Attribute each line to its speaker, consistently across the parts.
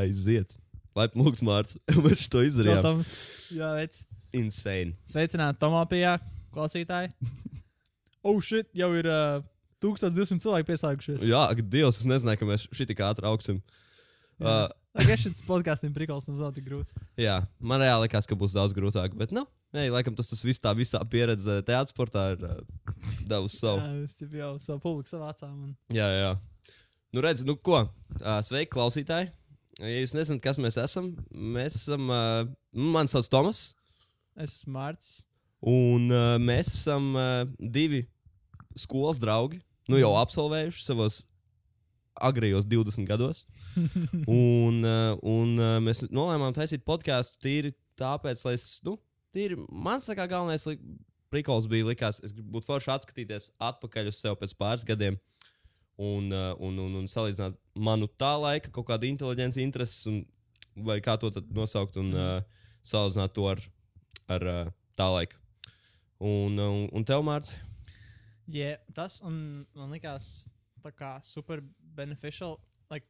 Speaker 1: Aiziet. Laipni lūgts, Mārcis. Mēs to izdarījām.
Speaker 2: Protams, jā, veids.
Speaker 1: Insane.
Speaker 2: Sveicināti Tomāpijā, klausītāji. oh, shit, jau ir uh, 1200 cilvēki pieslēgušies.
Speaker 1: Jā, ak, Dievs, es nezināju, ka mēs tik ātri augsim. Uh,
Speaker 2: Tagad šis podkāsts ir prikals, nav tik grūts.
Speaker 1: jā, man reāli likās, ka būs daudz grūtāk. Bet, nu, nē, laikam tas, tas viss tā visā pieredze teātris sportā ir uh, devusi savu.
Speaker 2: Jā, es jau jau savu publiku savācām. Un...
Speaker 1: Jā, jā. Nu, redz, nu ko? Uh, sveiki, klausītāji. Ja jūs nezināt, kas mēs esam, mēs esam. Uh, mani sauc Tomas,
Speaker 2: Es esmu Mārcis.
Speaker 1: un uh, mēs esam uh, divi skolas draugi. Nu, jau absolvējuši savos agrijos 20 gados. un uh, un uh, mēs nolēmām taisīt podkāstu tīri tāpēc, lai es. Nu, tīri mans kā galvenais li prikols bija likās, es gribu būt forši atskatīties atpakaļ uz sevi pēc pāris gadiem. Uh, un, un, un salīdzināt manu tā laika kaut kādu inteliģenci, intereses, un, vai kā to nosaukt, un uh, salīdzināt to ar, ar uh, tā laika. Un, un, un tev, Mārcis?
Speaker 2: Jā, tas un man likās tā kā super beneficial. Like,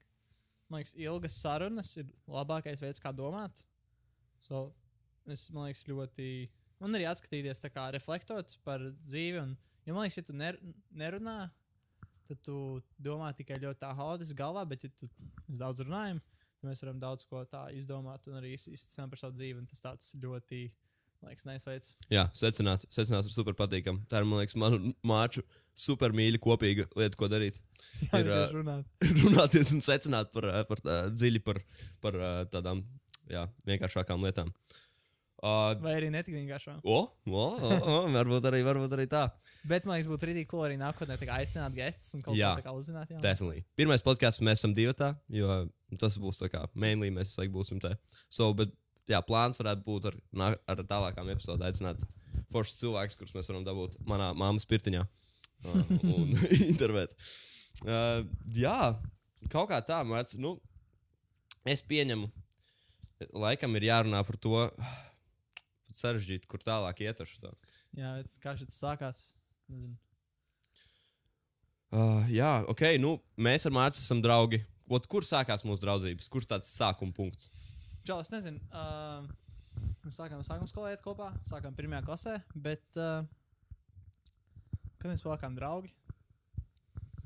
Speaker 2: man liekas, ilgas sarunas ir labākais veids, kā domāt. So, es man liekas, ļoti. Man arī atskatīties, kā reflektot par dzīvi. Un, jo man liekas, ja tu ner nerunā, tad tu domā tikai ļoti tā haotiski galvā, bet, ja tu mēs daudz runājam, tad mēs varam daudz ko tā izdomāt un arī izsākt par savu dzīvi. Tas tāds ļoti, man liekas, nesveids.
Speaker 1: Jā, secināt, secināt ir super patīkami. Tā ir, man liekas, manu māču super mīļa kopīga lieta, ko darīt.
Speaker 2: Jā,
Speaker 1: Ir,
Speaker 2: runāt.
Speaker 1: Runāties un secināt par, par tā, dziļi par, par tādām jā, vienkāršākām lietām. Uh,
Speaker 2: Vai arī netik vienkārši.
Speaker 1: o, o, o, o, varbūt, arī, varbūt arī tā.
Speaker 2: Bet man liekas, būtu rītīgi, ko arī nākotnē aicināt gestus un kaut
Speaker 1: Jā.
Speaker 2: ko tādu uzzināt. Jā,
Speaker 1: Definitely. Pirmais podkāsts mēs esam divi tā, jo tas būs tā kā mainly mēs laiku būsim te. So, bet, jā, plāns varētu būt ar, ar tālākām epizodēm aicināt foršus cilvēkus, kurus mēs varam dabūt manā māmas pirtiņā uh, un intervēt. Uh, jā, kaut kā tā, Mārcis. Nu, es pieņemu, laikam ir jārunā par to. Sarežģīti, kur tālāk iet ar šo.
Speaker 2: jā bet kā šis sākās. Nezinu.
Speaker 1: Uh, jā, ok, nu, mēs ar Mārciņu esam draugi. Ot, kur sākās mūsu draudzības? Kurš tāds sākuma punkts?
Speaker 2: Čau, es nezinu. Uh, mēs sākām sākuma skolā iet kopā, sākām pirmajā klasē, bet uh, kad mēs palikām draugi?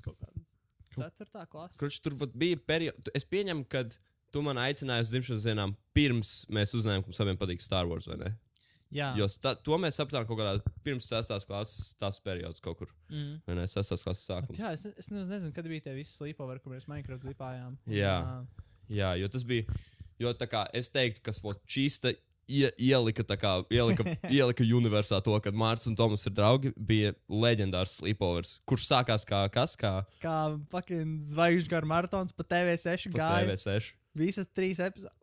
Speaker 2: Kaut kādā ceturtā klasē.
Speaker 1: Kurš tur bija periods? Es pieņemu, ka tu man aicināji uz dzimšanas dienām pirms mēs uzzinājām, ka mums abiem patīk Star Wars, vai ne?
Speaker 2: Jā,
Speaker 1: Jo sta, to mēs sapratām kaut kādā pirms sestās klases, tas periods kaut kur.
Speaker 2: mm.
Speaker 1: Vai ne? Sestās klases
Speaker 2: Bet
Speaker 1: sākums.
Speaker 2: jā es, es nezinu, kad bija tie visi sleepover, kur mēs Minecraft zipājām.
Speaker 1: Jā.
Speaker 2: ā,
Speaker 1: Jā, jo tas bija. Jo tā kā es teiktu, kas vot čīsta ie, ielika, tā kā, ielika, ielika universā to, ka Mārcis un Tomas ir draugi, bija leģendārs sleepovers, kurš sākās kā kas, kā
Speaker 2: Kā fucking zvaigžņu gara maratons pa TV6
Speaker 1: pa
Speaker 2: gāja.
Speaker 1: TV6.
Speaker 2: Visas trīs epizodes.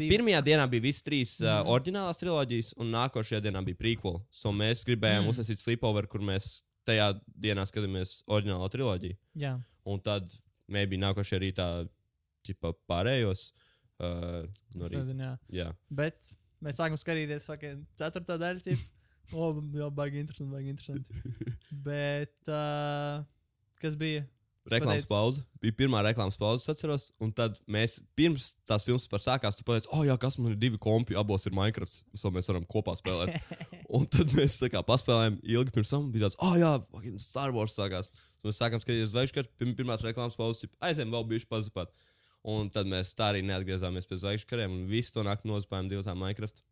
Speaker 1: Pirmajā dienā bija visas trīs uh,
Speaker 2: Mhm.
Speaker 1: oriģinālās trilogijas, un nākošajā dienā bija prequel. So mēs gribējām mm. uzsākt sleepover, kur mēs tajā dienā skatāmies oriģinālo triloģiju.
Speaker 2: Jā.
Speaker 1: Un tad maybe nākošajā rītā ķipa pārējos. Uh, no
Speaker 2: Es nezinu, jā.
Speaker 1: Jā,
Speaker 2: Bet mēs sākam skatīties fucking ceturto daļu. O, jā, baigi interesanti, baigi interesanti. Bet, uh, kas bija?
Speaker 1: Reklāmas
Speaker 2: pateicu-
Speaker 1: pauze. Bija pirmā reklāmas pauze, atceros. Un tad mēs pirms tās filmas par sākās, tu pateici, oh, jā, kas man ir divi kompi, abos ir Minecraft. So mēs varam kopā spēlēt. Un tad mēs tā kā paspēlējām ilgi pirms tam. Bija tāds, oh, jā, fucking Star Wars sākās. So mēs sākām skatīties zvaigžņu, pirm, pirmās reklāmas pauzes, aizējām vēl bijuši pazupāt. Un tad mēs tā arī neatgriezāmies pie zvaigžņu kariem un visu to nakti nospējām divu tā Minecraft.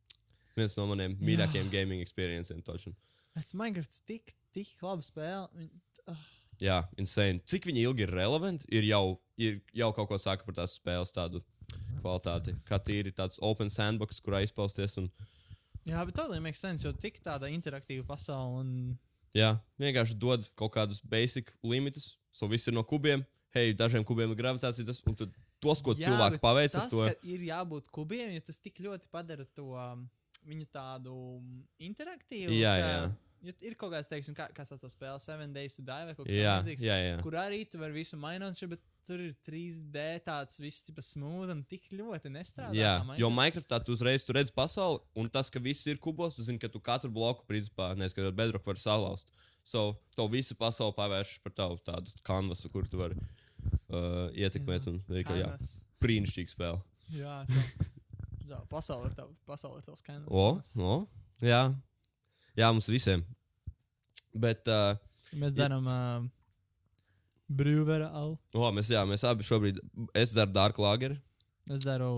Speaker 1: Viens no maniem mīļākajiem gaming experienciem. Toču.
Speaker 2: Tas Minecraft tik, tik labi spēle. Ah,
Speaker 1: Jā, insane. Cik viņi ilgi ir relevanti, ir jau, ir jau kaut ko saka par tās spēles tādu kvalitāti. Kā tīri tāds open sandbox, kurā izpausties. Un,
Speaker 2: Jā, bet totally makes sense, jo tik tāda interaktīva pasaule. Un...
Speaker 1: jā, vienkārši dod kaut kādus basic limitus. So viss ir no kubiem. Hei, dažiem kubiem ir gravitācija. Tas, un tos, ko
Speaker 2: Jā,
Speaker 1: cilvēki paveic ar
Speaker 2: Tas,
Speaker 1: to.
Speaker 2: ir jābūt kubiem, jo tas tik ļoti padara to um, viņu tādu interaktīvu.
Speaker 1: Jā,
Speaker 2: ka,
Speaker 1: jā.
Speaker 2: Ja ir kaut kāds, teiksim, kā, sauc to spēle, Seven Days to Die vai kaut kas
Speaker 1: Jā,
Speaker 2: tamlīdzīgs,
Speaker 1: jā, jā.
Speaker 2: kur arī tu vari visu mainīt, še- bet tur ir 3D tāds viss tipa smūgi un tik ļoti nestrādā.
Speaker 1: Jā, jo
Speaker 2: Minecraft.
Speaker 1: Minecraftā tu uzreiz tu redzi pasauli, un tas, ka viss ir kubos, tu zini, ka tu katru bloku, principā, neskatot bedrock, var salauzt. So, to visu pasauli pavērš par tavu tādu kanvasu, kur tu vari uh, ietekmēt. Un, arī, ka, jā,
Speaker 2: Kaimas.
Speaker 1: brīnišķīga spēle.
Speaker 2: Jā, tā. Jā, pasaule ir tavs, pasaule ir tavs kanāls.
Speaker 1: O, o, jā. Jā, mums visiem. Bet, uh,
Speaker 2: Mēs dzeram uh, brīvera alu.
Speaker 1: o, mēs, jā, mēs abi šobrīd, es dzeru Dark Lager.
Speaker 2: Es dzeru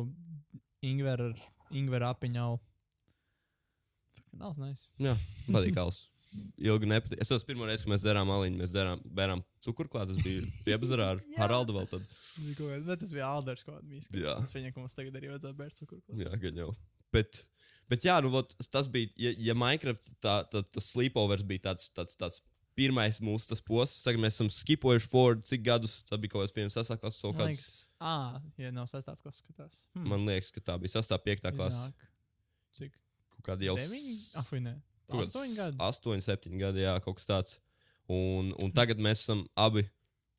Speaker 2: Ingveru Ingver apiņu alu. Nav nice.
Speaker 1: Jā, patīk alus. Ilgi nepatīk. Es atceros, pirmo reizi, kad mēs dzērām aliņu, mēs dzērām, bērām cukurklāt. Tas bija piebazarā ar. Haraldu vēl tad.
Speaker 2: Bija Bet tas bija Alders kaut kāds mīskis.
Speaker 1: Jā.
Speaker 2: Viņam, ka mums tagad arī vajadzētu bērt cukuru.
Speaker 1: Jā, gan jau. Bet, bet jā, nu, vot, tas bija, ja, ja Minecraft tā, tā, tas sleepovers bija tāds, tāds, tāds pirmais mūsu tas posms, tagad mēs esam skipojuši forward, cik gadus, tas bija kaut kāds pirms sasāktas, kaut kāds,
Speaker 2: ā, ja nav sastāsts, kas skatās. Hmm.
Speaker 1: man liekas, ka tā bija sastāv piektā klase.
Speaker 2: Iznāk. Cik?
Speaker 1: Kaut kādi jau
Speaker 2: Deviņi? Ah, ne? Astoņi gadi.
Speaker 1: Astoņi, septiņi gadi, jā, kaut kas tāds. Un, un tagad mēs esam abi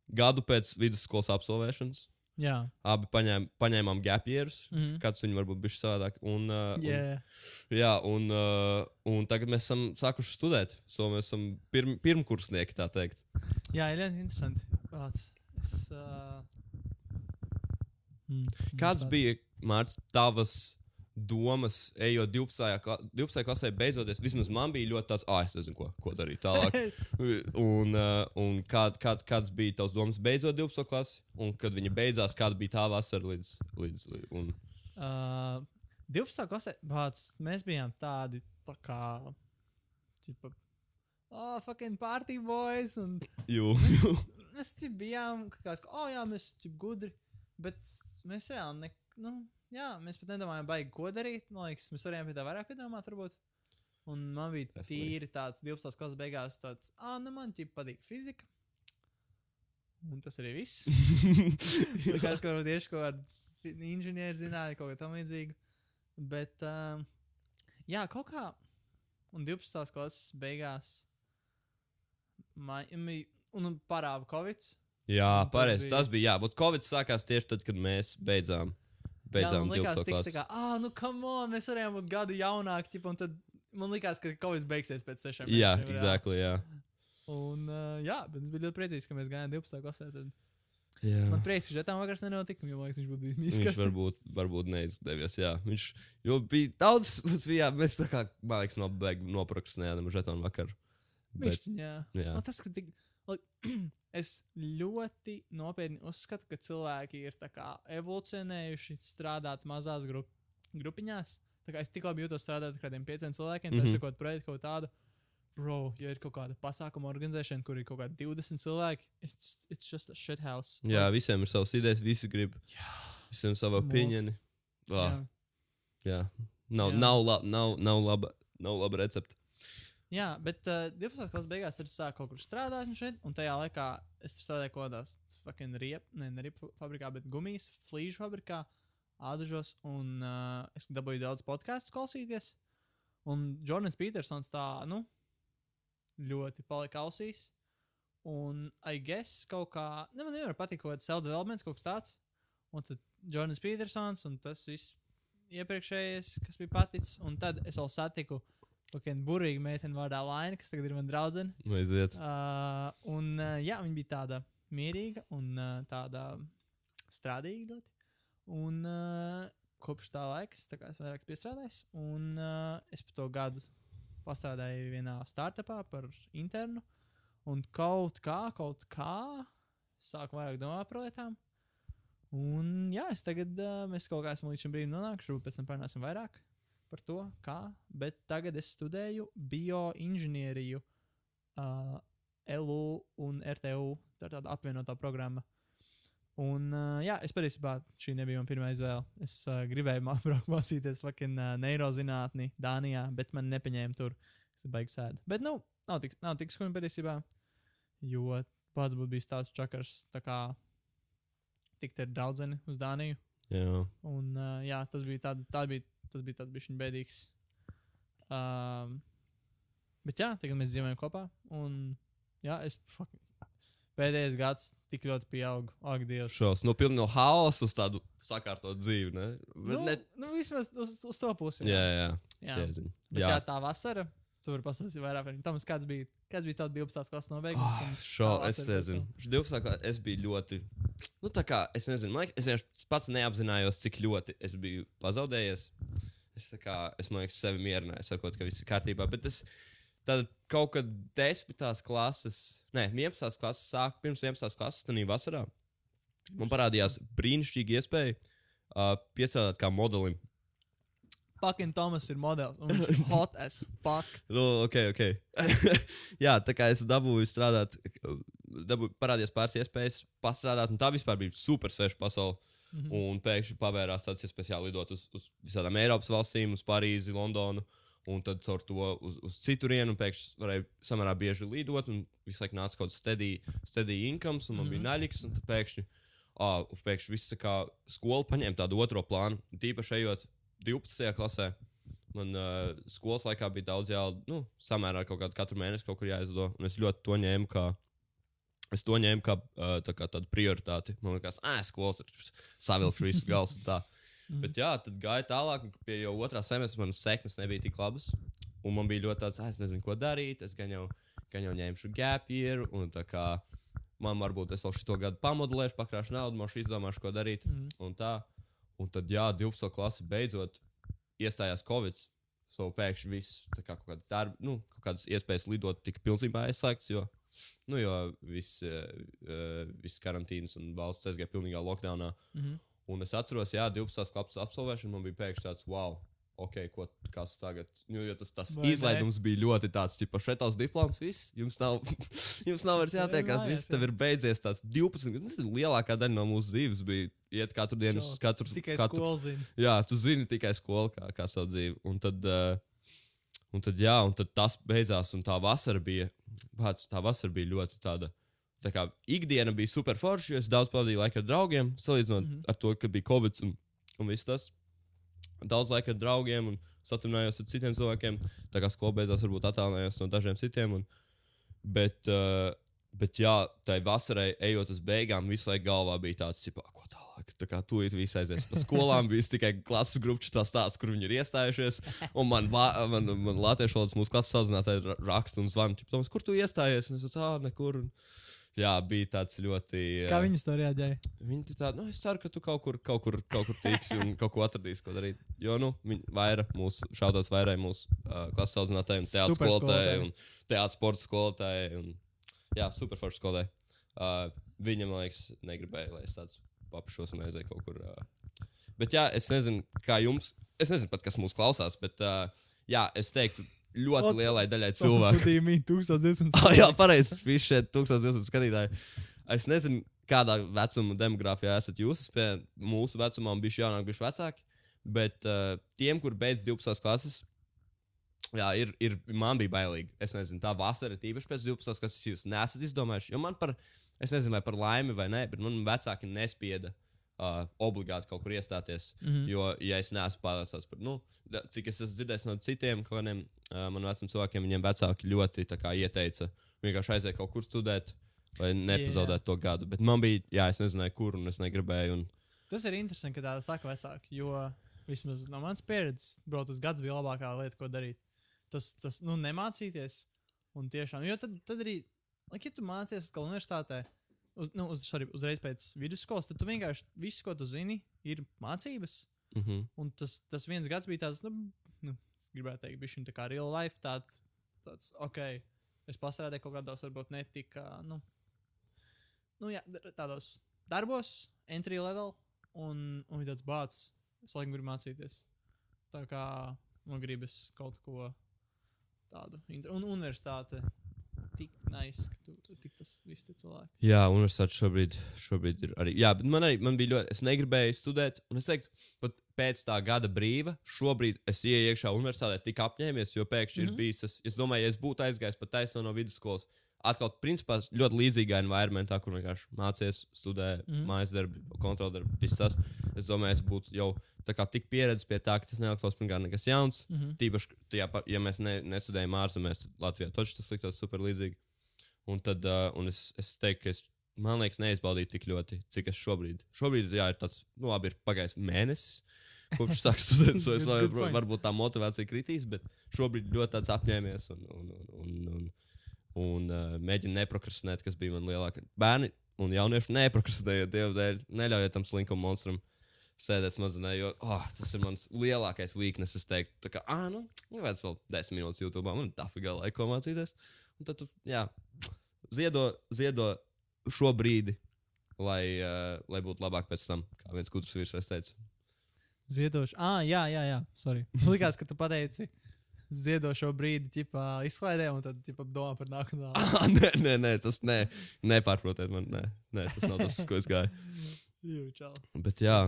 Speaker 1: gadu pēc vidusskolas absolvēšanas.
Speaker 2: Jā.
Speaker 1: Abi paņēm, paņēmām gap years.
Speaker 2: Mhm.
Speaker 1: Kāds viņu varbūt bija savādāk. Un, uh, un,
Speaker 2: Jā.
Speaker 1: Un, uh, un tagad mēs esam sākuši studēt. So mēs esam pirm, pirmkursnieki, tā teikt.
Speaker 2: Jā, ir ļoti interesanti. Pats. Es, uh... mm,
Speaker 1: Kāds bija, Mārcis, tavas domas, ejot 12. Kla 12. klasē, beidzoties? Vismaz man bija ļoti tāds, ah, es nezinu, ko, ko darīt tālāk. un uh, un kād, kād, kāds bija tavs domas beidzot 12. klasi, un kad viņa beidzās, kāda bija tā vasara līdz. līdz un,
Speaker 2: Uh, 12. klasē bāc, mēs bijām tādi tā kā. Čipa, oh, fucking party boys. Un
Speaker 1: jū, jū.
Speaker 2: mēs tik bijām, kā oh, jā, mēs esam gudri. Bet mēs reāli, ne, nu, jā, mēs pat nedomājām, baigi, ko darīt. Man liekas, mēs varējām pie tā vairāk piedomāt, varbūt. Un man bija
Speaker 1: Definitely.
Speaker 2: tīri tāds 12. klases beigās, tāds, ah, nu man ķip patīk fizika. Un tas arī viss. Kāds, ko tieši kaut kāda inženieru zināja, kaut ko tam līdzīgu. Bet, um, jā, kaut kā. Un 12. klases beigās. Man, mi- un parāda Covid.
Speaker 1: jā,
Speaker 2: tas
Speaker 1: pareizi.
Speaker 2: bija-
Speaker 1: Tas bija. Jā, Vot Covid sākās tieši tad, kad mēs beidzām. Beidzām 12.
Speaker 2: tik, tā
Speaker 1: klasi.
Speaker 2: kā, ah, nu, come on, mēs varējām būt gadu jaunāki. Un tad man likās, ka Covid beigsies pēc sešiem
Speaker 1: Jā,
Speaker 2: mēnešiem,
Speaker 1: exactly, jā.
Speaker 2: Un, uh, jā, bet es biju ļoti priecīgs, ka mēs gājām 12. klasē. Tad
Speaker 1: jā.
Speaker 2: man prieks, ka Žetam vakars nenotika. Jo, liekas, viņš būtu bijis
Speaker 1: Viņš
Speaker 2: mīskars.
Speaker 1: varbūt, varbūt neizdevies. Jā. Viņš jo bija daudz, mums bija, mēs tā kā, man liekas, nobeig, noprakstinājām žetonu vakaru. Bet,
Speaker 2: Bišķiņ, jā.
Speaker 1: jā.
Speaker 2: Man tas, ka tik, like, es ļoti nopietni uzskatu, ka cilvēki ir kā evolucionējuši strādāt mazās grup, grupiņās. Es tik labi jūtos strādāt ar kādiem pieciem cilvēkiem, mm. -hmm. tas ir projekts kaut tādu. Bro, ja ir kaut kāda pasākuma organizēšana, kur ir kaut kādi 20 cilvēki, it's, it's just a shit house.
Speaker 1: jā, visiem ir savas idejas, visi grib.
Speaker 2: Jā.
Speaker 1: Visiem sava opinioni. Vā,
Speaker 2: jā.
Speaker 1: jā. Nav,
Speaker 2: Jā.
Speaker 1: nav, lab, nav, nav, laba, nav laba recepte.
Speaker 2: Jā, bet uh, 12. klases beigās es sāku kaut kur strādāt, un, šeit, un tajā laikā es strādāju kaut kādās fucking riepu, ne, ne riepu fabrikā, bet gumijas, flīžu fabrikā, ādažos, un uh, es dabūju daudz podkāstu klausīties. Un Jordans Petersons tā, nu, ļoti palika ausīs. Un, I guess, kaut kā, ne, man nevar patikt kaut kāds self-development, kaut kas tāds. Un tad Jordans Petersons un tas viss iepriekšējais, kas bija paticis. Un tad es vēl satiku Kaut burvīga meitene vārdā Laina, kas tagad ir mana draudzene.
Speaker 1: Aiziet.
Speaker 2: Uh, un uh, jā, viņa bija tāda mierīga un uh, tāda strādīga ļoti. Un uh, kopš tā laika es, tā kā, esmu vairāk piestrādājis. Un uh, es par to gadu pastrādāju vienā startupā par internu. Un kaut kā, kaut kā sāku vairāk domāt par lietām. Un jā, es tagad, uh, mēs kaut kā esam līdz šim brīdim nonākuši, pēc tam parunāsim vairāk par to, kā. Bet tagad es studēju bioinženieriju uh, LU un RTU. Tā ir tāda apvienotā programma. Un, uh, jā, es patiesībā šī nebija mana pirmā izvēle. Es uh, gribēju mācīties fucking uh, neirozinātni Dānijā, bet man nepaņēma tur. Es baigi sēdu. Bet, nu, nav tik, nav tik skumji patiesībā. Jo pats būtu bijis tāds čakars, tā kā tikt ar draugu uz Dāniju.
Speaker 1: Jā.
Speaker 2: Un, uh, jā, tas bija tāds, tā bija, tas bija tāds bišķiņ bēdīgs. Um, bet jā, tagad mēs dzīvojam kopā. Un jā, es fucking, pēdējais gads tik ļoti pieaugu. Ak, Dievs.
Speaker 1: Šos, no pilna no haosa uz tādu sakārtotu dzīvi. Ne? Bet
Speaker 2: Nu,
Speaker 1: ne...
Speaker 2: nu, vismaz uz, uz to pusi.
Speaker 1: Jā, jā.
Speaker 2: jā.
Speaker 1: Jēziņ.
Speaker 2: Bet jā.
Speaker 1: jā.
Speaker 2: jā, tā vasara. Tu vari pastāstīt vairāk par viņu. Toms, kāds bija, Kāds bija tāds 12. klases nobeigums?
Speaker 1: Oh, šo, es nezinu.
Speaker 2: tam?
Speaker 1: 12. klasē es biju ļoti. Nu, tā kā es nezinu, man liekas, es vienkārši pats neapzinājos, cik ļoti es biju pazaudējies. Es, tā kā, es man liekas, sevi mierināju, sakot, ka viss ir kārtībā. Bet es tad kaut kad 10. klases, ne, 11. klases sāk, pirms 11. klases, tad vasarā man parādījās brīnišķīga iespēja uh, piestrādāt kā modelim.
Speaker 2: Fucking Tomas ir modelis. un Viņš ir hot as fuck.
Speaker 1: Nu, ok, ok. Jā, tā kā es dabūju strādāt, dabūju parādījās pāris iespējas pastrādāt, un tā vispār bija super sveša pasaule.
Speaker 2: Mhm.
Speaker 1: Un pēkšņi pavērās tāds iespējas jālidot uz, uz visām Eiropas valstīm, uz Parīzi, Londonu. Un tad caur to uz, uz citurienu, un pēkšņi varēja samērā bieži lidot, un visu laiku nāca kaut kāds steady, steady income, un man mm -hmm. bija naļīgs, un tad pēkšņi, ah, pēkšņi viss tā kā skola paņēma tādu otro plānu. Tīpaši ejot 12. klasē, man uh, skolas laikā bija daudz jā, nu, samērā kaut kādu katru mēnesi kaut kur jāizdod, un es ļoti to ņēmu kā. Es to ņēmu kā, uh, tā kā tādu prioritāti. Man liekas, ah, skola tur savilkšu visus galus un tā. Bet jā, tad gāja tālāk, un pie jau otrā semestra manas sekmes nebija tik labas. Un man bija ļoti tāds, ah, es nezinu, ko darīt. Es gan jau, gan jau ņemšu gap year, un tā kā man varbūt es vēl šo gadu pamodelēšu, pakrāšu naudu, man šī izdomāšu, ko darīt.
Speaker 2: Mhm.
Speaker 1: Un tā. Un tad, jā, 12. klase beidzot iestājās Covid. So pēkšņi viss, kā kaut kādas, darba, nu, kaut kādas iespējas lidot, tika pilnībā aizslēgts. Jo, nu, jo viss, uh, uh, viss karantīnas un valsts aizgāja pilnīgā lockdownā.
Speaker 2: Mhm.
Speaker 1: Un es atceros, jā, 12. klases absolvēšana man bija pēkšņi tāds, wow, ok, ko, kas tagad. Nu, jo tas, tas
Speaker 2: Vai ne?
Speaker 1: izlaidums bija ļoti tāds, ka šeit tavs diploms, viss, jums nav, jums nav vairs jātiekās, viss tev ir beidzies. Tas 12, nu, tas ir lielākā daļa no mūsu dzīves bija iet katru dienu uz katru.
Speaker 2: Tikai
Speaker 1: katru
Speaker 2: skola zina.
Speaker 1: Jā, tu zini tikai skolu, kā, kā savu dzīvi. Un tad, uh, un tad, jā, un tad tas beidzās, un tā vasara bija, pats, tā vasara bija ļoti tāda. Tā kā ikdiena bija super forša, jo es daudz pavadīju laiku ar draugiem, salīdzinot mm. -hmm. ar to, ka bija Covid un, un viss tas. Daudz laika ar draugiem un satunājos ar citiem cilvēkiem. Tā kā skola beidzās, varbūt attālinājos no dažiem citiem. Un, bet, uh, bet, jā, tai vasarai, ejot uz beigām, visu laiku galvā bija tāds, cipā, ko tālāk. Tā kā tu visi aizies pa skolām, bija tikai klases grupas tas stāsts, kur viņi ir iestājušies. Un man, vā- man, man latviešu valodas mūsu klases sazinātāji ra- raksta un zvana, kur tu iestājies? Un es teicu, ah, nekur. Un, jā, bija tāds ļoti.
Speaker 2: Kā
Speaker 1: uh,
Speaker 2: viņas to reaģēja?
Speaker 1: Viņi tā, nu, es ceru, ka tu kaut kur, kaut kur, kaut kur tiksi un kaut ko atradīsi, ko darīt. Jo, nu, viņi vairāk mūsu, šādos vairāk mūsu uh, klases audzinātāji un teātris
Speaker 2: Super
Speaker 1: skolotāji
Speaker 2: skolotāji.
Speaker 1: un teātris sporta skolotāji. Un, jā, superforši skolotāji. Uh, viņa, man liekas, negribēja, lai es tāds papušos un aizēju kaut kur. Uh. Bet, jā, es nezinu, kā jums, es nezinu pat, kas mūs klausās, bet, uh, jā, es teiktu, ļoti
Speaker 2: Ot,
Speaker 1: lielai daļai cilvēku.
Speaker 2: Sūtīja mīnu 1200.
Speaker 1: Ah, jā, pareizi. Visi šie 1200 skatītāji. Es nezinu, kādā vecuma demogrāfijā esat jūs. Pie mūsu vecumā bija jaunāki, bija vecāki. Bet uh, tiem, kur beidz 12. klases, jā, ir, ir, man bija bailīgi. Es nezinu, tā vasara, tīpaši pēc 12. klases, jūs nesat izdomājuši. Jo man par, es nezinu, vai par laimi vai nē, bet man vecāki nespieda. Uh, obligāti kaut kur iestāties. Mm. -hmm. Jo, ja es neesmu pārliecināts par, nu, cik es esmu dzirdējis no citiem kādiem uh, maniem veciem cilvēkiem, viņiem vecāki ļoti kā, ieteica vienkārši aiziet kaut kur studēt, lai nepazaudētu yeah. to gadu. Bet man bija, jā, es nezināju, kur, un es negribēju. Un,
Speaker 2: Tas ir interesanti, ka tā saka vecāki, jo vismaz no manas pieredzes, braukt uz gads bija labākā lieta, ko darīt. Tas, tas nu, nemācīties. Un tiešām, jo tad, tad arī, lai ja tu mācies universitātē, uz, nu, uz, sorry, uzreiz pēc vidusskolas, tad tu vienkārši viss, ko tu zini, ir mācības.
Speaker 1: mm -hmm.
Speaker 2: Un tas, tas viens gads bija tāds, nu, nu gribētu teikt, bija šī tā kā real life, tāds, tāds ok, es pastrādāju kaut kādos, varbūt netika, nu, nu jā, tādos darbos, entry level, un, un tāds bācis, es laikam gribu mācīties. Tā kā man gribas kaut ko tādu, un universitāte tik nice, ka tu, tik tas viss tie cilvēki.
Speaker 1: Jā, universitāte šobrīd, šobrīd ir arī. Jā, bet man arī man bija ļoti. Es negribēju studēt, un es teiktu, pat pēc tā gada brīva, šobrīd es ieeju iekšā universitātē tik apņēmies, jo pēkšņi mm
Speaker 2: Mhm.
Speaker 1: -hmm. ir bijis. Es, es domāju, ja es būtu aizgājis pat taisno no vidusskolas, atkal, principā, ļoti līdzīgā environmentā, kur vienkārši mācies, studē, mm
Speaker 2: Mhm.
Speaker 1: -hmm. mājas darbi, kontrola darbi, viss tas. Es domāju, es būtu jau tā kā tik pieredzējis pie tā, ka tas neatklās pirmkārt nekas jauns.
Speaker 2: Mm -hmm.
Speaker 1: Tīpaši, tajā ja mēs ne, nestudējam ārzemēs, tad Latvijā taču tas liktos super līdzīgi. Un tad uh, un es, es teiktu, ka es, man liekas, neizbaudīju tik ļoti, cik es šobrīd. Šobrīd, jā, ir tāds, nu, labi, ir pagājis mēnesis. Kopš sāku studēt, so es vēl, varbūt tā motivācija kritīs, bet šobrīd ļoti tāds apņēmies un, un, un, un, un, un uh, mēģinu neprokrastinēt, kas bija man lielākā. Bērni un jaunieši neprokrastinējiet, dievu dēļ, neļaujiet tam slinkam monstram sēdēt smadzenē, jo oh, tas ir mans lielākais weakness. Es teiktu, tā kā, ah, nu, vajag vēl 10 minūtes YouTube, man ir dafīga laika, mācīties. Un tad, tu, jā, ziedo, ziedo šo brīdi, lai, uh, lai būtu labāk pēc tam, kā viens kutrs virsmas teica.
Speaker 2: Ziedošu. Ah, jā, jā, jā. Sorry. Likās, ka tu pateici. Ziedo šo brīdi, tipā izklaidē, un tad tipā domā par nākamo.
Speaker 1: Ah, nē, nē, nē, tas nē, nepārprotiet man. Nē, nē, tas nav tas, ko es gāju.
Speaker 2: Jū, čau.
Speaker 1: Bet jā,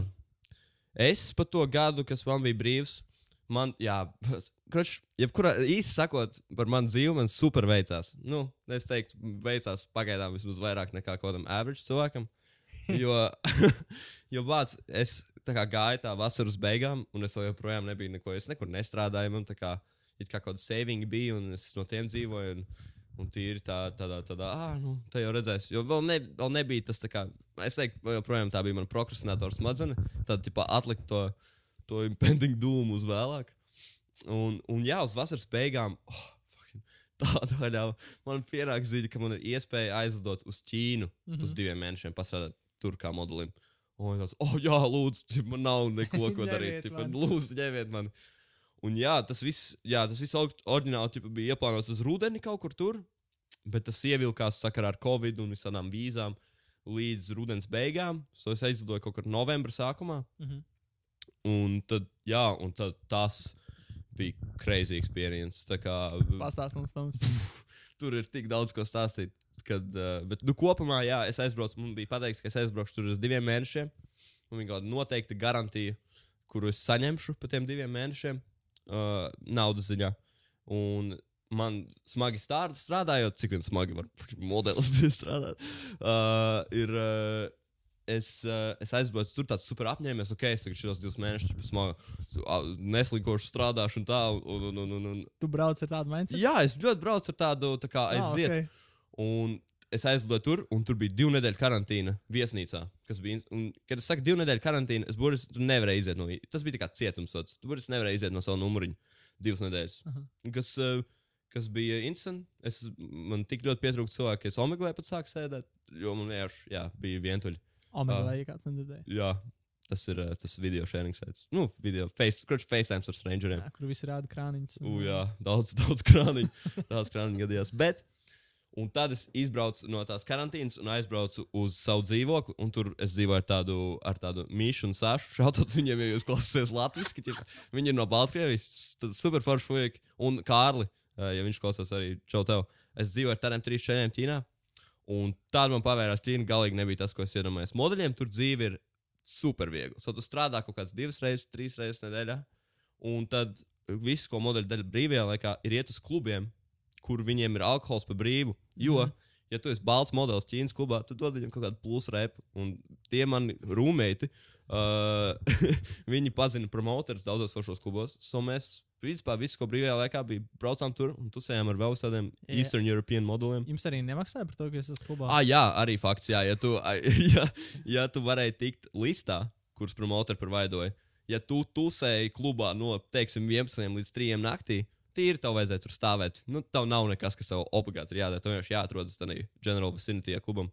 Speaker 1: es pa to gadu, kas man bija brīvs, man, jā, kroč, jebkurā īsi sakot, par manu dzīvi man super veicās. Nu, es teiktu, veicās pagaidām vismaz vairāk nekā kaut kādam average cilvēkam. Jo, jo vārds, es tā kā gāju tā vasaras beigām, un es joprojām nebiju neko, es nekur nestrādāju. Man tā kā, kā kaut kāda saving bija, un es no tiem dzīvoju. Un, Un tīri tā, tādā, tādā, ah, nu, tā jau redzēs. Jo vēl, ne, vēl nebija tas, tā kā, es teiktu, joprojām tā bija mana prokrastinātora smadzenes. Tad, tipā, atlikt to, to impending dūmu uz vēlāk. Un, un jā, uz vasaras beigām, oh, fucking, tāda vaļā. Man pienāk ziņa, ka man ir iespēja aizlidot uz Ķīnu mm -hmm. uz diviem mēnešiem, pastrādāt tur kā modelim. Un es oh, jā, lūdzu, man nav neko, ko darīt.
Speaker 2: Ņemiet
Speaker 1: Tip,
Speaker 2: mani.
Speaker 1: lūdzu, ņemiet mani. Un jā, tas viss, jā, tas viss or- oriģināli bija ieplānots uz rudeni kaut kur tur, bet tas ievilkās sakarā ar Covid un visādām vīzām līdz rudens beigām. So es aizlidoju kaut kur novembra sākumā.
Speaker 2: Mhm.
Speaker 1: Un tad, jā, un tad tas bija crazy experience. Kā,
Speaker 2: Pastāst mums tam.
Speaker 1: tur ir tik daudz ko stāstīt. Kad, uh, bet, nu, kopumā, jā, es aizbraucu. Man bija pateikts, ka es aizbraukšu tur uz diviem mēnešiem. Man bija kāda noteikta garantija, kuru es saņemšu pa tiem diviem mēnešiem, uh, naudas ziņā. Un man smagi stār, strādājot, cik vien smagi var modelis bija strādāt, uh, ir. Uh, Es, uh, es aizbraucu tur, tāds super apņēmies, ok, es tagad šos divus mēnešus smagi, neslīkošu strādāšu un tā. Un, un, un, un, un.
Speaker 2: Tu brauc ar tādu mindset?
Speaker 1: Jā, es ļoti braucu ar tādu tā kā aiziet.
Speaker 2: Ah, ok.
Speaker 1: Un es aizlidoju tur, un tur bija divu nedēļu karantīna viesnīcā. Bija, un, kad es saku, divu nedēļu karantīna, es burbuļs nevarēju iziet no tas bija kā cietumsots. Tu burbuļs nevarēji iziet no sava numuriņa divas nedēļas.
Speaker 2: Aha.
Speaker 1: Kas, uh, kas bija interesanti. Es, man tik ļoti pietrūka cilvēki, ka es omeglē pat sāku sēdēt, jo man vienkārši jā, bija vientuļi.
Speaker 2: Omega, ja kāds nedzirdēja.
Speaker 1: Jā, tas ir uh, tas video sharing sites. Nu, video, face, kurš FaceTime ar strangeriem.
Speaker 2: Jā, kur visi rāda krāniņus.
Speaker 1: U, jā, daudz, daudz krāniņu. daudz krāniņu gadījās. Bet, un tad es izbraucu no tās karantīnas un aizbraucu uz savu dzīvokli. Tur es dzīvoju ar tādu, ar tādu mīšu un sāšu. Šautot viņiem, ja jūs klausāties latviešu, tad viņi ir no Baltkrievijas. Tad super forši fuck. Un Kārli, eh, ja viņš klausās arī čau tev. Es dzīvoju ar tādiem trīs četriem Ķīnā. Un tad man pavērās Ķīna. Galīgi nebija tas, ko es iedomājos. Modeļiem tur dzīve ir super viegli. So, tu strādā kaut kādas divas reizes, trīs reizes nedēļā. Un tad viss, ko modeļi dara brīvajā laikā, ir iet uz klubiem, kur viņiem ir alkohols par brīvu. Jo, mm. ja tu esi balts modelis Ķīnas klubā, tad dod viņam kaut kādu plus repu. Un tie mani rūmēti, uh, viņi pazina promotorus daudzos šos klubos. So mēs, principā, visu, ko brīvajā laikā bija, braucām tur un tusējām ar vēl tādiem
Speaker 2: Jā.
Speaker 1: Eastern European modeliem.
Speaker 2: Jums arī nemaksāja par to, ka es esmu klubā.
Speaker 1: Ah, jā, arī fakts, jā, ja tu, ja, ja tu varēji tikt listā, kuras promotori provaidoja, ja tu tusēji klubā no, teiksim, 11 līdz 3 naktī, tīri tev vajadzēja tur stāvēt. Nu, tev nav nekas, kas tev obligāti ir jādara. Tev vienkārši jāatrodas tādā general vicinity klubam.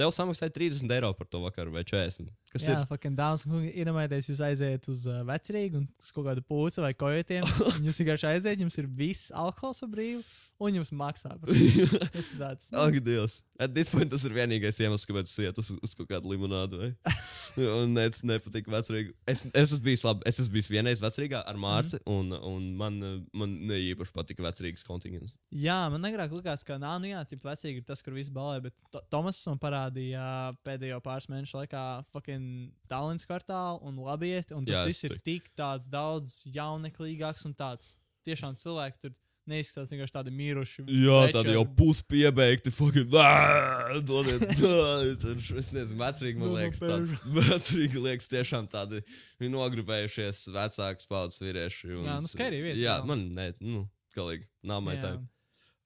Speaker 1: Tev samaksāja 30 eiro par to vakaru vai 40. Kas
Speaker 2: Jā,
Speaker 1: ir?
Speaker 2: fucking dāmas un kungi, iedomājieties, jūs aiziet uz uh, vecrīgu un uz kaut kādu pūci vai kojotiem. jūs vienkārši aiziet, jums ir viss alkohols par brīvu, un jums maksā par to. Tas ir tāds. nu,
Speaker 1: Ak, Dievs. At this point tas ir vienīgais iemesls, kāpēc es ietu uz, uz kaut kādu limonādu. vai? Un ne, nepatīk vecrīgi. Es, es esmu bijis labi. Es esmu bijis vienreiz vecrīgā ar Mārci, mm. un, un man, man neīpaši patika vecrīgas kontingents.
Speaker 2: Jā, man agrāk likās, ka nā, nu jā, tipo, vecīgi ir tas, kur viss balē, bet to, Tomas man parādīja pēdējo pāris mēnešu laikā fucking Tallinas kvartālu un labiet, un tas
Speaker 1: Jā, es
Speaker 2: viss ir tik tāds daudz jauneklīgāks un tāds tiešām cilvēki tur neizskatās vienkārši tādi miruši.
Speaker 1: Jā,
Speaker 2: veči
Speaker 1: tādi jau puspiebeigti. Fucking, ā, dodiet, ā, tur, es nezinu, vecrīgi man
Speaker 2: Nu,
Speaker 1: liekas, tāds, vecrīgi liekas tiešām tādi nogribējušies vecāks paudzes vīrieši. un
Speaker 2: Jā, nu, skaidri vieta,
Speaker 1: Jā,
Speaker 2: jā.
Speaker 1: man, ne, nu, galīgi, nav mai tā.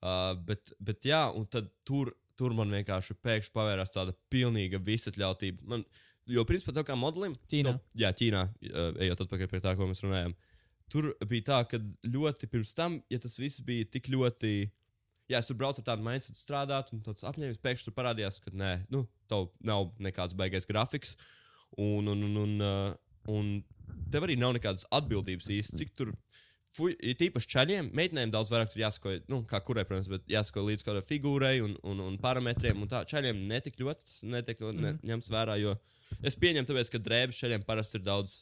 Speaker 1: Uh, bet, bet jā, un tad tur, tur man vienkārši pēkšņi pavērās tāda pilnīga visatļautība. Man, jo, principā, tā kā modelim,
Speaker 2: Ķīnā.
Speaker 1: to- jā, Ķīnā, uh, ejot atpakaļ pie tā, ko mēs runājām. Tur bija tā, ka ļoti pirms tam, ja tas viss bija tik ļoti jā, es tur braucu ar tādu mindset strādāt, un tāds apņēmis pēkšņi tur parādījās, ka nē, nu, tev nav nekāds baigais grafiks. Un, un, un, un, uh, un tev arī nav nekādas atbildības īsti, cik tur. Ir tīpaši čaļiem, meitenēm daudz vairāk tur jāsako, nu, kā kurai, protams, bet jāsako līdz kādai figūrai un, un, un parametriem. Un tā čaļiem netik ļoti, tas netik ļoti mm. ne, ņemts vērā, jo es pieņemu, tāpēc, ka drēbes čaļiem parasti ir daudz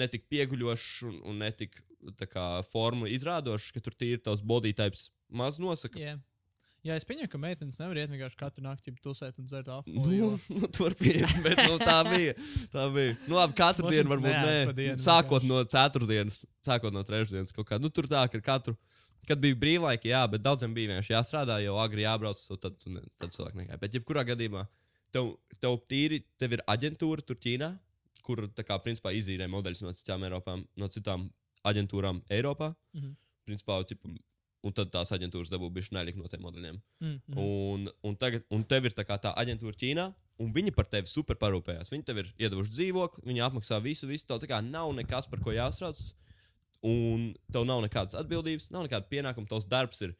Speaker 1: netik pieguļošs un, un netik kā formu izrādošs, ka tur tīri tavs body types maz nosaka.
Speaker 2: Jā. Jā, es pieņemu, ka meitenes nevar iet vienkārši katru nakti tusēt un dzert
Speaker 1: Nu,
Speaker 2: jo-
Speaker 1: nu, tur bija, bet nu, tā bija. Tā bija. Nu, labi, katru
Speaker 2: Mums
Speaker 1: dienu varbūt ne.
Speaker 2: dienu
Speaker 1: Sākot no ceturtdienas, sākot no trešdienas kaut kā. Nu, tur tā, ka katru, kad bija brīvlaika, jā, bet daudziem bija vienkārši jāstrādā, jau agri jābrauc, tad, tad cilvēki negāja. Bet jebkurā gadījumā tev, tev tīri, tev ir aģentūra tur Ķīnā, kur, tā kā, principā, izīrē modeļus no citām Eiropām, no citām aģentūrām Eiropā.
Speaker 2: Mhm.
Speaker 1: Principā, tipu, un tad tās aģentūras dabū bišķi naļīgi no tiem modeļiem.
Speaker 2: Mm, mm.
Speaker 1: Un, un, tagad, un tev ir tā, kā tā aģentūra Ķīnā, un viņi par tevi super parūpējās. Viņi tev ir iedavuši dzīvokli, viņi apmaksā visu, visu. Tev tā kā nav nekas, par ko jāuztrauc. Un tev nav nekādas atbildības, nav nekāda pienākuma. Tavs darbs ir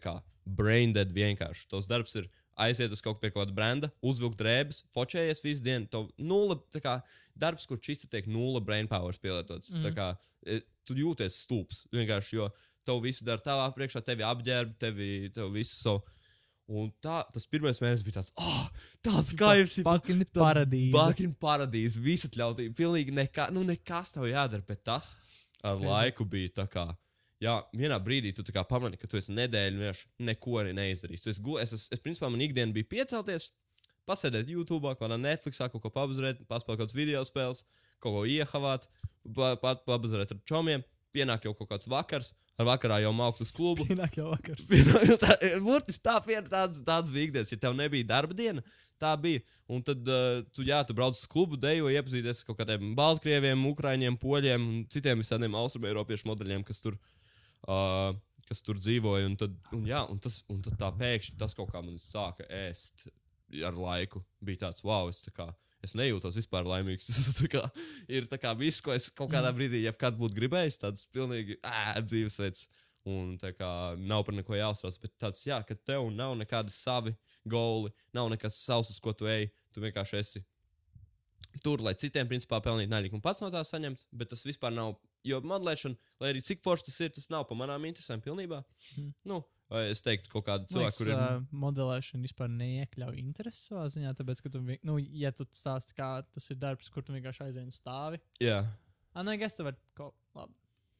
Speaker 1: kā brain dead vienkārši. Tavs darbs ir aiziet uz kaut pie kāda brenda, uzvilkt drēbes, focējies visu dienu. Tev nulle, tā kā darbs, kur čista tiek nulle brain power pielietots. Mm. Tā kā e, tu jūties stulbs vienkārši, jo tev visu dara tavā priekšā, tevi apģērb, tevi, tev visu savu. Un tā, tas pirmais mēnesis bija tāds, ah, oh, tāds jūs esat.
Speaker 2: Fucking paradīze.
Speaker 1: Fucking paradīze, visatļautība. Pilnīgi nekā, nu, nekas tev jādara, bet tas ar
Speaker 2: Mhm.
Speaker 1: laiku bija tā kā. Jā, vienā brīdī tu pamani, ka tu esi nedēļu vienkārši neko arī neizdarījis. Gu- Es, es, es, principā, man ikdiena bija piecelties, pasēdēt YouTube, kaut kādā Netflixā, kaut ko pabazarēt, paspēlēt kaut kādas video spēles, kaut ko iehavāt, pa- pat pabazarēt ar čomiem. Pienāk jau kaut kāds vakars, ar vakarā jau mākslinieks uz klubu.
Speaker 2: Pienāk jau vakar.
Speaker 1: Burtiski tā bija tāds, tāds vīgdienas, ja tev nebija darba diena. Tā bija. Un tad uh, tu, jā, tu brauc uz klubu, dejo, iepazīties ar kaut kādiem baltkrieviem, ukrāņiem, poļiem un citiem visādiem austrumēropiešu modeļiem, kas tur, uh, kas tur dzīvoja. Un tad, un, jā, un tas, un tad tā pēkšņi tas kaut kā man sāka ēst ar laiku. Bija tāds, wow, es, tā kā, es nejūtos vispār laimīgs. Tas kā, ir tā kā viss, ko es kaut kādā brīdī, ja kāds būtu gribējis, tāds pilnīgi ā, dzīvesveids. Un tā kā nav par neko jāuztrauc, bet tāds, jā, ka tev nav nekādi savi goli, nav nekas savs, uz ko tu ej. Tu vienkārši esi tur, lai citiem, principā, pelnītu naļīgi un pats no tā saņemt. Bet tas vispār nav, jo modelēšana, lai arī cik forši tas ir, tas nav pa manām interesēm pilnībā.
Speaker 2: Mhm.
Speaker 1: Nu, vai es teiktu, kaut kāda
Speaker 2: Man
Speaker 1: cilvēka,
Speaker 2: liekas,
Speaker 1: kur ir.
Speaker 2: uh, modelēšana vispār neiekļauj intereses savā ziņā, tāpēc, ka tu, nu, ja tu stāsti, kā tas ir darbs, kur tu vienkārši aizēji un stāvi.
Speaker 1: Jā,
Speaker 2: Ah, nu, es tu vari kaut, labi,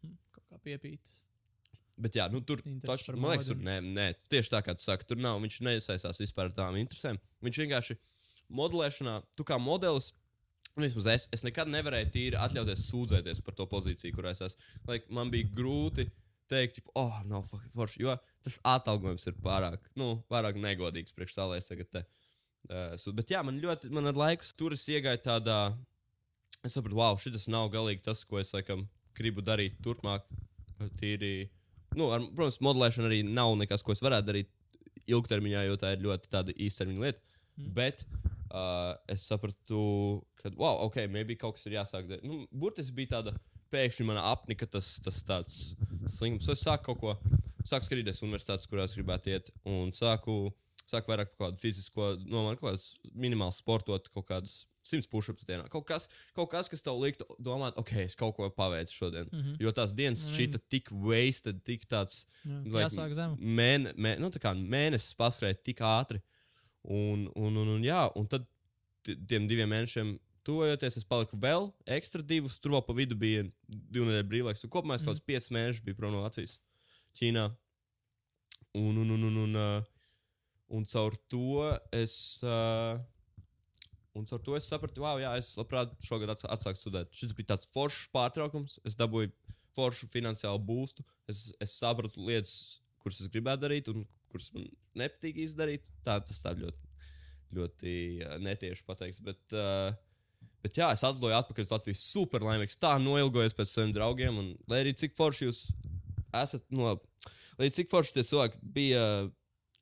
Speaker 2: hm, kaut kā piepīt.
Speaker 1: bet jā, nu, tur
Speaker 2: Interesi
Speaker 1: taču, man liekas, tur nē, nē, tieši tā kā tu saki, tur nav. Viņš neiesaistās vispār ar tām interesēm. Viņš vienkārši modelēšanā, tu kā modelis. Vismaz es, es nekad nevarēju tīri atļauties sūdzēties par to pozīciju, kurā es esmu. Like, man bija grūti teikt, ka, oh, nav forši, jo tas atalgojums ir pārāk, nu, pārāk negodīgs priekš salēs tagad. Te. Uh, su- bet jā, man ļoti, man ar laiku tur es iegāju tādā, es sapratu, wow, šis nav galīgi tas, ko es, laikam, gribu darīt turpmāk. Tīri, nu, ar, protams, modelēšana arī nav nekas, ko es varētu darīt ilgtermiņā, jo tā ir ļoti tāda īstermiņa lieta.
Speaker 2: Mm.
Speaker 1: Bet uh, es sapratu, ka, wow, ok, maybe kaut kas ir jāsāk darīt. Nu, burtiski bija tāda, pēkšņi man apnika tas, tas tāds slinkums. Es sāku kaut ko, sāku skatīties universitātes, kurās gribētu iet, un sāku, sāku vairāk par kādu fizisko, no man kaut kādas minimāli sportot, kaut kādas simts pušups dienā. Kaut kas, kaut kas, kas tev liktu domāt, ok, es kaut ko paveicu šodien.
Speaker 2: Mm -hmm.
Speaker 1: Jo tās dienas
Speaker 2: Mm.
Speaker 1: šķita tik wasted, tik tāds
Speaker 2: Jā,
Speaker 1: Like, mēne, mē, nu, tā kā mēnesis paskrēja tik ātri. Un, un, un, un, jā, un tad ti- tiem diviem mēnešiem tuvojoties, es paliku vēl ekstra divus. Tur vēl pa vidu bija divu nedēļu brīvlaiks. Un Kopumā es kaut
Speaker 2: Mhm.
Speaker 1: kādus piecus mēnešus biju prom no Latvijas, Ķīnā. Un, un, un, un, un, uh, un caur to es. Uh, Un caur to es sapratu, wow, jā, es labprāt šogad ats- atsāku studēt. Šis bija tāds foršs pārtraukums. Es dabūju foršu finansiālu būstu. Es, es sapratu lietas, kuras es gribētu darīt, un kuras man nepatīk izdarīt. Tā tas tā ļoti, ļoti uh, netieši pateiks. Bet, uh, bet jā, es atlidoju atpakaļ uz Latviju super laimīgs. Tā noilgojos pēc saviem draugiem. Un, lai arī cik forši jūs esat, no, lai cik forši tie cilvēki bija,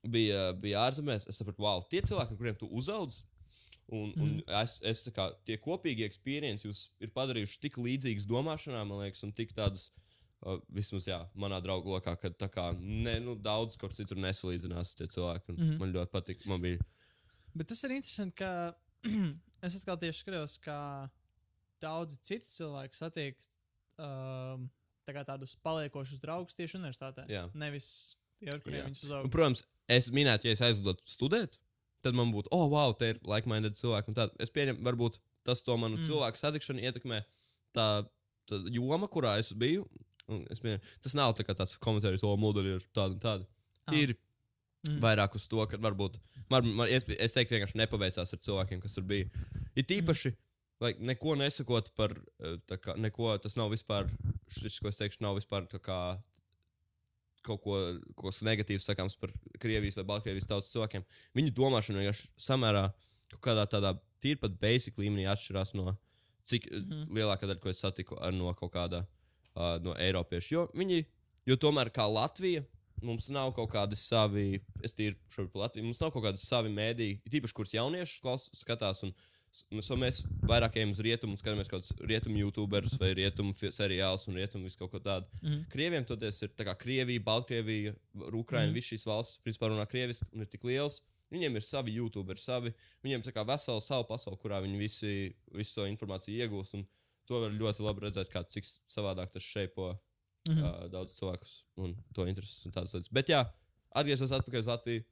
Speaker 1: bija, bija ārzemēs, es sapratu, wow, tie cilvēki, ar kuriem tu uzaudzi. Un, mm. un es, es tā kā tie kopīgie pieredzi jūs ir padarījuši tik līdzīgas domāšanā, man liekas, un tik tādas Uh, vismaz, jā, manā draugu lokā, kad tā kā ne, nu, daudz kur citur nesalīdzinās tie cilvēki. Mm
Speaker 2: Mhm.
Speaker 1: -hmm. Man ļoti patīk. Man bija.
Speaker 2: Bet tas ir interesanti, ka es atkal tieši skatos, kā daudzi citi cilvēki satiek um, tā tādus paliekošus draugus tieši universitātē.
Speaker 1: Jā.
Speaker 2: Nevis tie, ar kuriem
Speaker 1: Un,
Speaker 2: uzauga.
Speaker 1: protams, es minēju, ja es aizlidotu studēt, tad man būtu, oh, wow, te ir like-minded cilvēki. Es pieņemu, varbūt tas to manu
Speaker 2: Mm.
Speaker 1: cilvēku satikšanu ietekmē tā, tā joma, kurā es biju. Es pieņemu, tas nav tā tāds komentārs, o, modeļi ir tādi un tādi.
Speaker 2: Ah.
Speaker 1: Tīri
Speaker 2: Mm.
Speaker 1: vairāk uz to, ka varbūt man, man, es, es teiktu, vienkārši nepaveicās ar cilvēkiem, kas tur bija. Ir tīpaši, like, neko nesakot par, eh, kā, neko, tas nav vispār, šis, ko es teikšu, nav vispār kā kaut ko, ko negatīvs sakāms par Krievijas vai Baltkrievijas tautas cilvēkiem. Viņu domāšana vienkārši samērā kaut kādā tādā tīri pat basic līmenī atšķirās no cik mm. -hmm. lielākā daļa, ko es satiku ar no kaut kāda uh, no Eiropiešu. Jo viņi, jo tomēr kā Latvija, mums nav kaut kādi savi, es tīri šobrīd Latviju, mums nav kaut kādi savi mēdīji, tīpaši, kurus jaunieši klaus, skatās. Un, s- Mēs, mēs vairāk ejam uz rietumu, skatāmies kaut kādus rietumu youtuberus vai rietumu seriālus un rietumu visu kaut ko tādu.
Speaker 2: Mhm.
Speaker 1: Krieviem toties ir tā kā Krievija, Baltkrievija, Ukraina, mm. visas šīs valstis, principā runā krieviski un ir tik liels. Viņiem ir savi youtuberi, savi, viņiem ir vesela savu pasauli, kurā viņi visi, visu to informāciju iegūs. un To var ļoti labi redzēt, kā cik savādāk tas šeipo
Speaker 2: Mhm.
Speaker 1: uh, daudz cilvēkus un to intereses un tādas lietas. Bet jā, atgriezos atpakaļ uz Latviju.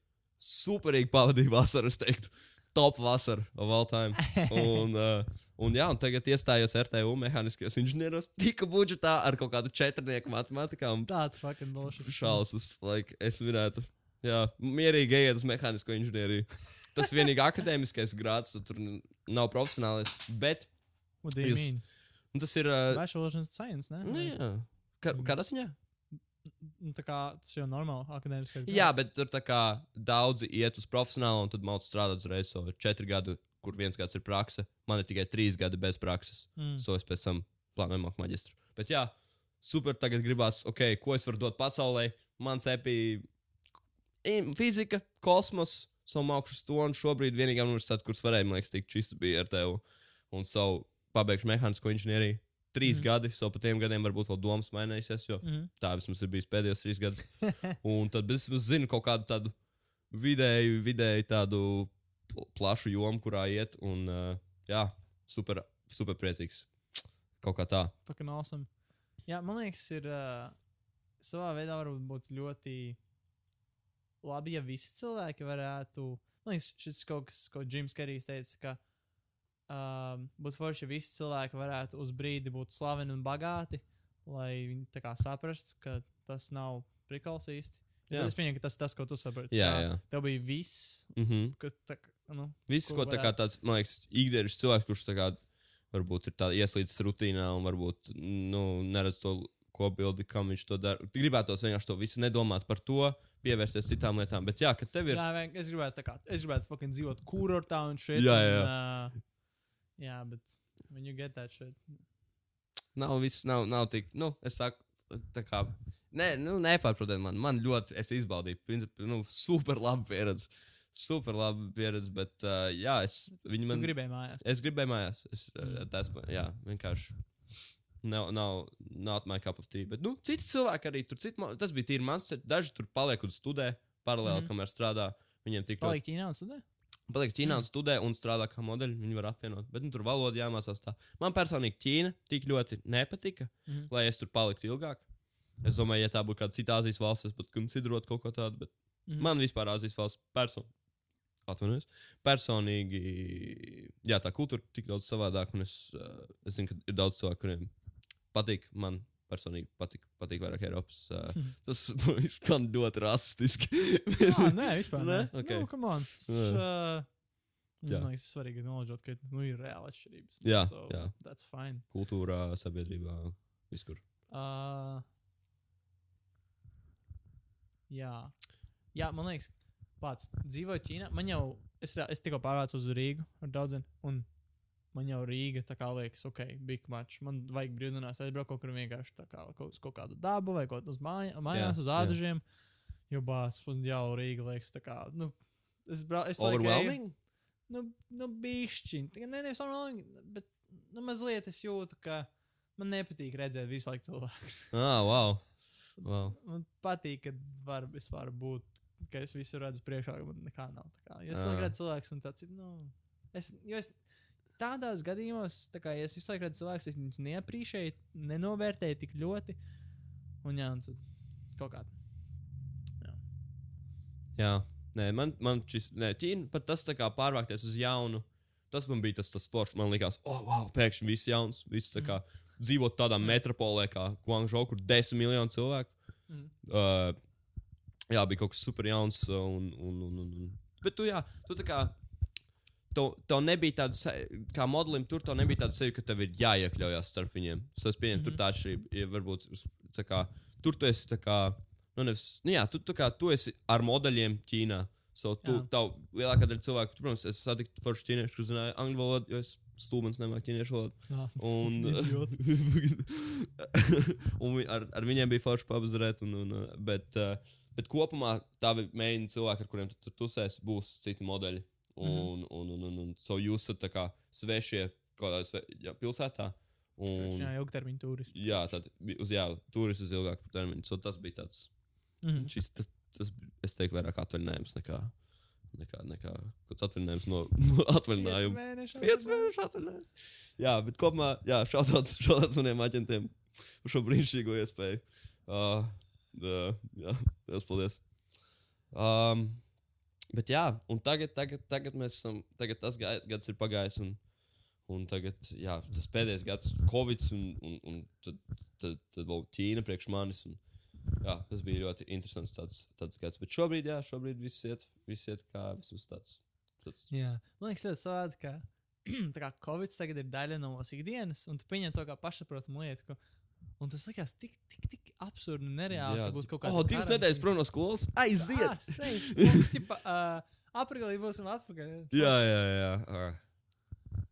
Speaker 1: Superīgi pavadīju vasaru, es teiktu. Top vasara of all time. Un, uh, un, jā, un tagad iestājos RTU mehāniskajos inženieros. Tika budžetā ar kaut kādu četrnieku matemātikā. Un
Speaker 2: Tāds fucking bullshit.
Speaker 1: šausmas, like, es varētu. Jā, mierīgi ejiet uz mehānisko inženieriju. Tas vienīgi akadēmiskais grāds, tur nav profesionālais. Bet
Speaker 2: What do you
Speaker 1: Jūs- tas ir. Uh,
Speaker 2: Bachelor's in science, ne?
Speaker 1: nu, jā. Ka, kādā ziņā?
Speaker 2: Nu, tā kā tas jau normāli akadēmiski.
Speaker 1: Jā, bet tur tā kā daudzi iet uz profesionālu un tad mācās strādāt uzreiz. So, ir četri gadi, kur viens gads ir praksa. Man ir tikai trīs gadi bez prakses.
Speaker 2: Mm.
Speaker 1: So es pēc tam plānoju mākt maģistru. Bet jā, super. Tagad gribās, ok, ko es varu dot pasaulē. Man sepī fizika, kosmos, savu mākslas stundu. Šobrīd vienīgā universitāte, kuras varēja, man liekas, tikt čista bija ar tevi. Un savu pabeigšu mehānisko inženieriju. Trīs mm. gadi, so pa tiem gadiem varbūt vēl domas mainīsies, jo
Speaker 2: Mhm.
Speaker 1: tā vismaz ir bijis pēdējos trīs gadus. Un tad es zinu kaut kādu tādu vidēju, vidēju tādu pl- plašu jomu, kurā iet. Un uh, jā, super, super priecīgs. Kaut kā tā.
Speaker 2: Fucking awesome. Jā, man liekas, ir uh, savā veidā varbūt būt ļoti labi, ja visi cilvēki varētu. Man liekas, šis kaut kas, ko Džims Kerijs teica, ka um, būtu forši, ja visi cilvēki varētu uz brīdi būt slaveni un bagāti, lai viņi saprastu, ka tas nav prikals īsti.
Speaker 1: Jā.
Speaker 2: Es pieņemu, ka tas ir tas, ko tu saproti.
Speaker 1: Jā, jā.
Speaker 2: Tev bija viss,
Speaker 1: Mm -hmm.
Speaker 2: ka tā, nu,
Speaker 1: Viss,
Speaker 2: Ko
Speaker 1: ko tā kā tāds, man liekas, ikdienas cilvēks, kurš kā varbūt ir ieslīdis rutīnā un varbūt nu, neredz to kopbildi, kam viņš to dara. Gribētos vienkārši to visu nedomāt par to, pievērsties citām lietām. Bet jā, ka tev ir.
Speaker 2: Jā, vien- es gribētu, kā, es gribētu fucking dzīvot kurortā un šeit.
Speaker 1: Jā,
Speaker 2: un,
Speaker 1: jā.
Speaker 2: Uh, jā, bet when you get that shit.
Speaker 1: Nav viss, nav, nav tik, nu, es saku, tā kā. Nē, nu, nepārprotiet man. Man ļoti, es izbaudīju, principā, nu, super labi pieredze. Super labi pieredze, bet, uh, jā, es. Viņi
Speaker 2: Man... Tu gribēji mājās.
Speaker 1: Es gribēju mājās. Es,
Speaker 2: Mm.
Speaker 1: tas, jā, vienkārši. Nav, nav, not my cup of tea. Bet, nu, citi cilvēki arī tur, citi, tas bija tīri mans. Daži tur paliek un studē paralēli, mm. kamēr strādā. Viņiem tik ļoti
Speaker 2: Palikt Ķīnā un studē?
Speaker 1: Paliek Ķīnā
Speaker 2: Mm.
Speaker 1: un studē un strādā kā modeļi. Viņi var apvienot. Bet nu, tur valoda jāmācās tā. Man personīgi Ķīna tik ļoti nepatika,
Speaker 2: Mhm.
Speaker 1: lai es tur paliktu ilgāk. Es domāju, ja tā būtu kāda cita Azijas valsts, es pat konsiderot kaut ko tādu. Bet
Speaker 2: Mhm.
Speaker 1: man vispār Azijas valsts personīgi. Atvainojos. Personīgi, jā, tā kultūra ir tik daudz savādāka, un es, uh, es zinu, ka ir daudz cilvēku, kuriem patīk. Man personīgi patīk, patīk vairāk Eiropas. Uh,
Speaker 2: Mhm.
Speaker 1: tas skan ļoti rasistiski.
Speaker 2: Jā, nē, vispār.
Speaker 1: Nē?
Speaker 2: Nē,
Speaker 1: Ok.
Speaker 2: Nu, come on. Tas, uh,
Speaker 1: Jā.
Speaker 2: Man liekas, svarīgi nolādēt, ka nu, ir reāla atšķirības.
Speaker 1: Jā,
Speaker 2: so,
Speaker 1: jā.
Speaker 2: That's fine.
Speaker 1: Kultūrā, sabiedrībā, visur.
Speaker 2: Uh, jā. jā, man liekas, pats dzīvoju Ķīnā. Man jau, es, es tikko pārvācos uz Rīgu ar daudziem, un man jau Rīga tā kā liekas, ok, big match. Man vajag brīvdienās aizbraukt kaut kur vienkārši kā kaut, kaut kādu dabu vai kaut uz māja, mājās,
Speaker 1: Jā,
Speaker 2: uz
Speaker 1: jā.
Speaker 2: ādažiem. Jo bācis, man jau Rīga liekas tā kā, nu, es braucu, es
Speaker 1: Overwhelming?
Speaker 2: Nu, nu bišķiņ. Tikai Ne, nevis overwhelming, bet nu, mazliet es jūtu, ka man nepatīk redzēt visu laiku cilvēkus.
Speaker 1: Ah, wow. wow.
Speaker 2: Man patīk, ka var, es varu būt, ka es visu redzu priekšā, ka man nekā nav. Kā. Jo es
Speaker 1: Ah.
Speaker 2: redzu cilvēkus, un tāds. Nu, es, jo es tādos gadījumos, tā kā ja es visu laiku redzu cilvēkus, es viņus neaprīšēju, nenovērtēju tik ļoti. Un jā, un kaut kā.
Speaker 1: Jā, nē, man, man šis, nē, Ķīna pat tas tā kā pārvākties uz jaunu. Tas man bija tas, tas foršs. Man liekas, oh, wow, pēkšņi viss jauns. Viss tā kā dzīvot tādā metropolē kā Guangzhou, kur desmit miljonu cilvēku.
Speaker 2: Mm.
Speaker 1: Uh, jā, bija kaut kas super jauns. Un, un, un, un, un. Bet tu, jā, tu tā kā. Tev, tev nebija tāda, kā modelim, tur tev nebija tāda seja, ka tev ir jāiekļaujas starp viņiem. Es pieņemu, tur
Speaker 2: Mhm.
Speaker 1: tā atšķirība ir. Varbūt tā kā, tur tu esi tā kā. Nu, nevis, nu jā, tu, tā kā, tu esi ar modeļiem Ķīnā. So, tu,
Speaker 2: Jā.
Speaker 1: tav, lielākā daļa cilvēku, tu, protams, es satiku foršu ķīniešu, kurš zināja angļu valodu, jo es stulbens nemāku ķīniešu valodu. Un, un ar, ar viņiem bija forši pabazarēt. Un, un, bet, uh, bet kopumā tavi mēģini cilvēki, ar kuriem tu tur tusēsi, būs citi modeļi. Un,
Speaker 2: Mhm.
Speaker 1: un, un, un, un so jūs esat kā svešie kaut kādā sve, jā, pilsētā. Un,
Speaker 2: Jā, ilgtermiņa turisti.
Speaker 1: jā, tad uz jā, turis uz ilgāku termiņu. So tas bija tāds,
Speaker 2: Mhm.
Speaker 1: šis, tas, tas, es teiktu, vairāk atvaļinājums nekā, nekā, nekā kāds atvaļinājums no, no atvaļinājuma. Pieci mēneši atvaļinājums. Jā, bet kopumā, šādāds maniem aģentiem par šo brīnišķīgo iespēju. Uh, uh, jā, liels paldies. Um, bet jā, un tagad, tagad, tagad mēs esam, tagad tas gads ir pagājis, un, un tagad, jā, tas pēdējais gads, Covid, un, un, un tad, tad, tad vēl Ķīna priekš manis. Un, jā, tas bija ļoti interesants tāds, tāds gads. Bet šobrīd, jā, šobrīd viss iet, viss iet kā vismaz tāds. tāds
Speaker 2: Jā, man liekas, ļoti savādi, ka tā kā Covid tagad ir daļa no mūsu ikdienas, un tu pieņem to kā pašsaprotamu lietu. Ka, un tas likās tik, tik, tik absurdi un nereāli.
Speaker 1: Jā,
Speaker 2: būs kaut
Speaker 1: o,
Speaker 2: kāda.
Speaker 1: divas nedēļas prom no skolas. Aiziet!
Speaker 2: Ah. Un, tipa, uh, Aprīlī būsim atpakaļ.
Speaker 1: Jā, jā, jā. Uh.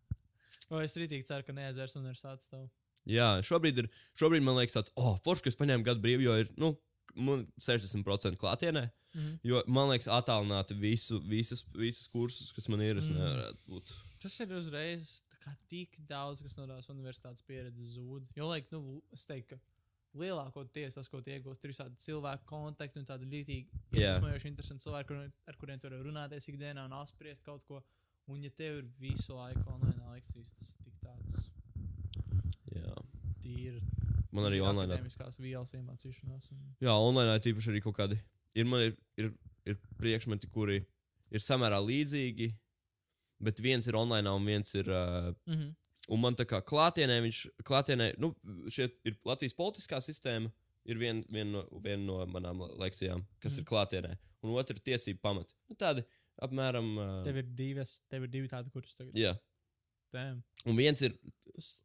Speaker 2: O, es rītīgi ceru, ka neaizvērs universitātes tev.
Speaker 1: Jā, šobrīd, ir, šobrīd man liekas, tāds, oh, forši, ka es paņēmu gadu brīvu, jo ir nu, man 60% klātienē.
Speaker 2: Mhm.
Speaker 1: Jo man liekas, attālināti visu, visus, visus kursus, kas man ir. Es
Speaker 2: Mm.
Speaker 1: nevaru būt.
Speaker 2: Tas ir uzreiz kā tik daudz, kas no tās universitātes pieredzes zūd. Jo, laik, nu, es teiktu, ka lielākoties tas, ko tu iegūsi, ir visādi cilvēku kontakti un tādi līdzīgi iedvesmojoši, interesanti cilvēki, kur, ar kuriem tu vari runāties ikdienā un apspriest kaut ko. Un, ja tev ir visu laiku online lekcijas, tas ir tik tāds
Speaker 1: Jā.
Speaker 2: tīri.
Speaker 1: Man arī online.
Speaker 2: Akademiskās vielas iemācīšanās. Un...
Speaker 1: Jā, online tīpaši arī kaut kādi. Ir, man ir, ir, ir priekšmeti, kuri ir samērā līdzīgi, bet viens ir online un viens ir. Uh,
Speaker 2: Mm -hmm.
Speaker 1: Un man tā kā klātienē, viņš klātienē, nu, šeit ir Latvijas politiskā sistēma, ir viena vien no, vien no manām lekcijām, kas mm.
Speaker 2: Mhm.
Speaker 1: ir klātienē, un otra ir tiesība pamati. Nu, tādi apmēram. Uh,
Speaker 2: Tev ir divas, tev ir divi tādi, kurus tagad.
Speaker 1: jā,
Speaker 2: Damn.
Speaker 1: un viens ir.
Speaker 2: Tas.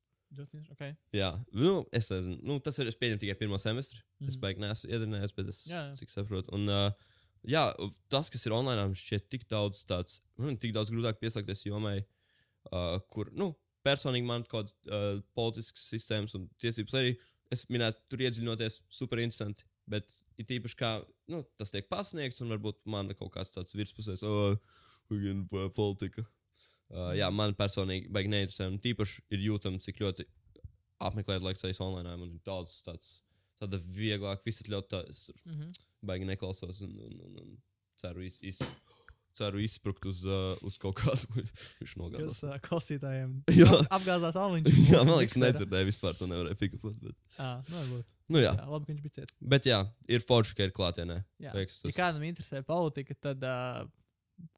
Speaker 2: Okay.
Speaker 1: Jā, nu, es nezinu, nu, tas ir. Es pieņemu tikai pirmo semestri. Mm. Es
Speaker 2: Mhm.
Speaker 1: beigās neesmu iezinājies, bet es
Speaker 2: Jā, jā.
Speaker 1: cik saprotu. Un, uh, jā, tas, kas ir online, šķiet tik daudz tāds, ir tik daudz grūtāk pieslēgties jomai, uh, kur, nu, personīgi man kaut kādas uh, politiskas sistēmas un tiesības arī, es minētu, tur iedziļinoties super interesanti. Bet ir tīpaši, kā nu, tas tiek pasniegts, un varbūt man kaut kāds tāds virspusējs, oh, politika. Uh, jā, man personīgi baigi neinteresē. Un tīpaši ir jūtams, cik ļoti apmeklēt lekcijas online. Man ir daudz tāds, tāda vieglāk, visatļaut, tā, es
Speaker 2: Mm -hmm.
Speaker 1: Baigi neklausos un, un, un, un ceru, iz, iz, ceru izsprukt uz, uh, uz kaut kādu. Nogādās.
Speaker 2: Kas uh, klausītājiem apgāzās aliņš.
Speaker 1: Jā, man liekas, nedzirdēju vispār to nevarēju pikapot. Bet,
Speaker 2: Jā, nu, varbūt.
Speaker 1: nu, jā.
Speaker 2: Jā, labi, viņš bija ciet.
Speaker 1: bet jā, ir forši, ka ir klātienē.
Speaker 2: Jā.
Speaker 1: Liekas,
Speaker 2: Ja
Speaker 1: tas-
Speaker 2: kādam interesē politika, tad uh,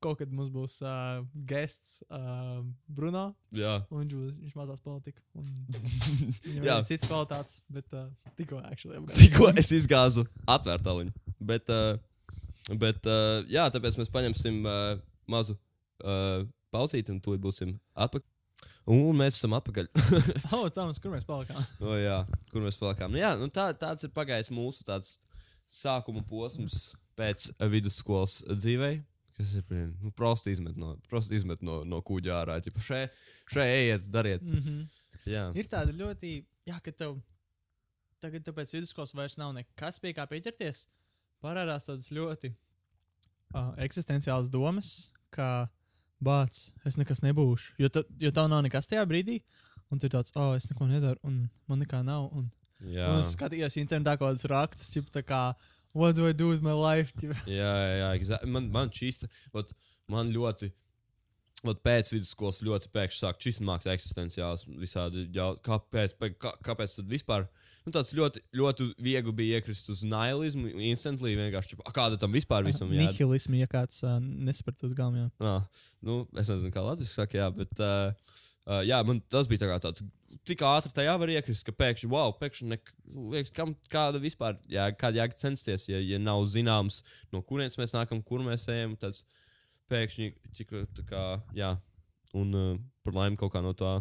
Speaker 2: kaut kad mums būs uh, gests uh, Bruno.
Speaker 1: Jā,
Speaker 2: viņš, būs, viņš mācās politiku. un Viņam ir cits kvalitātes, bet uh, tikko actually apgājās.
Speaker 1: tikko es izgāzu atvērtu aliņu. Bet, uh, bet uh, jā, tāpēc mēs paņemsim uh, mazu uh, pauzīti un tūlīt būsim atpakaļ. Un mēs esam atpakaļ.
Speaker 2: O, Toms, kur mēs palikām?
Speaker 1: O, jā, kur mēs palikām? Nu, jā, nu, tā, tāds ir pagājis mūsu tāds sākuma posms pēc uh, vidusskolas dzīvē. Kas ir nu, prosti izmet no, prosti izmet no, no kuģa ārā. Ķipa, še, še, ejiet, dariet.
Speaker 2: Mm -hmm.
Speaker 1: Jā,
Speaker 2: Ir tāda ļoti, jā, ka tev tagad, tāpēc vidusskolas vairs nav nekas pie kā pieķerties. Parādās tādas ļoti uh, eksistenciālas domas, ka bācis, es nekas nebūšu. Jo, ta, jo tev nav nekas tajā brīdī. Un tu tāds, oh, es neko nedaru, un man nekā nav. Un,
Speaker 1: Jā,
Speaker 2: un es skatījos internetā kaut kādus rakstus, tipo, tā kā, what do I do with my life? Tipo.
Speaker 1: jā, jā, exactly. man, man šīs, ot, man ļoti. Ot, pēc vidusskolas ļoti pēkšņi sāk čismākt eksistenciāls visādi jau, kāpēc, pē- kā, kāpēc tad vispār, nu tas ļoti, ļoti viegli bija iekrist uz nihilismu, instantly vienkārši, čipa, "A, kāda tam vispār visam jābūt.
Speaker 2: Nihilismu, ja kāds uh, nesaprata uz galvām. jā.
Speaker 1: Ah, nu, es nezinu, kā Latvijas saka, jā, bet uh, uh, jā, man tas bija tā tāds, cik ātri tajā var iekrist, ka pēkšņi, wow, pēkšņi, nek, liekas, kam, kāda vispār, jā, kāda jēga censties, ja, ja nav zināms, no kurienes mēs nākam, kur mēs ejam, tas pēkšņi, cik, tā kā, jā, un uh, par laimi kaut kā no tā,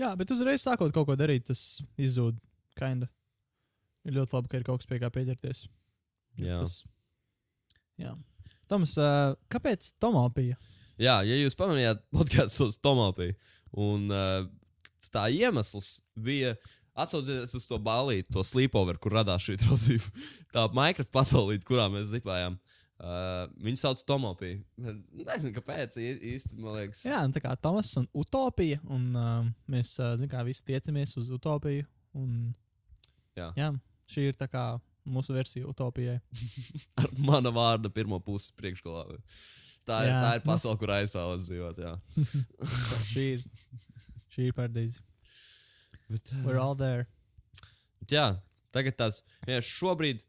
Speaker 2: Jā, bet uzreiz sākot kaut ko darīt, tas izzūd. Kinda. Ir ļoti labi, ka ir kaut kas pie kā pieķerties.
Speaker 1: jā.
Speaker 2: Tas, jā. Toms, uh, kāpēc tomopija?
Speaker 1: Jā, ja jūs pamanījāt podkāstu uz Tomopiju, un uh, tā iemesls bija atsaucieties uz to balīti, to sleepover, kur radās šī trosība. Tā Minecraft pasaulīte, kurā mēs zipājām. Uh, viņu sauc par Tomopiju. Nezinu, kāpēc ī- īsti, man liekas.
Speaker 2: Jā, un tā kā Tomas un Utopija, un uh, mēs, uh, zinām, kā visi tiecamies uz Utopiju. Un,
Speaker 1: Jā.
Speaker 2: jā, šī ir tā kā mūsu versija Utopijai.
Speaker 1: Ar mana vārda pirmo pusi priekšgalā. Tā ir,
Speaker 2: Jā.
Speaker 1: tā ir pasaule, kur aizvēlas dzīvot. Jā.
Speaker 2: Tā šī ir, šī ir paradīze.
Speaker 1: Bet, uh,
Speaker 2: We're all there.
Speaker 1: Jā, tagad tāds vienkārši šobrīd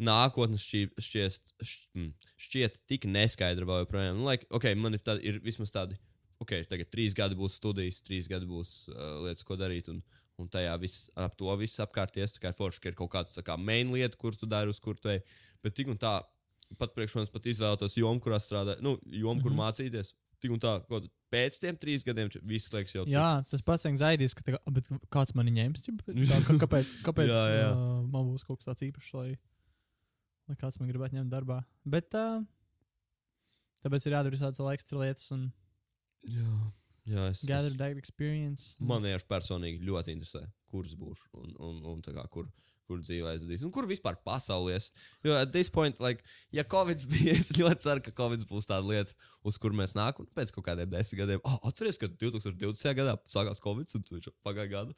Speaker 1: nākotnes šķī, šķiest, šķ, mm, šķiet tik neskaidra vēl joprojām. Nu, like, okay, man ir, tādi, ir vismaz tādi, ok, tagad trīs gadi būs studijas, trīs gadi būs uh, lietas, ko darīt. Un, un tajā viss, ap to viss apkārties. Tā kā ir forši, ka ir kaut kāds tā kā main lieta, kur tu dari, uz kur tu ej. Bet tik un tā, pat priekš manis pat izvēlētos jomu, kurā strādā, nu, jomu, mm -hmm. kur
Speaker 2: Mhm.
Speaker 1: mācīties. Tik un tā, kaut kā pēc tiem trīs gadiem viss liekas jau
Speaker 2: Jā, tas pats anxiety, ka tā, kā, bet kāds man ņems. ķip, Tā, ka, kāpēc kāpēc
Speaker 1: Jā, jā.
Speaker 2: Uh, man būs kaut kas tāds īpašs, lai, lai kāds man gribētu ņemt darbā. Bet uh, tāpēc ir jādara visādas ekstra lietas un
Speaker 1: Jā, jā es,
Speaker 2: gather
Speaker 1: es,
Speaker 2: that experience.
Speaker 1: Man vienkārši personīgi ļoti interesē, kurš būšu un, un, un tā kā, kur, kur dzīvē aizvadīs. Un kur vispār pasaulies. Jo at this point, like, ja Covid bija, es ļoti ceru, ka Covid būs tāda lieta, uz kur mēs nākam pēc kaut kādiem desmit gadiem. Oh, atceries, ka 2020. gadā sākās Covid un viņš pagāja gadu.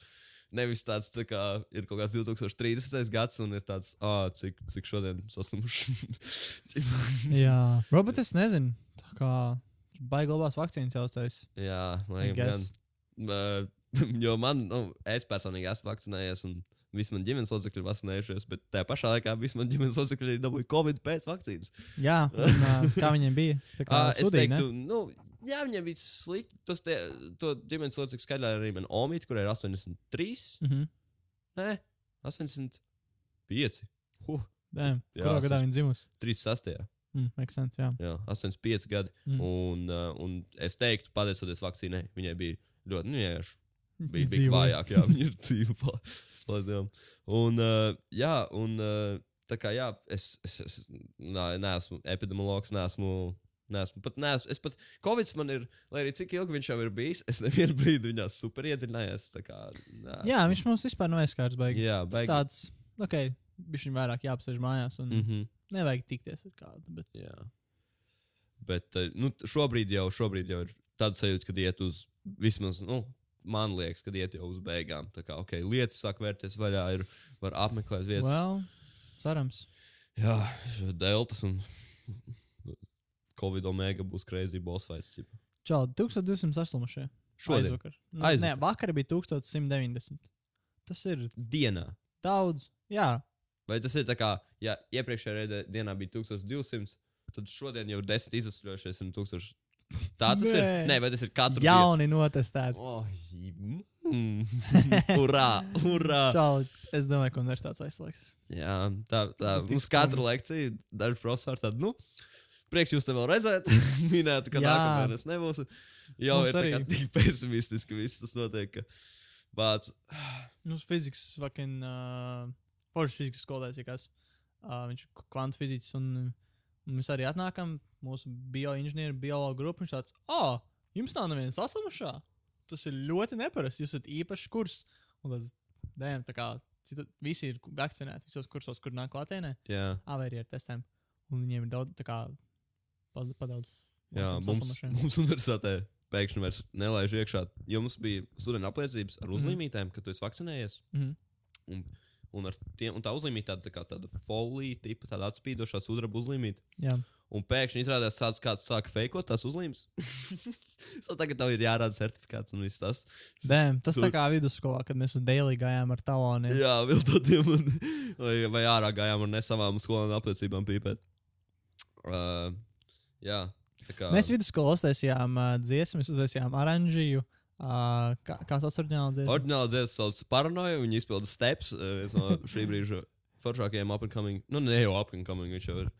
Speaker 1: Nevis tāds, tā kā ir kaut kāds 2030. gads, un ir tāds, ah, cik, cik šodien saslimuši.
Speaker 2: Jā, varbūt es nezinu. Tā kā baiglabās vakcīnas jautājums.
Speaker 1: Jā, laikam, gan. Uh, jo man, nu, es personīgi esmu vakcinējies, un visi mani ģimenes locekļi ir vakcinējušies, bet tajā pašā laikā visi mani ģimenes locekļi ir dabūjuši Covid pēc vakcīnas.
Speaker 2: Jā, un, uh, kā viņiem bija? Tā kā
Speaker 1: Uh, es
Speaker 2: sudīja, ne?
Speaker 1: teiktu, nu, jā, viņiem bija slikti. Tas te, to ģimenes locekļu skaidrā arī man Omīte, kur ir 83,
Speaker 2: Mhm.
Speaker 1: nē, 85. Huh,
Speaker 2: Damn,
Speaker 1: Jā,
Speaker 2: Kurā gadā viņa dzimusi?
Speaker 1: 36.
Speaker 2: Mm, makes sense, jā.
Speaker 1: Jā, 85 gadi.
Speaker 2: Mm.
Speaker 1: Un, uh, un es teiktu, pateicoties vakcīnai, viņai bija ļoti, nu, vienkārši bija, bija vājāk, jā, viņa ir dzīva. Un, uh, jā, un uh, tā kā, jā, es, es, es nā, neesmu epidemiologs, neesmu. Neesmu, pat, neesmu, es pat, Covid man ir, lai arī cik ilgi viņš jau ir bijis, es nevienu brīdi viņā super iedziļinājos. tā kā, neesmu.
Speaker 2: Jā, viņš mums vispār nav aizskārs baigi.
Speaker 1: Jā, baigi.
Speaker 2: tāds, ok, viņam vairāk jāapsēž mājās un mm.
Speaker 1: Mm -hmm,
Speaker 2: nevajag tikties ar kādu. Bet...
Speaker 1: jā. Bet uh, nu, šobrīd, jau, šobrīd jau ir tāds sajūta, kad iet uz vismaz, nu, man liekas, kad iet jau uz beigām. Tā kā, ok, lietas sāk vērties vaļā, ir, var apmeklēt vietas.
Speaker 2: Well, cerams.
Speaker 1: Jā, deltas un Covid omega būs crazy boss fights. tipa.
Speaker 2: Čau, 1200 saslimušie.
Speaker 1: Šodien,
Speaker 2: Aizvakar. Nu,
Speaker 1: Aizvakar.
Speaker 2: Nē, vakar bija 1190. Tas ir
Speaker 1: dienā.
Speaker 2: daudz. Jā,
Speaker 1: Vai tas ir tā kā, ja iepriekšējā dienā bija 1200, tad šodien jau ir 10 izsmeļojušies un 1000. Tā tas ir.
Speaker 2: Nē.
Speaker 1: Nē, vai tas ir katru
Speaker 2: jauni notestēti.
Speaker 1: dienu? Oh, mm, urā, urā!
Speaker 2: Čau, es domāju, ka universitātes aizslēgs.
Speaker 1: Jā, tā, tā mums katru lekciju daži profesori tādu, nu, prieks jūs te vēl redzēt, minētu, ka
Speaker 2: Jā.
Speaker 1: nākamā mēnesī nebūs. Jau
Speaker 2: Mums
Speaker 1: ir tā tik pesimistiski viss tas notiek, ka vāc.
Speaker 2: Mums fizikas, fucking, uh, foršs fizikas skolotājs, ja kas. Uh, viņš ir kvantu fizikas, un, un mēs arī atnākam, mūsu bioinženieru, biologu grupu. Viņš tāds, oh, jums nav nevienas saslimušā. Tas ir ļoti neparasti. Jūs esat īpašs kurs. Un tāds, dēm, tā kā citu, visi ir vakcinēti visos kursos, kur nāk klātienē.
Speaker 1: Jā,
Speaker 2: vai arī ar testiem. Un viņiem ir daudz, tā kā, padaudz.
Speaker 1: jā mums, mums universitātē pēkšņi vairs nelaiž iekšā. Jums bija studenta apliecības ar uzlīmītēm, ka tu esi vakcinējies.
Speaker 2: Mhm.
Speaker 1: Un, un, tiem, un tā uzlīmīta tāda, tā tāda folija, tipa tāda atspīdošā sudraba uzlīmīta.
Speaker 2: Jā.
Speaker 1: Un pēkšņi izrādās, ka kāds sāka fejkot tās uzlīmes. so tagad tev ir jārāda certifikāts un viss tas.
Speaker 2: Dēm, tas
Speaker 1: Tur-
Speaker 2: tā kā vidusskolā, kad mēs uz daily gājām ar taloniem.
Speaker 1: Jā, viltotiem. un- Vai, vai ārā gājām ar nesavām skolēnu apliecībām pīpēt. Uh, jā, tā kā.
Speaker 2: Mēs vidusskolā uztaisījām uh, dziesmu, uztaisījām oranžiju. Uh, kā, kā sauc oriģināla dziesma?
Speaker 1: Ordināli dziesmas sauc Paranoja, viņi izpilda steps. uh, viens no šī brīža foršākajiem up and coming. Nu, ne jau up and coming, viņš jau ir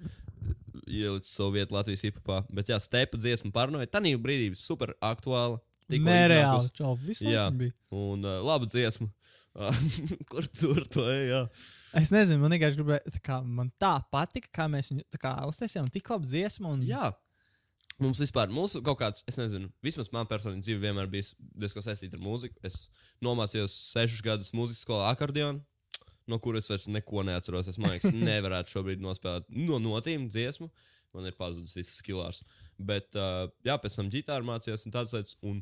Speaker 1: ielicis savu vietu Latvijas hipopā. Bet jā, stepa dziesma Paranoja. Tā brīdī super aktuāla.
Speaker 2: Nereāli. Čau, visu laiku bija.
Speaker 1: Un uh, laba dziesma. Uh, Kur tur to ej? Jā.
Speaker 2: Es nezinu, man vienkārši gribēja, tā kā man tā patika, kā mēs viņu uztaisījām tik labu dziesmu. Un...
Speaker 1: Jā. Mums vispār, mūsu kaut kāds, es nezinu, vismaz man personīgi dzīve vienmēr bijis diezgan saistīta ar mūziku. Es nomācījos sešus gadus mūzikas skolā akordionu, no kuras vairs neko neatceros. Es domāju, ka nevarētu šobrīd nospēlēt no notīm dziesmu. Man ir pazudis viss skilārs. Bet, uh, jā, pēc tam ģitāru mācījos un tādas lietas. Un,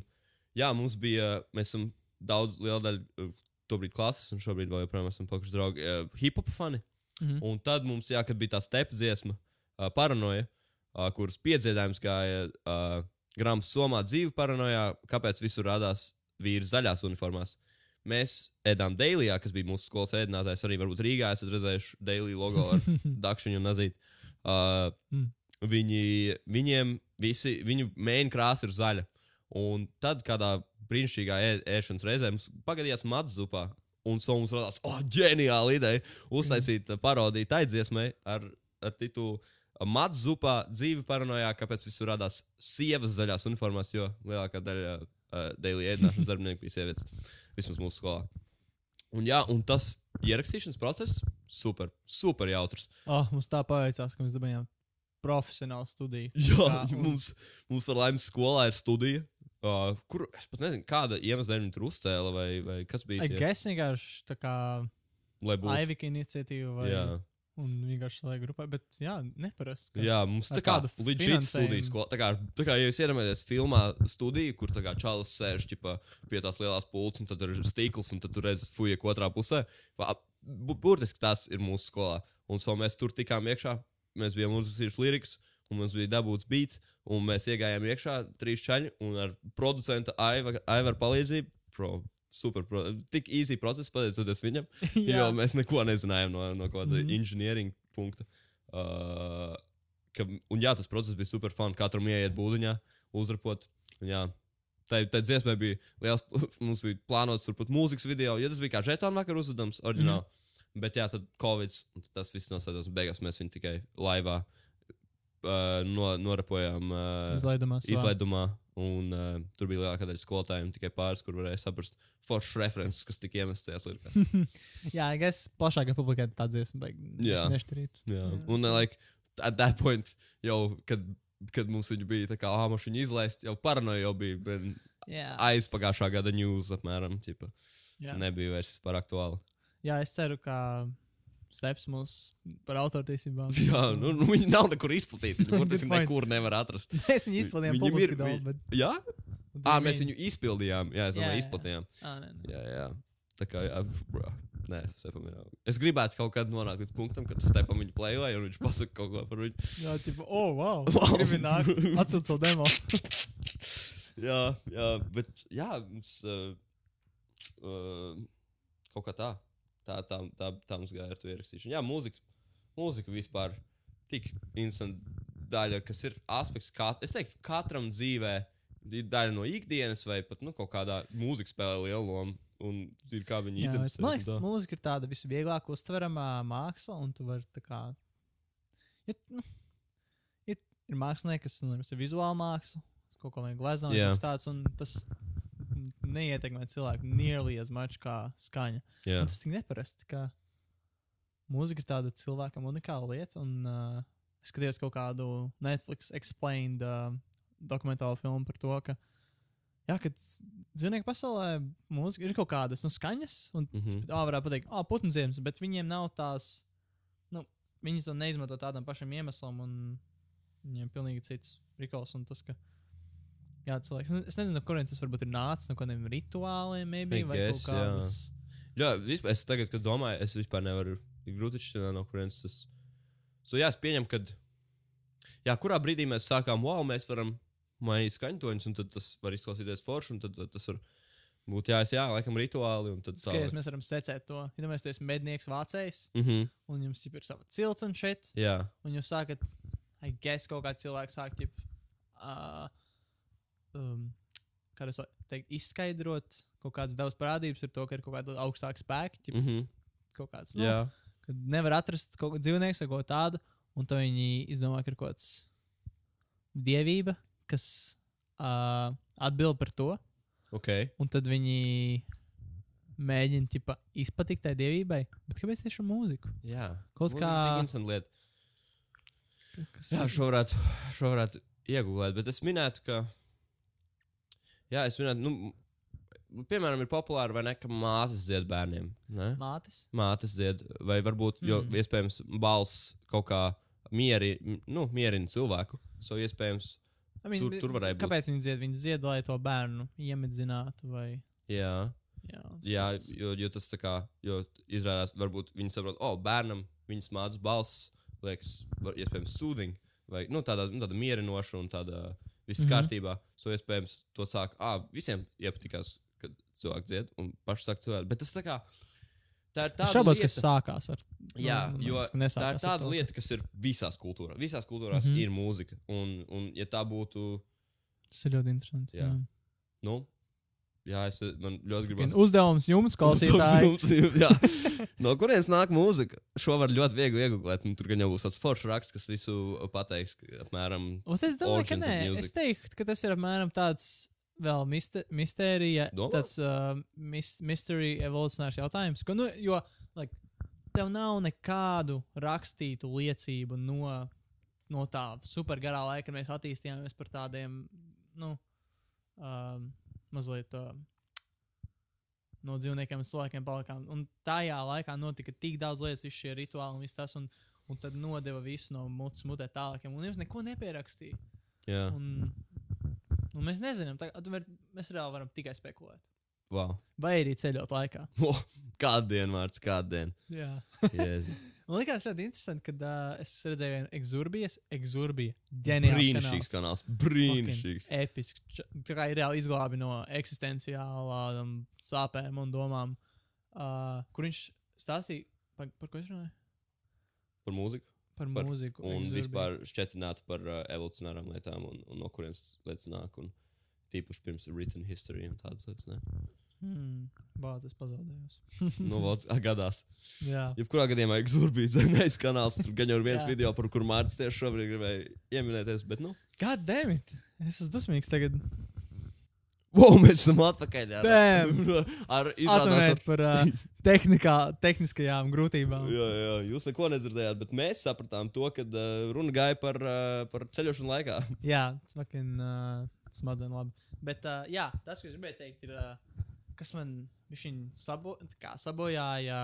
Speaker 1: jā, mums bija, mēs esam daudz, liela daļa tobrīd klases, un šobrīd vēl joprojām esam palikuši draugi, uh, hip hop fani.
Speaker 2: Mhm.
Speaker 1: Un tad mums, jā, kad bija tā stepa dziesma, uh, paranoja, uh, kuras piedziedājums gāja uh, grāmatas somā dzīve paranojā, kāpēc visur rādās vīri zaļās uniformās. Mēs ēdām Dailijā, kas bija mūsu skolas ēdinātājs, arī varbūt Rīgā esat redzējuši Daily logo ar dakšiņu un nazīt. Uh,
Speaker 2: Mm.
Speaker 1: viņi, viņiem visi, viņu mēģina krāsa ir zaļa. Un tad kādā brīnišķīgā ē, ēšanas reizē mums pagadījās matu zupā. Un so mums radās, oh, ģeniāla ideja uztaisīt parodiju tai dziesmai ar, ar titulu Matu zupā dzīve paranojā, kāpēc visur radās sievas zaļās uniformās, jo lielākā daļa uh, daily ēdināšanas darbinieku bija sievietes. Vismaz mūsu skolā. Un, jā, un tas ierakstīšanas process super, super jautrs.
Speaker 2: Oh, mums tā paveicās, ka mēs dabūjām profesionālu studiju.
Speaker 1: Jā,
Speaker 2: Tā, un-
Speaker 1: mums, mums par laimi skolā ir studija. Uh, kur es pat nezinu, kāda iemesla dēļ viņi tur uzcēla, vai, vai kas bija.
Speaker 2: Guess vienkārši tā kā
Speaker 1: lai būtu.
Speaker 2: Aivika iniciatīva vai
Speaker 1: Jā,
Speaker 2: un vienkārši savai grupai, bet jā, neparasti.
Speaker 1: jā, mums tā kā
Speaker 2: kādu
Speaker 1: līdz
Speaker 2: finansējumu.
Speaker 1: studijas skolā. Tā kā, tā kā ja jūs iedomājaties filmā studiju, kur tā kā čalis sēž ķipa, pie tās lielās pults, un tad ir stīkls, un tad tur redzat fujiek otrā pusē. Burtiski tas ir mūsu skolā. Un so mēs tur tikām iekšā, mēs bijām uzrakstījuši lirikas, un mums bija dabūts beats, un mēs iegājām iekšā trīs čaļi, un ar producenta Aiva- Aivaru palīdzību, pro, super, pro, tik easy process, pateicoties viņam, jo mēs neko nezinājām no, no kāda mm. -hmm. inženieringa punkta. Uh, ka, un jā, tas process bija super fun. Katram ieiet būdiņā, uzrapot. Jā, Tā, tā dziesmai bija liels, mums bija plānots turpat mūzikas video, jo tas bija kā žetona vakar uzvedams, oriģināli. Mm -hmm. Bet jā, tad Covid, tas viss noslēdzās. un Beigās mēs viņu tikai laivā uh, no, norapojām uh,
Speaker 2: Izlaidumā.
Speaker 1: izlaidumā. Un uh, tur bija lielākā daļa skolotājiem, tikai pāris, kur varēja saprast foršas references, kas tika iemestas tajās lirikās.
Speaker 2: Jā, es plašākai publikai tā dziesma
Speaker 1: Jā.
Speaker 2: beigās nešķirīt.
Speaker 1: Jā,
Speaker 2: Jā.
Speaker 1: un uh, like, at that point, jau, kad, kad mums viņa bija tā kā āmaša izlaist, jau paranoja jau bija ben,
Speaker 2: Jā.
Speaker 1: aiz pagājušā gada news apmēram. Ķipa,
Speaker 2: Jā.
Speaker 1: nebija vairs vispār aktuāli.
Speaker 2: Jā, es ceru, ka steps mūs par autortiesībām.
Speaker 1: Jā, nu, nu viņi nav nekur izplatīti. Viņi burtiski nekur nevar atrast.
Speaker 2: Mēs viņu izplatījām publiski daudz, bet...
Speaker 1: Jā, ah, mēs viņu izpildījām. Jā, es
Speaker 2: Jā,
Speaker 1: domāju,
Speaker 2: jā.
Speaker 1: izplatījām.
Speaker 2: Ā, nē, nē.
Speaker 1: Jā, jā. Tā kā, jā, bro. Nē, Stepam ir. Es gribētu kaut kad nonākt līdz punktam, kad Stepam viņu plējoja un viņš pasaka kaut ko par viņu.
Speaker 2: Jā, tipo, oh, wow.
Speaker 1: Wow.
Speaker 2: Gribu nākt, atsūt savu demo.
Speaker 1: Jā, jā, bet jā, mums uh, uh, kaut kā tā. Tā, tā, tā, tā mums gāja ar to ierakstīšanu. Jā, mūzika, mūzika vispār tik interesanta daļa, kas ir aspekts, kā es teiktu, katram dzīvē ir daļa no ikdienas, vai pat nu, kaut kādā mūzika spēlē lielu lomu. Un ir kā viņi identificējas.
Speaker 2: man liekas,
Speaker 1: tā.
Speaker 2: mūzika ir tāda visvieglāk uztveramā māksla, un tu vari tā kā. Ir, nu, ir, ir mākslinieki, kas nu, ir vizuāla māksla, kaut ko vajag gleznot, kas tāds, un tas neietekmē cilvēku nearly as much kā skaņa.
Speaker 1: Jā,
Speaker 2: Un tas tik neparasti, ka mūzika ir tāda cilvēkam unikāla lieta, un uh, es skatījos kaut kādu Netflix explained uh, dokumentālu filmu par to, ka, jā, ka dzīvnieku pasaulē mūzika ir kaut kādas nu, skaņas, un
Speaker 1: mm -hmm.
Speaker 2: tā varētu pateikt, ah, putnu ziemas, bet viņiem nav tās, nu, viņi to neizmanto tādam pašam iemeslam, un viņiem ir pilnīgi cits rīkals, un tas, ka Jā, cilvēks. Es ne- Es nezinu, no kurienes tas varbūt ir nācis, no kādiem rituāliem, maybe, vai
Speaker 1: guess,
Speaker 2: kaut
Speaker 1: jā.
Speaker 2: kādas.
Speaker 1: Jā, vispār, es tagad, kad domāju, es vispār nevaru grūti izšķirt, no kurienes tas. So, jā, es pieņemu, ka. Jā, kurā brīdī mēs sākām, wow, mēs varam mainīt skaņtoņus, un tas var izklausīties forši, un tad tad tas var būt jā, es, jā, laikam rituāli,
Speaker 2: Skaties, mēs varam secēt to. Ja mēs esam mednieks vācējs,
Speaker 1: Mhm,
Speaker 2: un jums ir sava cilts un šeit,
Speaker 1: jā,
Speaker 2: un jūs sākat, I guess, kaut kā cilvēks sāk, ģip, uh, um, kā es teiktu, izskaidrot kaut kādas daudz parādības ar to, ka ir kaut kāda augstāka spēka, ģip,
Speaker 1: mhm,
Speaker 2: kaut kāds, nu,
Speaker 1: jā,
Speaker 2: kad nevar atrast kaut kādu dzīvnieku vai ko tādu, un tad viņi izdomā, ka ir kaut kāds dievība, kas uh, atbild par to,
Speaker 1: ok.
Speaker 2: un tad viņi mēģina ķipa, izpatikt tai dievībai. Bet kāpēc tieši ar mūziku?
Speaker 1: Jā,
Speaker 2: Kaut kā-
Speaker 1: lieta.
Speaker 2: Kas
Speaker 1: Jā, šo varētu, šo varētu iegūt, bet es minētu, ka. Jā, es minētu, nu, piemēram, ir populāri vai ne, ka mātes dzied bērniem. Ne?
Speaker 2: Mātes?
Speaker 1: Mātes dzied, vai varbūt, jo
Speaker 2: Mm.
Speaker 1: iespējams, balss kaut kā mieri, nu, mierina cilvēku. So, iespējams,
Speaker 2: I mean,
Speaker 1: Tur- tur varēja būt.
Speaker 2: Kāpēc viņi dzied? Viņi dzied, lai to bērnu iemidzinātu vai.
Speaker 1: jā,
Speaker 2: Jā,
Speaker 1: jā jo, jo tas tā kā, jo izrādās, varbūt viņi saprot, o, oh, bērnam viņas mācas balss, liekas, var, iespējams, sūdiņa, vai nu, tāda, nu, tāda mierinoša un tāda viss mm. -hmm. kārtībā. So, iespējams, to sāk, ah, visiem iepatikās, kad cilvēki dzied, un paši sāk cilvēki. Bet tas tā kā, tā ir
Speaker 2: šaubos,
Speaker 1: lieta,
Speaker 2: kas sākās ar.
Speaker 1: Jā,
Speaker 2: nu, man
Speaker 1: jo tā ir tāda lieta, kas ir visās kultūrās. Visās kultūrās mm. -hmm. ir mūzika. Un, un ja tā būtu,
Speaker 2: Tas ir ļoti interesanti.
Speaker 1: Jā. nu, jā, es man ļoti gribētu.
Speaker 2: Uzdevums jums, klausītāji.
Speaker 1: Jā. No kurienes nāk mūzika? Šo var ļoti viegli iegūt. Nu, tur gan jau būs tāds foršs raksts, kas visu pateiks, apmēram.
Speaker 2: Un es domāju, ka nē. Es teiktu, ka tas ir apmēram tāds vēl miste, mistērija,
Speaker 1: Domā?
Speaker 2: tāds uh, mis, mystery evolucionārs jautājums. Ko, nu, jo, like, tev nav nekādu rakstītu liecību no, no tā supergarā laika, kad mēs attīstījāmies par tādiem, nu, um, mazliet. Uh, No dzīvniekiem un cilvēkiem palikām. Un tajā laikā notika tik daudz lietas, visi šie rituāli un viss tas, un, un tad nodeva visu no mutes mutē tālākiem. Un neviens neko nepierakstīja.
Speaker 1: Jā,
Speaker 2: Un, un mēs nezinām, tā, var, mēs reāli varam tikai spekulēt.
Speaker 1: wow.
Speaker 2: Vai arī ceļot laikā.
Speaker 1: Oh, kādu dienu vārds, kādu dienu.
Speaker 2: Jā. Man liekas, ļoti interesanti, kad uh, es redzēju vienu exurbijas, exurbija. Ģeniāls
Speaker 1: Brīnišķīgs kanāls. Brīnišķīgs.
Speaker 2: Episks. Tā kā ir reāli izglābi no eksistenciālām sāpēm un domām, uh, kur viņš stāstīja, par, par ko viņš runāja?
Speaker 1: Par mūziku.
Speaker 2: Par, mūziku.
Speaker 1: Un
Speaker 2: Exurbia.
Speaker 1: vispār šķetinātu par uh, evolucionārām lietām un, un no kurienes lietas nāk. Un tīpaši pirms written history un tādas lietas. Ne?
Speaker 2: Hmm, Bāzes pazaudējos.
Speaker 1: Nu, vēl gadās.
Speaker 2: Jā.
Speaker 1: Jebkurā gadījumā Exurbijas zemēs kanāls. Tur gan jau ir viens
Speaker 2: Jā.
Speaker 1: video, par kuru Mārcis tieši šobrīd gribēja ieminēties. Bet, nu,
Speaker 2: God damn it! Es esmu dusmīgs tagad.
Speaker 1: Wow, mēs esam atpakaļ. ar-! Ar izrādās.
Speaker 2: Atvainojiet par uh, tehnikā, tehniskajām grūtībām.
Speaker 1: Jā, jā, jūs neko nedzirdējāt, bet mēs sapratām to, ka uh, runa gāja par, uh, par ceļošanu laikā.
Speaker 2: Jā, fucking uh, smadzen labi. Bet uh, jā, tas, ko es gribēju teikt, ir, uh, kas man sabo, kā sabojāja,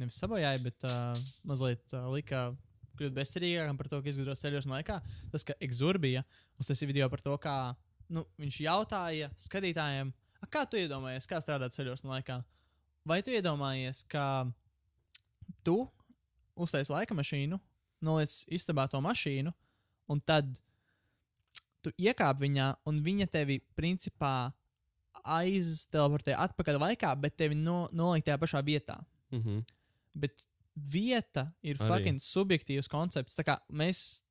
Speaker 2: nevis sabojāja, bet uh, mazliet uh, lika kļūt bezcerīgākam par to, ka izgudros ceļošanu laikā. Tas, ka Exurbija uztaisīja video par to, kā nu, viņš jautāja skatītājiem, "A, kā tu iedomājies, kā strādāt ceļošanas laikā? Vai tu iedomājies, ka tu uztaisīji laika mašīnu, noliec istabā to mašīnu, un tad tu iekāp viņā, un viņa tevi principā aizteleportē atpakaļ laikā, bet tevi no, noliek tajā pašā vietā.
Speaker 1: Mm -hmm.
Speaker 2: Bet vieta ir
Speaker 1: Arī.
Speaker 2: fucking subjektīvs koncepts. Tā kā mēs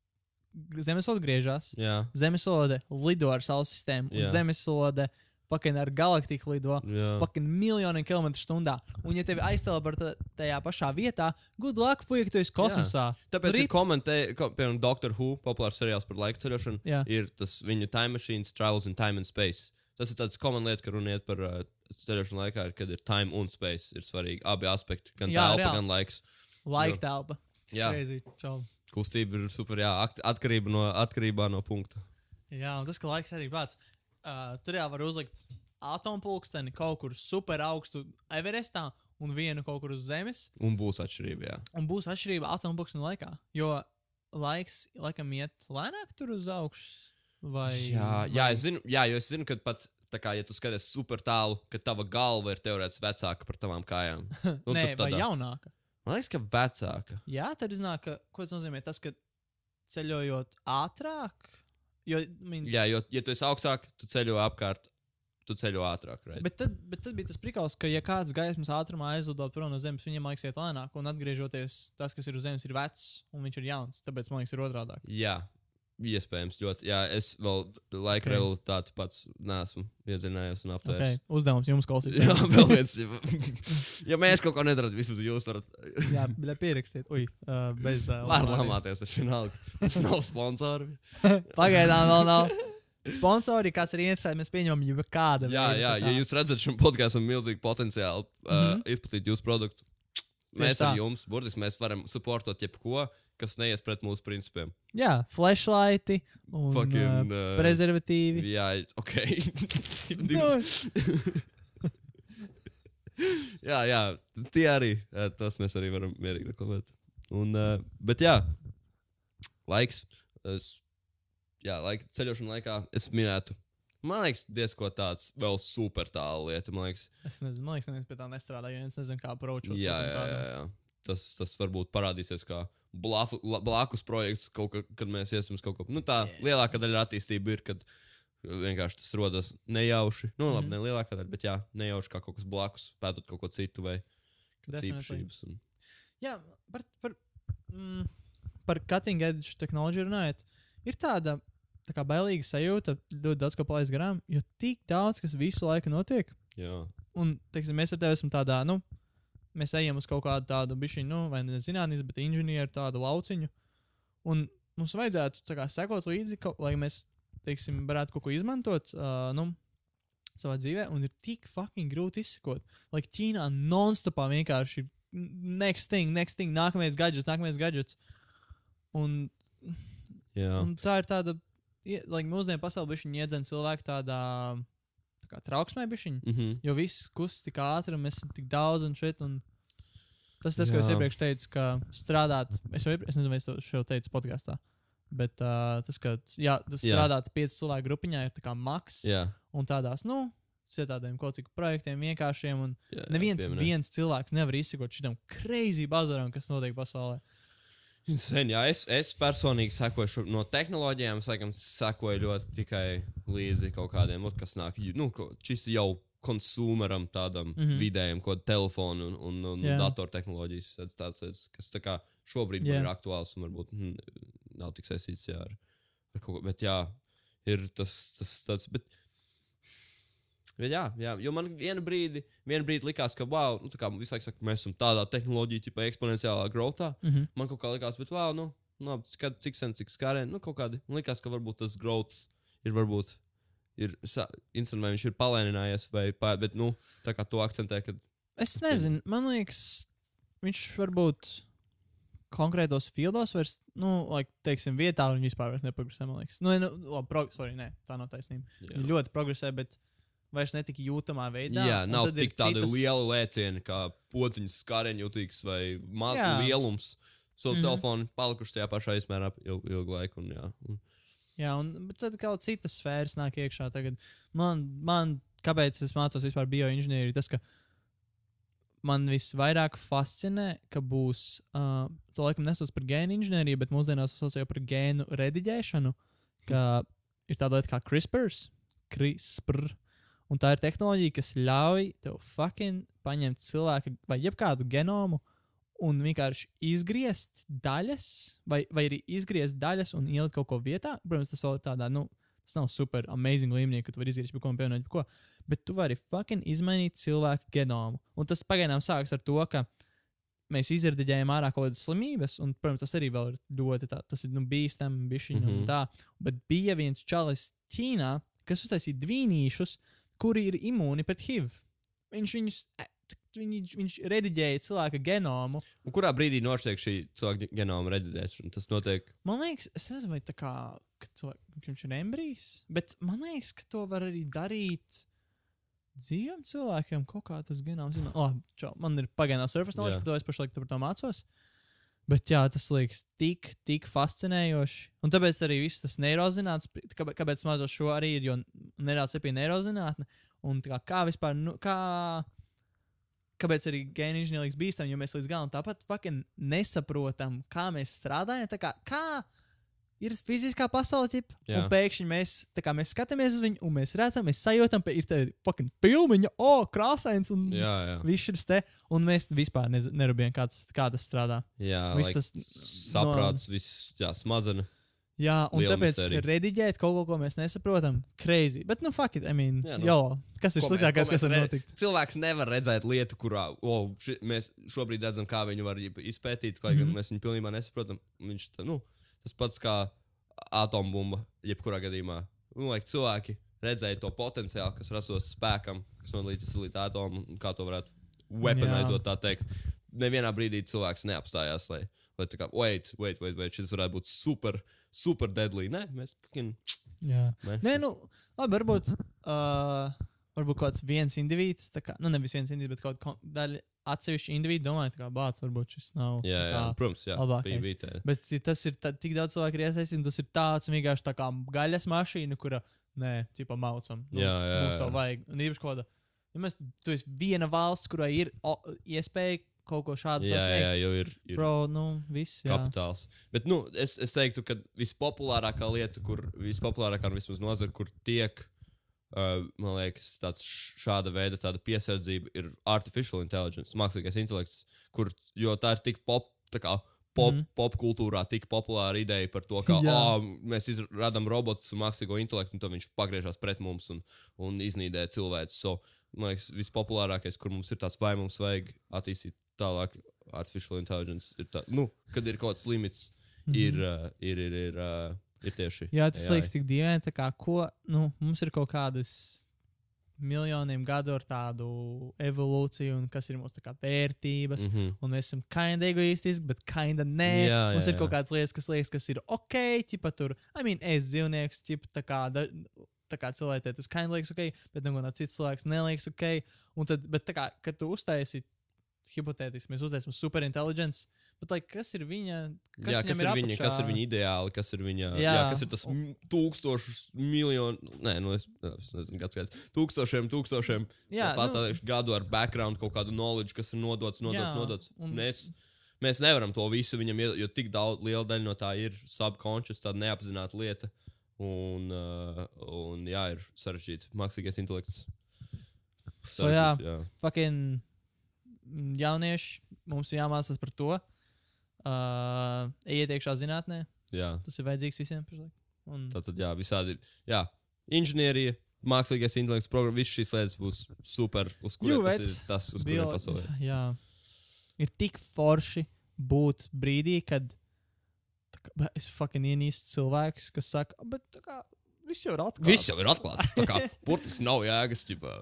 Speaker 2: zemeslode griežās,
Speaker 1: Jā,
Speaker 2: zemeslode lido ar saules sistēmu, un
Speaker 1: Jā.
Speaker 2: zemeslode fucking ar galaktiku lido.
Speaker 1: jā.
Speaker 2: Fucking miljoniem kilometru stundā. Un, ja tevi aizteleportē tajā pašā vietā, good luck, fuck, tu esi kosmosā.
Speaker 1: Tāpēc
Speaker 2: Rip.
Speaker 1: ir komentēji, ko, piemēram, Doctor Who, populārs seriāls par laika ceļošanu,
Speaker 2: Jā.
Speaker 1: ir tas viņu time machines, trials in time and space. Tas ir tāds common lieta, ka runiet par uh, ceļošanu laikā, ir, kad ir time un space. Ir svarīgi abi aspekti, gan
Speaker 2: Jā,
Speaker 1: telpa,
Speaker 2: reāli.
Speaker 1: gan laiks.
Speaker 2: Laika telpa.
Speaker 1: Jā,
Speaker 2: Crazy. Čau.
Speaker 1: Kustība ir super, jā, atkarība no, atkarībā no punkta.
Speaker 2: Jā, un tas, ka laiks arī pats. Uh, tur jau var uzlikt atompulksteni kaut kur super augstu Everestā un vienu kaut kur uz Zemes.
Speaker 1: Un būs atšķirība, jā.
Speaker 2: Un būs atšķirība atompulksteni laikā. Jo laiks, laikam, iet lēnāk tur uz augšu. Vai,
Speaker 1: Jā, jā,
Speaker 2: vai...
Speaker 1: es zinu, jā, jo es zinu, ka pats, tā kā, ja tu skaties super tālu, ka tava galva ir teorētiski vecāka par tavām kājām. Nu,
Speaker 2: Nē,
Speaker 1: tad
Speaker 2: vai
Speaker 1: tādā-
Speaker 2: jaunāka.
Speaker 1: Man liekas, ka vecāka.
Speaker 2: Jā, tad iznāk, ka, ko tas nozīmē? Tas, ka ceļojot ātrāk, jo, min,
Speaker 1: Jā, jo, ja tu esi augstāk, tu ceļo apkārt, tu ceļo ātrāk. Right?
Speaker 2: bet, tad, bet tad bija tas prikals, ka, ja kāds gaismas ātrumā aizlido prom no Zemes, viņam liekas, iet lēnāk, un atgriežoties, tas, kas ir uz Zemes, ir vecs, un viņš ir jauns. Tāpēc man liekas, ir otrādi.
Speaker 1: Jā, iespējams, ļoti. Jā, es vēl laika
Speaker 2: Ok.
Speaker 1: okay. realitāti pats nesmu iedzinājies un aptvērs.
Speaker 2: Okay. Uzdevums jums, klausīt.
Speaker 1: Jā, vēl viens. ja mēs kaut ko nedarām, vismaz jūs varat.
Speaker 2: Jā, bet pierakstiet. Ui, uh, bez. Uh,
Speaker 1: Var lamāties ar šī naudu. Tas nav sponsori.
Speaker 2: Pagaidām vēl nav. Sponsori, kāds ir interesēts, mēs pieņemam jau kādu.
Speaker 1: Jā, jā, ja jūs redzat šim podkāstam milzīgu potenciālu uh, mm. -hmm. izplatīt jūsu produktu, mēs ar jums, burtiski mēs varam supportot jebko, kas neies pret mūsu principiem.
Speaker 2: Jā, flashlighti un
Speaker 1: Fucking,
Speaker 2: uh,
Speaker 1: uh,
Speaker 2: prezervatīvi.
Speaker 1: Jā, ok. Jā, jā, tie arī. eh, Tos mēs arī varam mierīgi reklamēt. Un, uh, bet jā, laiks. Es, jā, laika, ceļošana laikā es minētu. Man liekas, diezko tāds vēl super tālu lieta. Man liekas,
Speaker 2: Es nezinu, man liekas, neviens pie tā nestrādā, jo es nezinu, kā approachot.
Speaker 1: jā, jā, jā, jā. Tas, tas varbūt parādīsies kā blafu, la- blakus projekts, kaut ka, kad mēs iesim uz kaut ko. Nu, tā
Speaker 2: Jā.
Speaker 1: lielākā daļa attīstība ir, kad vienkārši tas rodas nejauši. Nu, labi,
Speaker 2: Mhm.
Speaker 1: ne lielākā daļa, bet jā, nejauši kā kaut kas blakus, pētot kaut ko citu vai īpašības. Un...
Speaker 2: Jā, par, par, mm, par cutting edge tehnoloģiju runājot, ir tāda tā kā bailīga sajūta, ļoti daudz ko palaist garām, jo tik daudz, kas visu laiku notiek.
Speaker 1: Jā,
Speaker 2: Un, teiksim, mēs ar tevi esam tādā, nu, mēs ejam uz kaut kādu tādu bišķiņu, nu, vai ne zinātnīs, bet inženieru tādu lauciņu. Un mums vajadzētu kā sekot līdzi, kaut, lai mēs, teiksim, varētu kaut ko izmantot, uh, nu, savā dzīvē, un ir tik fucking grūti izsekot. Lai Ķīnā non-stopā vienkārši ir next thing, next thing, nākamais gadgets, nākamais gadgets. Un,
Speaker 1: jā.
Speaker 2: un tā ir tāda, ie- lai mūsdienu pasaulē bišķiņi iedzen cilvēku tādā, tā kā trauksmē bišķiņi.
Speaker 1: Mm -hmm.
Speaker 2: Jo viss kustas tik ātri, un mēs esam tik daudz un šeit. Un tas, tas ko es
Speaker 1: Jā.
Speaker 2: iepriekš teicu, ka strādāt, es, jau, es nezinu, vai es to šo teicu podkāstā, bet uh, tas, ka jā, tas
Speaker 1: Jā.
Speaker 2: strādāt piecu cilvēku grupiņā, ir tā kā maks.
Speaker 1: Jā,
Speaker 2: Un tādās, nu, tādiem kaut cik projektiem vienkāršiem. Un
Speaker 1: jā, jā,
Speaker 2: neviens viens cilvēks nevar izsekot šitam crazy bazaram, kas notiek pasaulē.
Speaker 1: Sen, jā, es, es personīgi sekoju no tehnoloģijām, es laikam sekoju ļoti tikai līdzi kaut kādiem, ot, kas nāk, nu, šis jau konsumeram, tādam mm. -hmm. vidējam, ko telefonu un, un, un
Speaker 2: Jā.
Speaker 1: datortehnoloģijas, tāds, tāds, tāds, kas tā kā šobrīd man ir aktuāls un varbūt hm, nav tik saistīts jā, ar, ar kaut ko, bet jā, ir tas, tas tāds, bet. Jā, jā, jo man vienu brīdi, vienu brīdi likās, ka, wow, nu, tā kā visu laiku saka, mēs esam tādā tehnoloģija, tipā eksponenciālā growthā.
Speaker 2: Mm -hmm.
Speaker 1: Man kaut kā likās, bet, wow, nu, nu skat, cik sen, cik skārēni, nu, kaut kādi. Man likās, ka varbūt tas growths ir, varbūt, ir, sa- instant, vai viņš ir palēninājies, vai, pā, bet, nu, tā kā to akcentē, ka,
Speaker 2: Es nezinu, man liekas, viņš varbūt konkrētos fieldos vairs, nu, like, teiksim, vietā viņi vispār neprogresē, man liekas. Nu, nu labi, prog sorry, nē, tā nav taisnība. Viņi ļoti progresē, bet vairs netik jūtamā veidā.
Speaker 1: jā nav tik tādi
Speaker 2: citas-
Speaker 1: lieli lēcieni, kā podziņas skārēņjutīgs vai ma-
Speaker 2: Jā.
Speaker 1: lielums. So, mm. -hmm. telefoni palikuši tajā pašā izmērā ilgu, ilgu laiku, un jā. Un,
Speaker 2: Jā, un tad kaut citas sfēras nāk iekšā. Tagad man, man kāpēc es mācos vispār bioinženieriju, tas, ka man visvairāk fascinē, ka būs, uh, to laikam nesauc par gēnu inženieriju, bet mūsdienās jau par gēnu rediģēšanu, ka ir tāda lieta kā CRISPR, CRISPR, un tā ir tehnoloģija, kas ļauj tev fucking paņemt cilvēka vai jebkādu genomu un vienkārši izgriezt daļas, vai, vai arī izgriezt daļas un ielikt kaut ko vietā. Protams, tas vēl ir tādā, nu, tas nav super amazing līmenī, ka tu vari izgriezt kaut ko un pievienot ko, bet tu vari fucking izmainīt cilvēku genomu. Un tas pagaidām sākas ar to, ka mēs izrediģējam ārā kaut kādas slimības, un, protams, tas arī vēl ir ļoti tā, tas ir nu, bīstami, bišķiņi mm -hmm. un
Speaker 1: Mhm.
Speaker 2: tā. Bet bija viens čalis Ķīnā, kas uztaisīja dvīnīšus, kuri ir imūni pret HIV. Viņš viņus. e, Viņš, viņš rediģēja cilvēka genomu.
Speaker 1: un kurā brīdī notiek šī cilvēka genoma reģistrēšana? Tas notiek.
Speaker 2: Man liekas, es nezinu, vai tā kā ka cilvēk, ka viņš ir embrijs, bet man liekas, ka to var arī darīt dzīviem cilvēkiem. Kaut kā tas genoms ir. Oh, čau, man ir pagaidām surface knowledge, par to es pašlaik par to mācos. Bet jā, tas liekas tik, tik fascinējoši. Un tāpēc arī viss tas neirozinātnes, kāpēc, kāpēc es mācos šo arī ir, jo nedaudz ir neirozinātne. Un kā, kā vispār, nu, kā, kāpēc arī gēnu inženierija bīstami, jo mēs līdz galam tāpat fucking nesaprotam, kā mēs strādājam. Tā kā, kā ir fiziskā pasaule, ķip, un pēkšņi mēs, kā mēs skatāmies uz viņu, un mēs redzam, mēs sajūtam, ka ir tāda fucking pilniņa, o, oh, krāsains, un
Speaker 1: Jā, jā.
Speaker 2: viss šis te, un mēs vispār nerūpējam, kā, tas- strādā.
Speaker 1: jā
Speaker 2: Viss
Speaker 1: like,
Speaker 2: tas
Speaker 1: saprāts, viss, jā, smadzena.
Speaker 2: Jā, un
Speaker 1: Liela
Speaker 2: tāpēc
Speaker 1: misterija.
Speaker 2: rediģēt kaut ko, ko mēs nesaprotam, crazy. Bet, nu, fuck it, I mean,
Speaker 1: Jā, nu.
Speaker 2: no. jo, kas ir
Speaker 1: Ko mēs-
Speaker 2: sliktākais,
Speaker 1: ko
Speaker 2: kas
Speaker 1: mēs
Speaker 2: var notikt?
Speaker 1: Cilvēks nevar redzēt lietu, kurā oh, ši, mēs šobrīd redzam, kā viņu var izpētīt, lai gan
Speaker 2: Mhm.
Speaker 1: mēs viņu pilnībā nesaprotam. Viņš tā, nu, tas pats kā atombumba, jebkurā gadījumā. Nu, like, cilvēki redzēja to potenciālu, kas rastos spēkam, kas nolīdzas līdz atomam, un kā to varētu weaponizot, tā teikt. Nevienā brīdī cilvēks neapstājās, lai, lai tā kā, wait, wait, wait, wait, šis varētu būt super, super deadly. Nē, mēs fucking.
Speaker 2: Jā.
Speaker 1: Ne?
Speaker 2: Nē, nu, labi, varbūt, uh, varbūt kaut kāds viens indivīds, kā, nu, nevis viens indivīds, bet kaut kāda daļa atsevišķa indivīda domāja, tā kā bācis, varbūt šis nav.
Speaker 1: Jā, jā,
Speaker 2: kā-
Speaker 1: protams, jā.
Speaker 2: labākais.
Speaker 1: Bija, bija.
Speaker 2: Bet tas ir tā, tik daudz cilvēku un tas ir tāds vienkārši tā kā gaļas mašīna, kura, nē, tipā maucam. Nu,
Speaker 1: Jā, jā,
Speaker 2: Mums to
Speaker 1: jā.
Speaker 2: vajag. Un īpaši kaut kāda, ja mēs, tu esi viena valsts, kurai ir o, iespēja kaut ko šādu
Speaker 1: Jā,
Speaker 2: sasniegt.
Speaker 1: jā, jau ir. ir
Speaker 2: Bro, nu, viss, jā.
Speaker 1: kapitāls. Bet nu, es, es teiktu, ka vispopulārākā lieta, kur vispopulārākā un vismaz nozara, kur tiek, uh, man liekas, tāds šāda veida piesardzība, ir artificial intelligence, mākslīgais intelekts, kur, jo tā ir tik pop. Pop, mm. Popkultūrā tik populāra ideja par to, ka oh, mēs radām robotu un mākslīgo intelektu, un tad viņš pagriežās pret mums un, un iznīdē cilvēku. So, man liekas, vispopulārākais, kur mums ir tāds, vai mums vajag attīstīt tālāk artificial intelligence, ir tā, nu, kad ir kaut kāds limits,
Speaker 2: Mhm.
Speaker 1: ir, uh, ir, ir, ir, uh, ir tieši.
Speaker 2: Jā, tas
Speaker 1: AI.
Speaker 2: liekas tik dīvaini. tā Kā, ko, nu, mums ir kaut kādas miljoniem gadu ar tādu evolūciju, un kas ir mūsu vērtības. Mm.
Speaker 1: Mm -hmm.
Speaker 2: Un mēs esam kinda egoistiski, bet kinda nē.
Speaker 1: Jā,
Speaker 2: Mums
Speaker 1: jā,
Speaker 2: ir kaut
Speaker 1: jā.
Speaker 2: kādas lietas, kas liekas, kas ir ok, tipa tur, I mean, es dzīvnieks, tipa tā kā. Da, Tā kā cilvēkiem tas kind of liekas ok, bet no kāda cits cilvēks neliekas ok. Un tad, bet tā kā, kad tu uztaisi, hipotētiski mēs uztaisām superinteliģents, bet, like, kas ir viņa, kas,
Speaker 1: jā, kas, ir viņa,
Speaker 2: apakšā?
Speaker 1: kas ir viņa ideāli, kas ir viņa. Jā,
Speaker 2: Jā.
Speaker 1: kas ir tas tūkstošus, miljonu, nē, nu es, es nezinu, kāds skaits. Tūkstošiem, tūkstošiem
Speaker 2: Jā,
Speaker 1: pat,
Speaker 2: nu,
Speaker 1: gadu ar background, kaut kādu knowledge, kas ir nodots, nodots,
Speaker 2: Jā,
Speaker 1: nodots.
Speaker 2: un-
Speaker 1: Mēs, mēs nevaram to visu viņam jo tik daudz, liela daļa no tā ir subconscious, tāda neapzināta lieta. Un, uh, un jā, ir sarežģīti. Mākslīgais intelekts.
Speaker 2: So, jā.
Speaker 1: Sarežģīts, jā.
Speaker 2: fucking jaunieši, mums ir jāmācās par to. Uh, ejiet iekšā zinātnē,
Speaker 1: jā.
Speaker 2: tas ir vajadzīgs visiem. pašlaik. Un,
Speaker 1: Tātad, jā, visādi. Jā, inženierija, mākslīgais intelekts, programma, visas šīs lietas būs super. Uz kuriem tas ir tas, uz kuriem
Speaker 2: bio-
Speaker 1: pasaulē.
Speaker 2: jā, ir tik forši būt brīdī, kad kā, es fucking ienīstu cilvēkus, kas saka, bet tā kā, viss jau ir atklāts.
Speaker 1: Viss jau ir atklāts. Tā kā burtiski nav jēgas. Ķipā.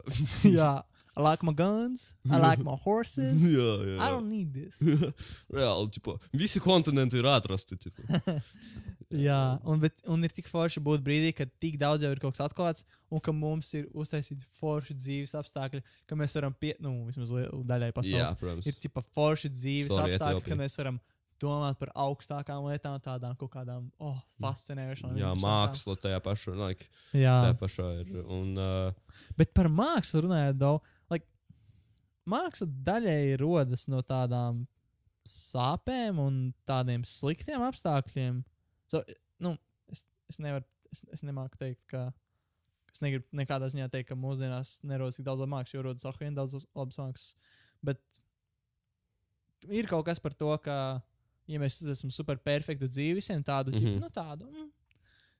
Speaker 2: jā, I like my guns, I like my horses.
Speaker 1: jā, jā.
Speaker 2: I don't need this.
Speaker 1: Reāli, ķipā, visi kontinenti ir atrasti.
Speaker 2: Jā, un, bet, un ir tik forši būt brīdī, kad tik daudz jau ir kaut kas atklāts, un ka mums ir uztaisīti forši dzīves apstākļi, ka mēs varam pie, nu, vismaz daļai
Speaker 1: jā,
Speaker 2: pasaules.
Speaker 1: protams.
Speaker 2: Ir tipa forši dzīves
Speaker 1: Sorry,
Speaker 2: apstākļi, ka mēs varam domāt par augstākām lietām, tādām kaut kādām oh, fascinējošām.
Speaker 1: Jā,
Speaker 2: interesantām.
Speaker 1: māksla tajā pašā, like,
Speaker 2: Jā,
Speaker 1: tajā pašā ir. Un, uh,
Speaker 2: bet par mākslu runājot, daudz. Māksla daļai rodas no tādām sāpēm un tādiem sliktiem apstākļiem. So, nu, es, es nevaru, es, es nemāku teikt, ka. Es negribu nekādā ziņā teikt, ka mūsdienās nerodas tik daudz mākslas, jo rodas auch vien daudz labas mākslas. Bet ir kaut kas par to, ka, ja mēs esam super perfekti dzīvi visiem tādu, mm
Speaker 1: Mhm.
Speaker 2: -hmm. nu, tādu, mm,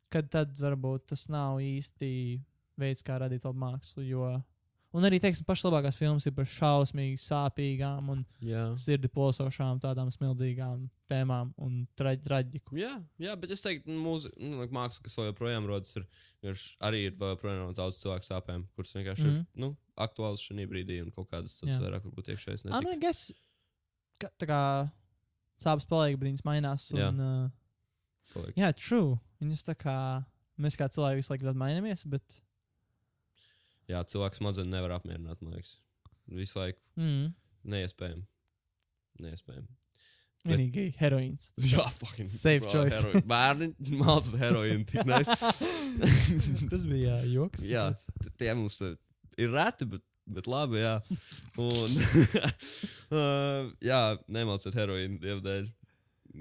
Speaker 2: kad tad varbūt tas nav īsti veids, kā radīt labu mākslu. Jo... Un arī, teiksim, pašas labākās filmas ir par šausmīgi sāpīgām un
Speaker 1: jā.
Speaker 2: sirdi plosošām, tādām smilzīgām tēmām un traģ traģiku.
Speaker 1: Jā, jā, bet es teiktu, mūsu nu, like, māksla, kas joprojām rodas, ir vienkārši arī ir joprojām no daudz cilvēku sāpēm, kuras vienkārši mm
Speaker 2: Mhm.
Speaker 1: -hmm. ir nu, aktuālas šajā brīdī un kaut kādas tādas
Speaker 2: Jā.
Speaker 1: vairāk varbūt iekšējas.
Speaker 2: Nu,
Speaker 1: netik-
Speaker 2: es, tā kā sāpes paliek, bet viņas mainās.
Speaker 1: Jā.
Speaker 2: Un, uh,
Speaker 1: paliek.
Speaker 2: jā, true. Viņas tā kā mēs kā cilvēki visu laiku mainamies, bet.
Speaker 1: Jā, cilvēks smadzenes nevar apmierināt, man liekas. Visu laiku
Speaker 2: Mm,
Speaker 1: neiespējami. Neiespējami.
Speaker 2: Vienīgi heroīns.
Speaker 1: Jā, fucking.
Speaker 2: Safe
Speaker 1: bro,
Speaker 2: choice.
Speaker 1: heroi- Bērni mācās heroīnu.
Speaker 2: Tas bija jā, joks.
Speaker 1: jā, tie mums uh, ir reti, bet, bet labi, jā. Un, uh, jā, nemāciet heroīnu, dievdēļ.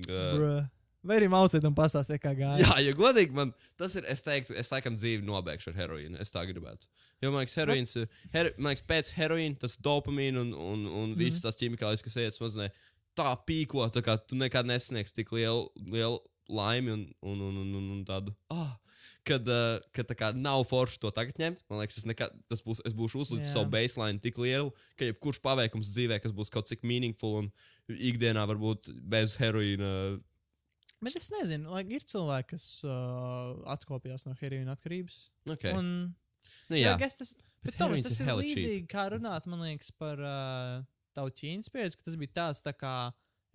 Speaker 1: Uh,
Speaker 2: Bruh. Vai arī mauciet un pastāstiet, kā gāja.
Speaker 1: Jā, ja godīgi man tas ir, es teiktu, es laikam dzīvi nobeigšu ar heroīnu. Es tā gribētu. Jo man liekas, heroīns ir, her, man liekas, pēc heroīna tas dopamīna un, un, un
Speaker 2: Mhm.
Speaker 1: visas tās ķīmikālijas, kas iet smadzenē, tā pīko, tā kā tu nekad nesniegs tik lielu, lielu laimi un, un, un, un, un, un tādu. Ah, Kad, uh, kad tā kā nav forši to tagad ņemt, man liekas, es, nekad, tas būs, es būšu uzlicis savu baseline tik lielu, ka jebkurš paveikums dzīvē, kas būs kaut cik meaningful un ikdienā varbūt bez heroīna.
Speaker 2: Bet es nezinu, like, ir cilvēki, kas uh, atkopjas no heroīna atkarības.
Speaker 1: Okay.
Speaker 2: Un,
Speaker 1: nu,
Speaker 2: jā,
Speaker 1: jā,
Speaker 2: tas,
Speaker 1: Bet
Speaker 2: bet,
Speaker 1: heroīns
Speaker 2: tas
Speaker 1: ir hella cheap.
Speaker 2: līdzīgi kā runāt, man liekas, par uh, tavu ķīnas pieredzi, ka tas bija tāds tā kā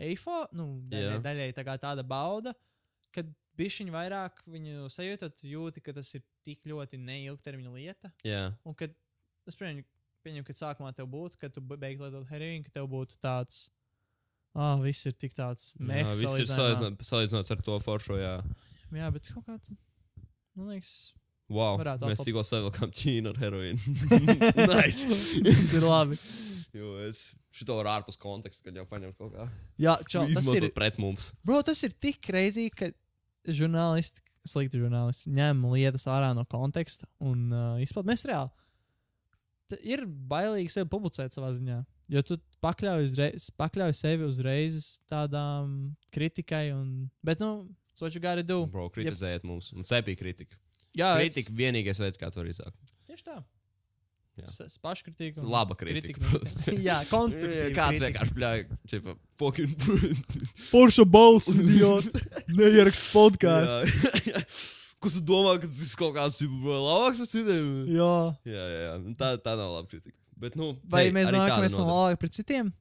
Speaker 2: eifo, nu, daļai, daļai tā kā tāda bauda, kad bišķiņi vairāk viņu sajūtot, jūti, ka tas ir tik ļoti neilgtermiņa lieta.
Speaker 1: jā.
Speaker 2: Un kad es pieņemu, pieņemu ka sākumā tev būtu, kad tu be- beigsi lietot heroīnu, ka tev būtu tāds, ah, viss ir tik tāds
Speaker 1: Jā,
Speaker 2: mehs.
Speaker 1: viss ir salīdzinot, salīdzinot ar to foršo. Jā,
Speaker 2: Jā, bet kaut kā, tu- man liekas,
Speaker 1: wow. Mēs tikko savilkām ķīnu ar heroīnu. nice.
Speaker 2: tas ir labi.
Speaker 1: Jo es šito varu ārpus konteksta, kad jau paņem kaut kā.
Speaker 2: Jā, čau, tas ir,
Speaker 1: pret mums.
Speaker 2: bro, tas ir tik kreizī, ka žurnālisti, slikti žurnālisti, ņem lietas ārā no konteksta un uh, izplatīt. Mēs reāli. t- Ir bailīgi sevi publicēt savā ziņā. Jo tu pakļauj, uzreiz, pakļauj sevi uzreiz tādām kritikai. Un, bet, nu, so what you gotta do?
Speaker 1: Bro, kritizējiet mums. Un cepī kritika.
Speaker 2: Jā,
Speaker 1: Kritika vienīgais veids, kā to sāk.
Speaker 2: Tieši tā. Paškritika.
Speaker 1: Laba kritika, protams.
Speaker 2: Jā, konstruktīva.
Speaker 1: Kāds
Speaker 2: kritika.
Speaker 1: vienkārši bļāja, čipa, fucking.
Speaker 2: Porša balss, idiot. Neierakst podkāstu.
Speaker 1: Kas tu domā, ka tas ir kaut kāds labāks par citiem?
Speaker 2: Jā.
Speaker 1: Jā, jā, jā. Nu, Tā, tā nav laba kritika. Bet, nu,
Speaker 2: Vai
Speaker 1: hei,
Speaker 2: mēs esam
Speaker 1: noder.
Speaker 2: labāki par citiem?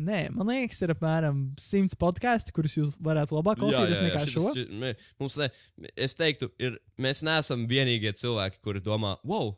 Speaker 2: Nē, man liekas, ir apmēram simts podkāstu, kurus jūs varētu labāk klausīties nekā
Speaker 1: šitas
Speaker 2: šo.
Speaker 1: mē- Mums ne, es teiktu, ir, mēs neesam vienīgie cilvēki, kuri domā, wow,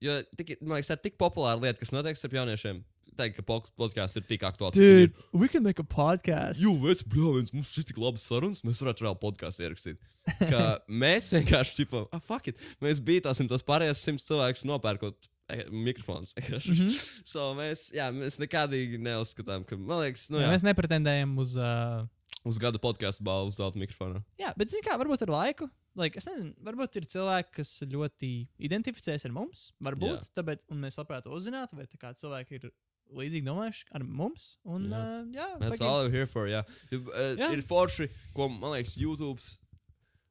Speaker 1: jo tik, man liekas, tā ir tik populāra lieta, kas notiek ar jauniešiem. Teikt, ka pod- podkāsts ir tik aktuāls.
Speaker 2: Dude,
Speaker 1: ir.
Speaker 2: we can make a podcast.
Speaker 1: Jū, mēs, bļāviens, mums šis tik labs sarunas, mēs varētu vēl podkāstu ierakstīt. Ka mēs vienkārši, tipo, ah, fuck it, mēs bītāsim tos pārējos simts cilvēkus nopērkot mikrofonus.
Speaker 2: Mm
Speaker 1: Mm
Speaker 2: -hmm.
Speaker 1: so mēs, jā, mēs nekādīgi neuzskatām, ka, liekas, nu,
Speaker 2: jā,
Speaker 1: jā,
Speaker 2: mēs nepretendējam uz. Uh,
Speaker 1: uz gada podkāstu balvu uz zelta mikrofonu.
Speaker 2: jā, bet, zināmā mērā, varbūt ar laiku. Like, es nezinu, varbūt ir cilvēki, kas ļoti identificēs ar mums. Varbūt,
Speaker 1: Jā.
Speaker 2: tāpēc un mēs labprāt uzzinātu, vai cilvēki ir līdzīgi domājuši ar mums. Un,
Speaker 1: Jā.
Speaker 2: uh, jā
Speaker 1: That's all I'm here for. Jā, uh,
Speaker 2: Jā.
Speaker 1: ir forši, ko man liekas, YouTube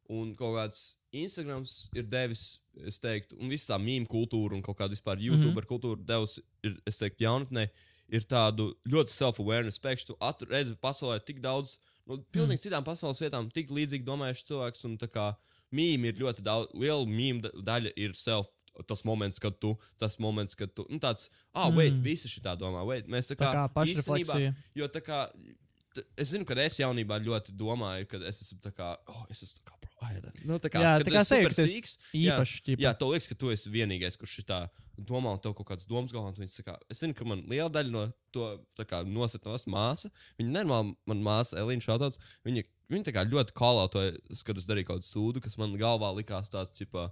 Speaker 1: un kaut kāds Instagrams ir devis, es teiktu, un viss tā mīmīma kultūra un kaut kāda vispār YouTube mm -hmm. kultūra devusi, ir, es teiktu, jaunatnē, ir tādu ļoti self-awareness pēkšņi. Tu redzi pasaulē tik daudz, nu, pilnīgi mm. citām pasaules vietām, tik līdzīgi domājuši cilvēks, un tā kā mīmīma ir ļoti daudz, liela mīmīma daļa ir self. Tas moments, kad tu, tas moments, kad tu, nu tāds, ah, wait,
Speaker 2: Mm.
Speaker 1: visi šitā domā, wait, mēs tā
Speaker 2: Tā
Speaker 1: kā,
Speaker 2: kā
Speaker 1: īstenībā-
Speaker 2: pašrefleksija.
Speaker 1: Jo tā kā. Es zinu, ka es jaunībā ļoti domāju, ka es esmu tā kā, oh, es esmu tā kā provider. Nu, tā kā,
Speaker 2: Jā, tā kā
Speaker 1: esi sīks,
Speaker 2: Īpaši, ķipa.
Speaker 1: Jā, tev liekas, ka tu esi vienīgais, kurš šitā domā, un tev kaut kādas domas galvā. un Kā, es zinu, ka man liela daļa no to nosetnos māsa. Viņa normāli, man māsa Elīna Šautāts, viņa, viņa tā kā ļoti kalātoja, kad es darīju kaut kādu sūdu, kas man galvā likās tāds, tipā,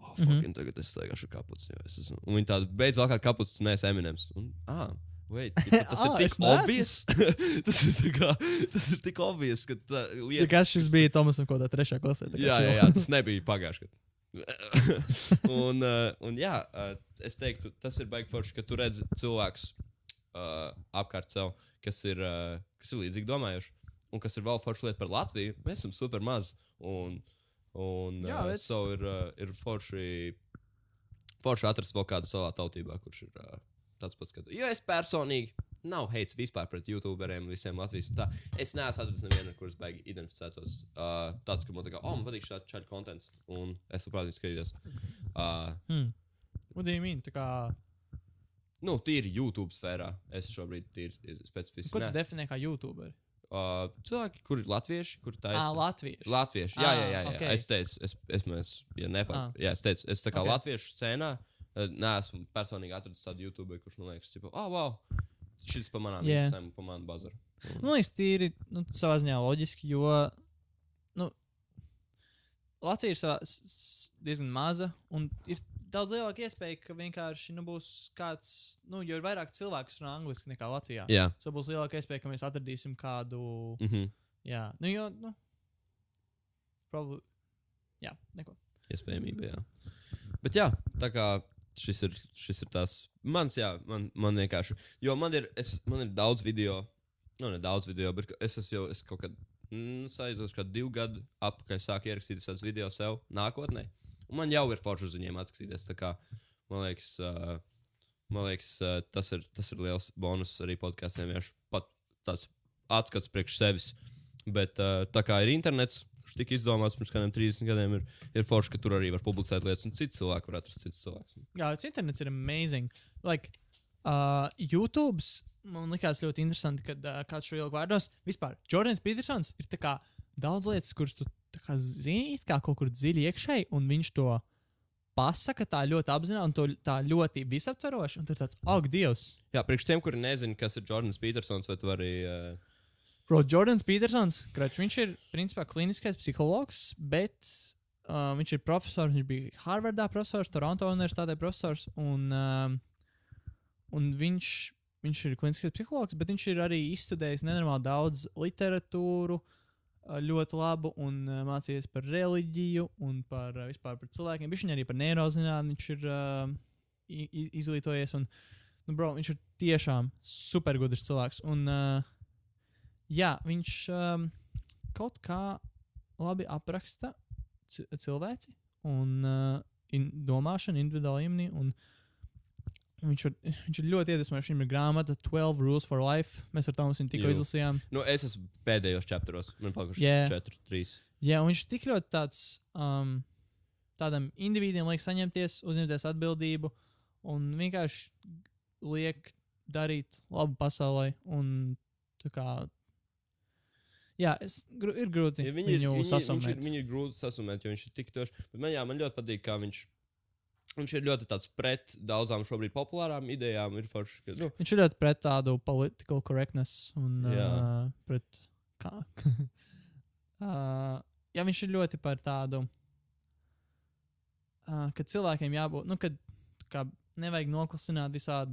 Speaker 1: oh,
Speaker 2: Mhm.
Speaker 1: fucking, tagad es staigāšu kapuci. Es esmu. Un viņa tāda beidz vēl kā kapuci, tu neesi Eminems. Un, ah, Wait, tipa, tas
Speaker 2: Ah,
Speaker 1: ir tas, ir tā kā, tas ir tik obvious, ka tā
Speaker 2: Ja
Speaker 1: lieta.
Speaker 2: kas šis bija Tomasam kaut kādā trešā klasē? tā kā
Speaker 1: Jā, jā, jā, tas nebija pagājušajā gadā. un, uh, un jā, uh, es teiktu, tas ir baigi forši, ka tu redzi cilvēkus uh, apkārt sev, kas ir, uh, kas ir līdzīgi domājuši. Un kas ir vēl forši lieta par Latviju. Mēs esam super maz. Un, un
Speaker 2: Jā,
Speaker 1: uh,
Speaker 2: bet-
Speaker 1: so ir, uh, ir forši, forši atrast vēl kādu savā tautībā, kurš ir uh, tāds pats. Kad... Jo es personīgi nav heits vispār pret YouTuberiem, visiem Latvijas. Tā. Es neesmu atradzis nevienu, kurš baigi identificētos. Uh, tāds, ka man tā kā, oh, man patīk šāds čaļu kontents. Un es saprotu, skatīties. Uh,
Speaker 2: Hmm. What do you mean? Tā kā,
Speaker 1: nu, tīri YouTube sfērā. Es šobrīd tīri specifiski.
Speaker 2: ko tu
Speaker 1: nē.
Speaker 2: definē kā YouTuber?
Speaker 1: Uh, cilvēki, kuri ir latvieši, kuri
Speaker 2: Ah,
Speaker 1: taisa.
Speaker 2: Latvieši.
Speaker 1: Latvieši. Jā, jā, jā. jā.
Speaker 2: ok.
Speaker 1: Es teicu, es, es, es, ja nepa,
Speaker 2: Ā.
Speaker 1: jā, es teicu, es tā kā
Speaker 2: Ok.
Speaker 1: okay. latviešu scēnā uh, neesmu personīgi atradzis tādu YouTube, kurš man liekas, tipo, ah, wow, šis pa manām
Speaker 2: Jā.
Speaker 1: interesēm, pa manu bazaru.
Speaker 2: Man liekas, tīri nu, savā ziņā loģiski, jo nu, Latvija ir savā, diezgan maza un ir daudz lielāka iespēja, ka vienkārši nu, būs kāds, nu, jo ir vairāk cilvēku, kas runā angliski nekā Latvijā.
Speaker 1: Jā.
Speaker 2: Tad būs lielāka iespēja, ka mēs atradīsim kādu.
Speaker 1: Mhm.
Speaker 2: Jā, nu, jo, nu, probably, jā, neko.
Speaker 1: Iespējamība, jā. Bet jā, tā kā šis ir, šis ir tas mans, jā, man, man vienkārši. Jo man ir, es, man ir daudz video, nu, ne daudz video, bet es esmu jau es kaut kad, mm, aizos, kā divu gadu apakaļ sāku ierakstīt tādus video sev nākotnē. Un man jau ir forši uz viņiem atskatīties. Tā kā man liekas, uh, man liekas uh, tas, ir, tas ir liels bonus arī podkāstiem. Vienkārši pat tāds atskats priekš sevis. Bet uh, tā kā ir internets, kurš tika izdomāts pirms kādiem 30 gadiem, ir, ir forši, ka tur arī var publicēt lietas, un citi cilvēki var atrast citus cilvēkus.
Speaker 2: Jā, tas internets ir amazing. Like, uh, YouTube man likās ļoti interesanti, kad uh, kāds šo ilgu vārdos. Vispār, Jordans Petersons ir kā daudz lietas, kuras tu kā zini, kā kaut kur dziļi iekšēji, un viņš to pasaka tā ļoti apzināti un to tā ļoti visaptveroši. Un tur tāds, ak, Dievs!
Speaker 1: Jā, priekš tiem, kuri nezina, kas ir Jordans Petersons, vai tu vari. Uh,
Speaker 2: Bro, Jordans Petersons, krač, viņš ir principā kliniskais psihologs, bet uh, viņš ir profesors. Viņš bija Harvardā profesors, Toronto Universitātē profesors. Un, um, un viņš, viņš ir kliniskais psihologs, bet viņš ir arī izstudējis nenormāli daudz literatūru, uh, ļoti labu, un uh, mācījies par reliģiju un par, uh, vispār par cilvēkiem. Viņš arī par neirozinātni viņš ir uh, izglītojies. Un, nu, bro, viņš ir tiešām supergudrs cilvēks. Un, uh, Jā, viņš um, kaut kā labi apraksta ci- cilvēci un uh, in, domāšanu individuāli līmenī. un Viņš ir, viņš ir ļoti iedvesmojošs. Viņam ir grāmata 12 Rules for Life. Mēs ar Tomasu viņu tikko izlasījām.
Speaker 1: nu, es esmu pēdējos četros, man palikuši yeah. 4, 3.
Speaker 2: Jā, un viņš ir tik ļoti tāds, um, tādam individam liek saņemties, uzņemties atbildību un vienkārši liek darīt labu pasaulē. Un, tā kā, jā, es, gru, ir grūti
Speaker 1: Ja ir,
Speaker 2: viņu
Speaker 1: viņi, viņš ir,
Speaker 2: sasumēt.
Speaker 1: viņi ir grūti sasumēt, jo viņš ir tik toši. Bet man, jā, man ļoti patīk, kā viņš. Viņš ir ļoti tāds pret daudzām šobrīd populārām idejām. Ir forši, ka, nu,
Speaker 2: Viņš ir ļoti pret tādu political correctness un
Speaker 1: Jā.
Speaker 2: uh, pret. Kā? uh, jā, viņš ir ļoti par tādu, uh, ka cilvēkiem jābūt, nu, kad kā, nevajag noklusināt visādi,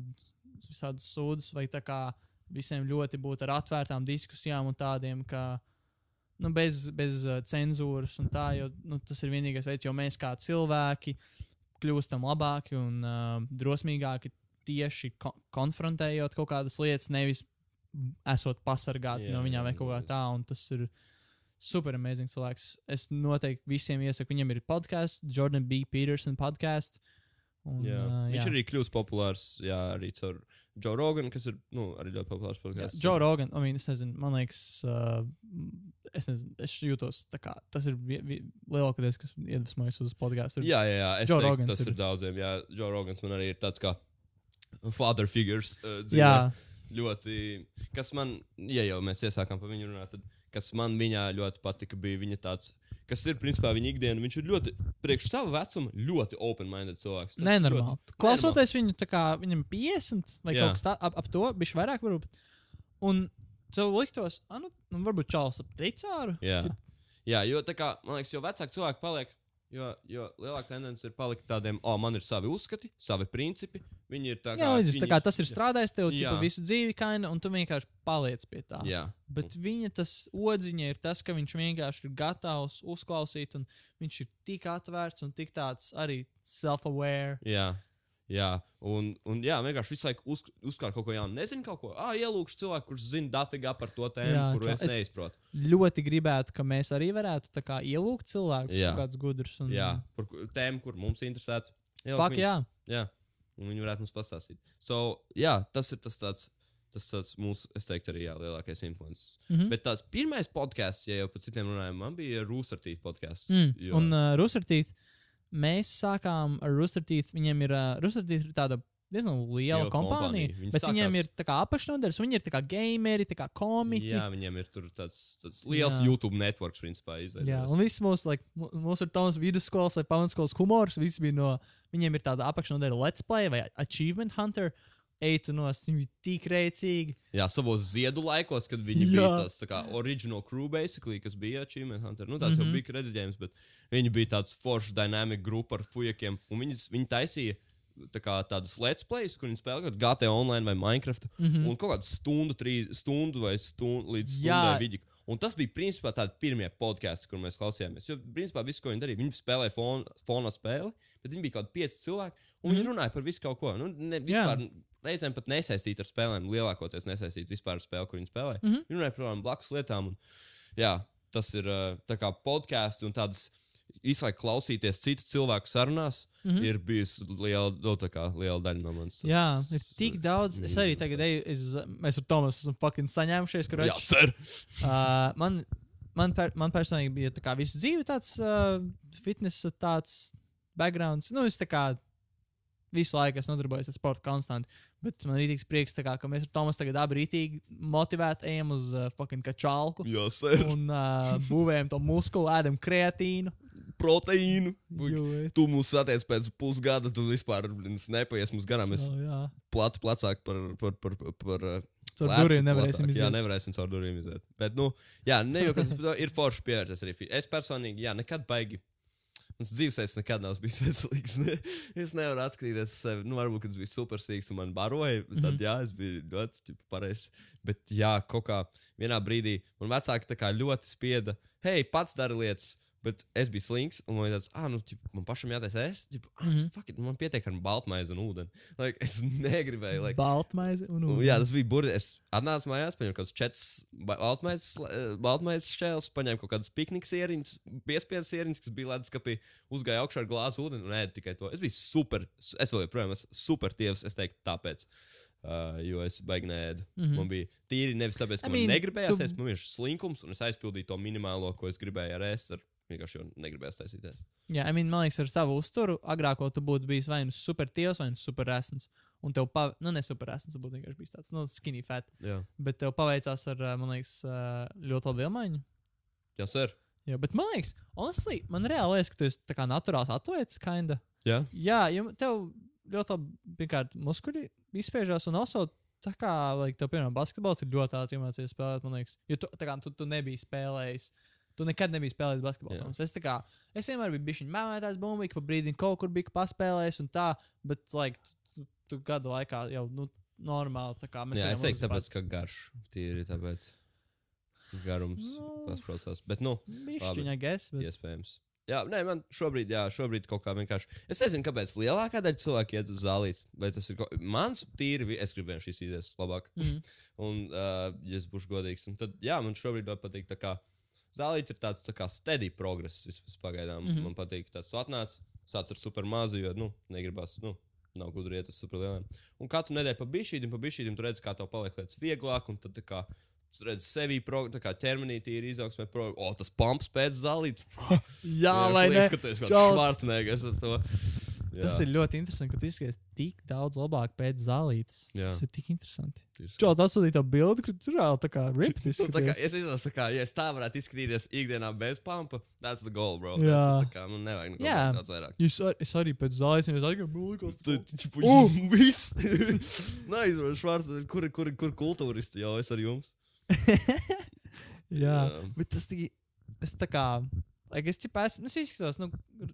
Speaker 2: visādus sūdus, vai tā kā visiem ļoti būt ar atvērtām diskusijām un tādiem, ka. Nu, bez bez uh, cenzūras un tā, jo nu, tas ir vienīgais veids, jo mēs kā cilvēki kļūstam labāki un uh, drosmīgāki tieši ko konfrontējot kaut kādas lietas, nevis esot pasargāti
Speaker 1: Jā,
Speaker 2: no viņām vai kaut kā tā. Un tas ir super amazing cilvēks. Es noteikti visiem iesaku, viņam ir podkāsts, Jordan B. Peterson podkāsts. Un,
Speaker 1: jā.
Speaker 2: uh,
Speaker 1: Viņš
Speaker 2: jā.
Speaker 1: arī kļūst populārs jā, arī caur Joe Rogan, kas ir nu, arī ļoti populārs podkāsts.
Speaker 2: Joe Rogan, I mean, es nezinu, man liekas, uh, es, nezinu, es jūtos tā kā tas ir lielākoties, kas iedvesmojas uz podkāstu.
Speaker 1: Jā, jā, jā. Es
Speaker 2: Joe
Speaker 1: teiktu,
Speaker 2: Rogans
Speaker 1: tas ir.
Speaker 2: ir-
Speaker 1: daudziem. Jā, Joe Rogans man arī ir tāds kā father figures. Uh, dzīvē.
Speaker 2: jā,
Speaker 1: ļoti, kas man, ja jau mēs iesākām par viņu runāt, tad kas man viņā ļoti patika, bija viņa tāds, kas ir principā viņa ikdiena. Viņš ir ļoti, priekš sava vecuma, ļoti open-minded cilvēks. Tas
Speaker 2: nenormāli.
Speaker 1: ļoti-
Speaker 2: Klausoties viņu, tā kā viņam 50 vai
Speaker 1: Jā.
Speaker 2: kaut kas tāds ap, ap to, bija vairāk varbūt. Un tev liktos, ah, nu, nu varbūt čāls ap tricāru.
Speaker 1: Jā. Jā, jo tā kā, man liekas, jo vecāki cilvēki paliek, jo, jo lielāka tendence ir palikt tādiem, o, oh, man ir savi uzskati, savi principi. Viņi ir tā kā.
Speaker 2: Līdz, tā
Speaker 1: viņi-
Speaker 2: kā tas ir strādājis tev ķipa, visu dzīvi, kaina, un tu vienkārši paliec pie tā.
Speaker 1: Jā,
Speaker 2: Bet viņa tas odziņa ir tas, ka viņš vienkārši ir gatavs uzklausīt, un viņš ir tik atvērts un tik tāds arī self-aware.
Speaker 1: Jā. Un, un jā, vienkārši visu laiku uz, uzklāt kaut ko jaunu. Nezinu, kaut ko. Ah, ielūkšu cilvēku, kurš zina datīgā par to tēmu,
Speaker 2: Jā,
Speaker 1: kuru
Speaker 2: čau,
Speaker 1: es,
Speaker 2: es-
Speaker 1: neizprotu.
Speaker 2: Ļoti gribētu, ka mēs arī varētu kā ielūgt cilvēkus,
Speaker 1: Jā.
Speaker 2: kāds gudrs. Un,
Speaker 1: Jā, par tēmu, kur mums interesētu.
Speaker 2: Fak, jā.
Speaker 1: jā. Un viņi varētu mums pastāstīt. So, jā, tas ir tas tāds. Tas tāds mūsu, es teiktu, arī jā, lielākais influences.
Speaker 2: Mhm.
Speaker 1: Bet tās pirmais podkāsts, ja jau par citiem runājam, man bija Rūsartīs podkāsts.
Speaker 2: Mm.
Speaker 1: jo-
Speaker 2: Un uh, Rustertīt, mēs sākām ar Rustertīt. Viņiem ir, uh, Rustertīt ir tāda diezgan liela kompānija,
Speaker 1: kompānija.
Speaker 2: Bet
Speaker 1: sākās-
Speaker 2: viņiem ir tā kā apakšnodaļas, viņi ir tā kā gameri, tā kā komiķi.
Speaker 1: Jā, viņiem ir tur tāds, tāds liels
Speaker 2: Jā.
Speaker 1: YouTube networks, principā,
Speaker 2: Jā,
Speaker 1: izveidojies.
Speaker 2: un viss mūsu, like, mūsu ir Tomas vidusskolas vai pamatskolas humors. Viss bija no viņiem ir tāda apakšnodaļa Let's Play vai Achievement Hunter. Eitu no bija tik rēcīgi.
Speaker 1: Jā, savos ziedu laikos, kad viņi
Speaker 2: Jā.
Speaker 1: Bija tas tā kā original crew, basically, kas bija Achievement Hunter. Nu, tās mm -hmm. jau
Speaker 2: Mhm.
Speaker 1: bija redzējums, bet viņi bija tāds foršs dynamic grupa ar fujekiem. Un viņas, viņi taisīja tā kā, tādus let's plays, kur viņi spēlēja GT online vai Minecraft. Mm -hmm. Un kaut kādu stundu, trīs stundu vai stundu līdz stundai vidi. Un tas bija principā tādi pirmie podkāsti, kur mēs klausījāmies. Jo, principā, viss, ko viņi darīja, viņi spēlēja fon, fonā spēli, bet viņi bija kaut kādi pieci cilvēki, un mm -hmm. viņi runāja par visu kaut ko. Nu, ne, vispār, reizēm pat nesaistīti ar spēlēm, lielākoties nesaistīti vispār ar spēli, kur viņi spēlēja. Mm -hmm. Viņi runāja par blakus lietām. Un, jā, tas ir podkāsts un tādas visu laiku klausīties citu cilvēku sarunās. Mm -hmm. Ir bijusi liela, nu, tā kā, liela daļa no manas.
Speaker 2: Jā, ir tik daudz. Es arī tagad eju, es, mēs ar Tomasu esam fucking saņēmušies. Ka
Speaker 1: Jā, sir!
Speaker 2: Uh, man, man, per, man personīgi bija tā kā visu dzīvi tāds uh, fitnesa tāds backgrounds. Nu, es tā kā visu laiku esmu nodarbojies ar sportu konstanti. Bet man ir rītīgs prieks, kā, ka mēs ar Tomasu tagad abi rītīgi motivēti ejam uz uh, fucking kačālku.
Speaker 1: Jā, sir!
Speaker 2: Un uh, būvējam to muskuli, ēdam kreatīnu.
Speaker 1: Proteīnu!
Speaker 2: Jo, es-
Speaker 1: Tu mūs satiec pēc pusgada, tu vispār nepaies mums garām. Mēs
Speaker 2: Oh, jā,
Speaker 1: plati plecāk par, par, par, par, par uh,
Speaker 2: caur durvīm nevarēsim
Speaker 1: platāk. Jā,
Speaker 2: iziet.
Speaker 1: nevarēsim caur durvīm iziet. Bet, nu, jā, ne jau kas ir forši pievērties arī. Es personīgi, jā, nekad baigi. Mans dzīvesveids nekad nav bijis veselīgs. Ne? Es nevaru atskatīties uz sevi. Nu, varbūt, kad es biju supersīgs un man baroja, tad, mm -hmm. jā, es biju ļoti pareizs. Bet, jā, kaut kā vienā brīdī man vecāki ļoti spieda, hei, pats dari lietas. Bet es biju slings, un man bija tāds, ah, nu, ķip, man pašam jātaisa es. Ķip, ah, mm. -hmm. fuck it, man pietiek ar baltmaizi un ūdeni. Like, es negribēju, like,
Speaker 2: Baltmaize un ūdens.
Speaker 1: jā, tas bija burbuļs. Es atnācu mājās, paņēmu kaut kādus četrus baltmaizes šķēlus, paņēmu kaut kādus pikniku sieriņus, piespiedu sieriņus, kas bija leduskapī, uzgāju augšā ar glāzi ūdeni un ēdu tikai to. Es biju super, es vēl joprojām esmu super tievs, es teiktu, tāpēc. Uh, jo es baigi nēdu. Mm. -hmm. Man bija tīri nevis tāpēc, ka
Speaker 2: I
Speaker 1: mean, man negribējās,
Speaker 2: tu-
Speaker 1: tu... man bija slinkums, un es aizpildīju to minimālo, ko es gribēju ar ēst. Ar vienkārši jau negribēju taisīties.
Speaker 2: Jā, I mean, man liekas, ar savu uzturu agrāko tu būtu bijis vai nu super tievs, vai nu super esns. Un tev, pa... nu, ne super esns, tu būtu vienkārši bijis tāds, nu, skinny fat.
Speaker 1: Jā,
Speaker 2: Bet tev paveicās ar, ā, man liekas, ā, ļoti labu vilmaiņu.
Speaker 1: jā sir.
Speaker 2: Jā, bet man liekas, honestly, man reāli liekas, ka tu esi tā kā naturāls atveids, kinda.
Speaker 1: Jā,
Speaker 2: Jā, jo tev ļoti labi, pirmkārt, muskuļi izspiežās, un also, tā kā, like, tev, piemēram, basketbolu ir ļoti ātri iemācījies spēlēt, man liekas. Jo tu, tā kā, tu, tu nebiji spēlējis. Tu nekad nebiji spēlējis basketbolu. Es, kā, es vienmēr biju bijis mēmētājs, bumbiņš, pa brīdim kaut kur biju paspēlējis un tā, bet, like, tu, tu, tu gadu laikā jau, nu, normāli,
Speaker 1: jā es teiktu, tāpēc, ka garš. Tīri tāpēc. Garums
Speaker 2: Nu.
Speaker 1: pasprāstās. Bet, nu,
Speaker 2: Bišķiņa, ges, bet
Speaker 1: Iespējams. Jā, nē, man šobrīd, jā, šobrīd kaut kā vienkārši. Es nezinu, kāpēc lielākā daļa cilvēku iet uz zālīt. Vai tas ir kaut... mans tīri, es gribu vienkārši izsīties labāk.
Speaker 2: Mhm.
Speaker 1: Un, uh, ja es būšu godīgs, tad, jā, man šobrīd patīk. tā kā Zālīt ir tāds tā kā steady progress. Vismaz pagaidām mm. -hmm. man patīk tas atnāc. Sāc ar super mazu, jo, nu, negribas, nu, nav gudri iet uz super lieliem. Un katru nedēļu pa bišķītim, pa bišķītim, tu redz, kā tev paliek lietas vieglāk, un tad tā kā. tu redzi sevi, pro, tā kā ķermenī ir izaugsmē, pro, o, tas pumps pēc zālīt.
Speaker 2: Jā, vai ne?
Speaker 1: Ka esi kaut
Speaker 2: Čau.
Speaker 1: kāds švārcnēgars ar to. Jā,
Speaker 2: Tas ir ļoti interesanti, ka tu izskaties tik daudz labāk pēc zālītes.
Speaker 1: Jā.
Speaker 2: Tas ir tik interesanti. Čau, tas sūtīja tā bildi, ka tur jau tā kā riptis.
Speaker 1: Nu, tā kā, es izlasu, kā, ja es tā varētu izskatīties ikdienā bez pampa, that's the goal, bro.
Speaker 2: Jā.
Speaker 1: Ir tā kā, man nevajag neko
Speaker 2: Jā.
Speaker 1: daudz vairāk.
Speaker 2: Es, ar, es arī pēc zāles, un es aizgāju, ka
Speaker 1: Tu taču
Speaker 2: Uh!
Speaker 1: viss. Nē, Švārds, kur, kur, kur kultūristi jau es ar jums?
Speaker 2: Jā,
Speaker 1: Jā.
Speaker 2: bet tas tik, es tā kā, like, es tipā esmu, nu, es izskatos, nu,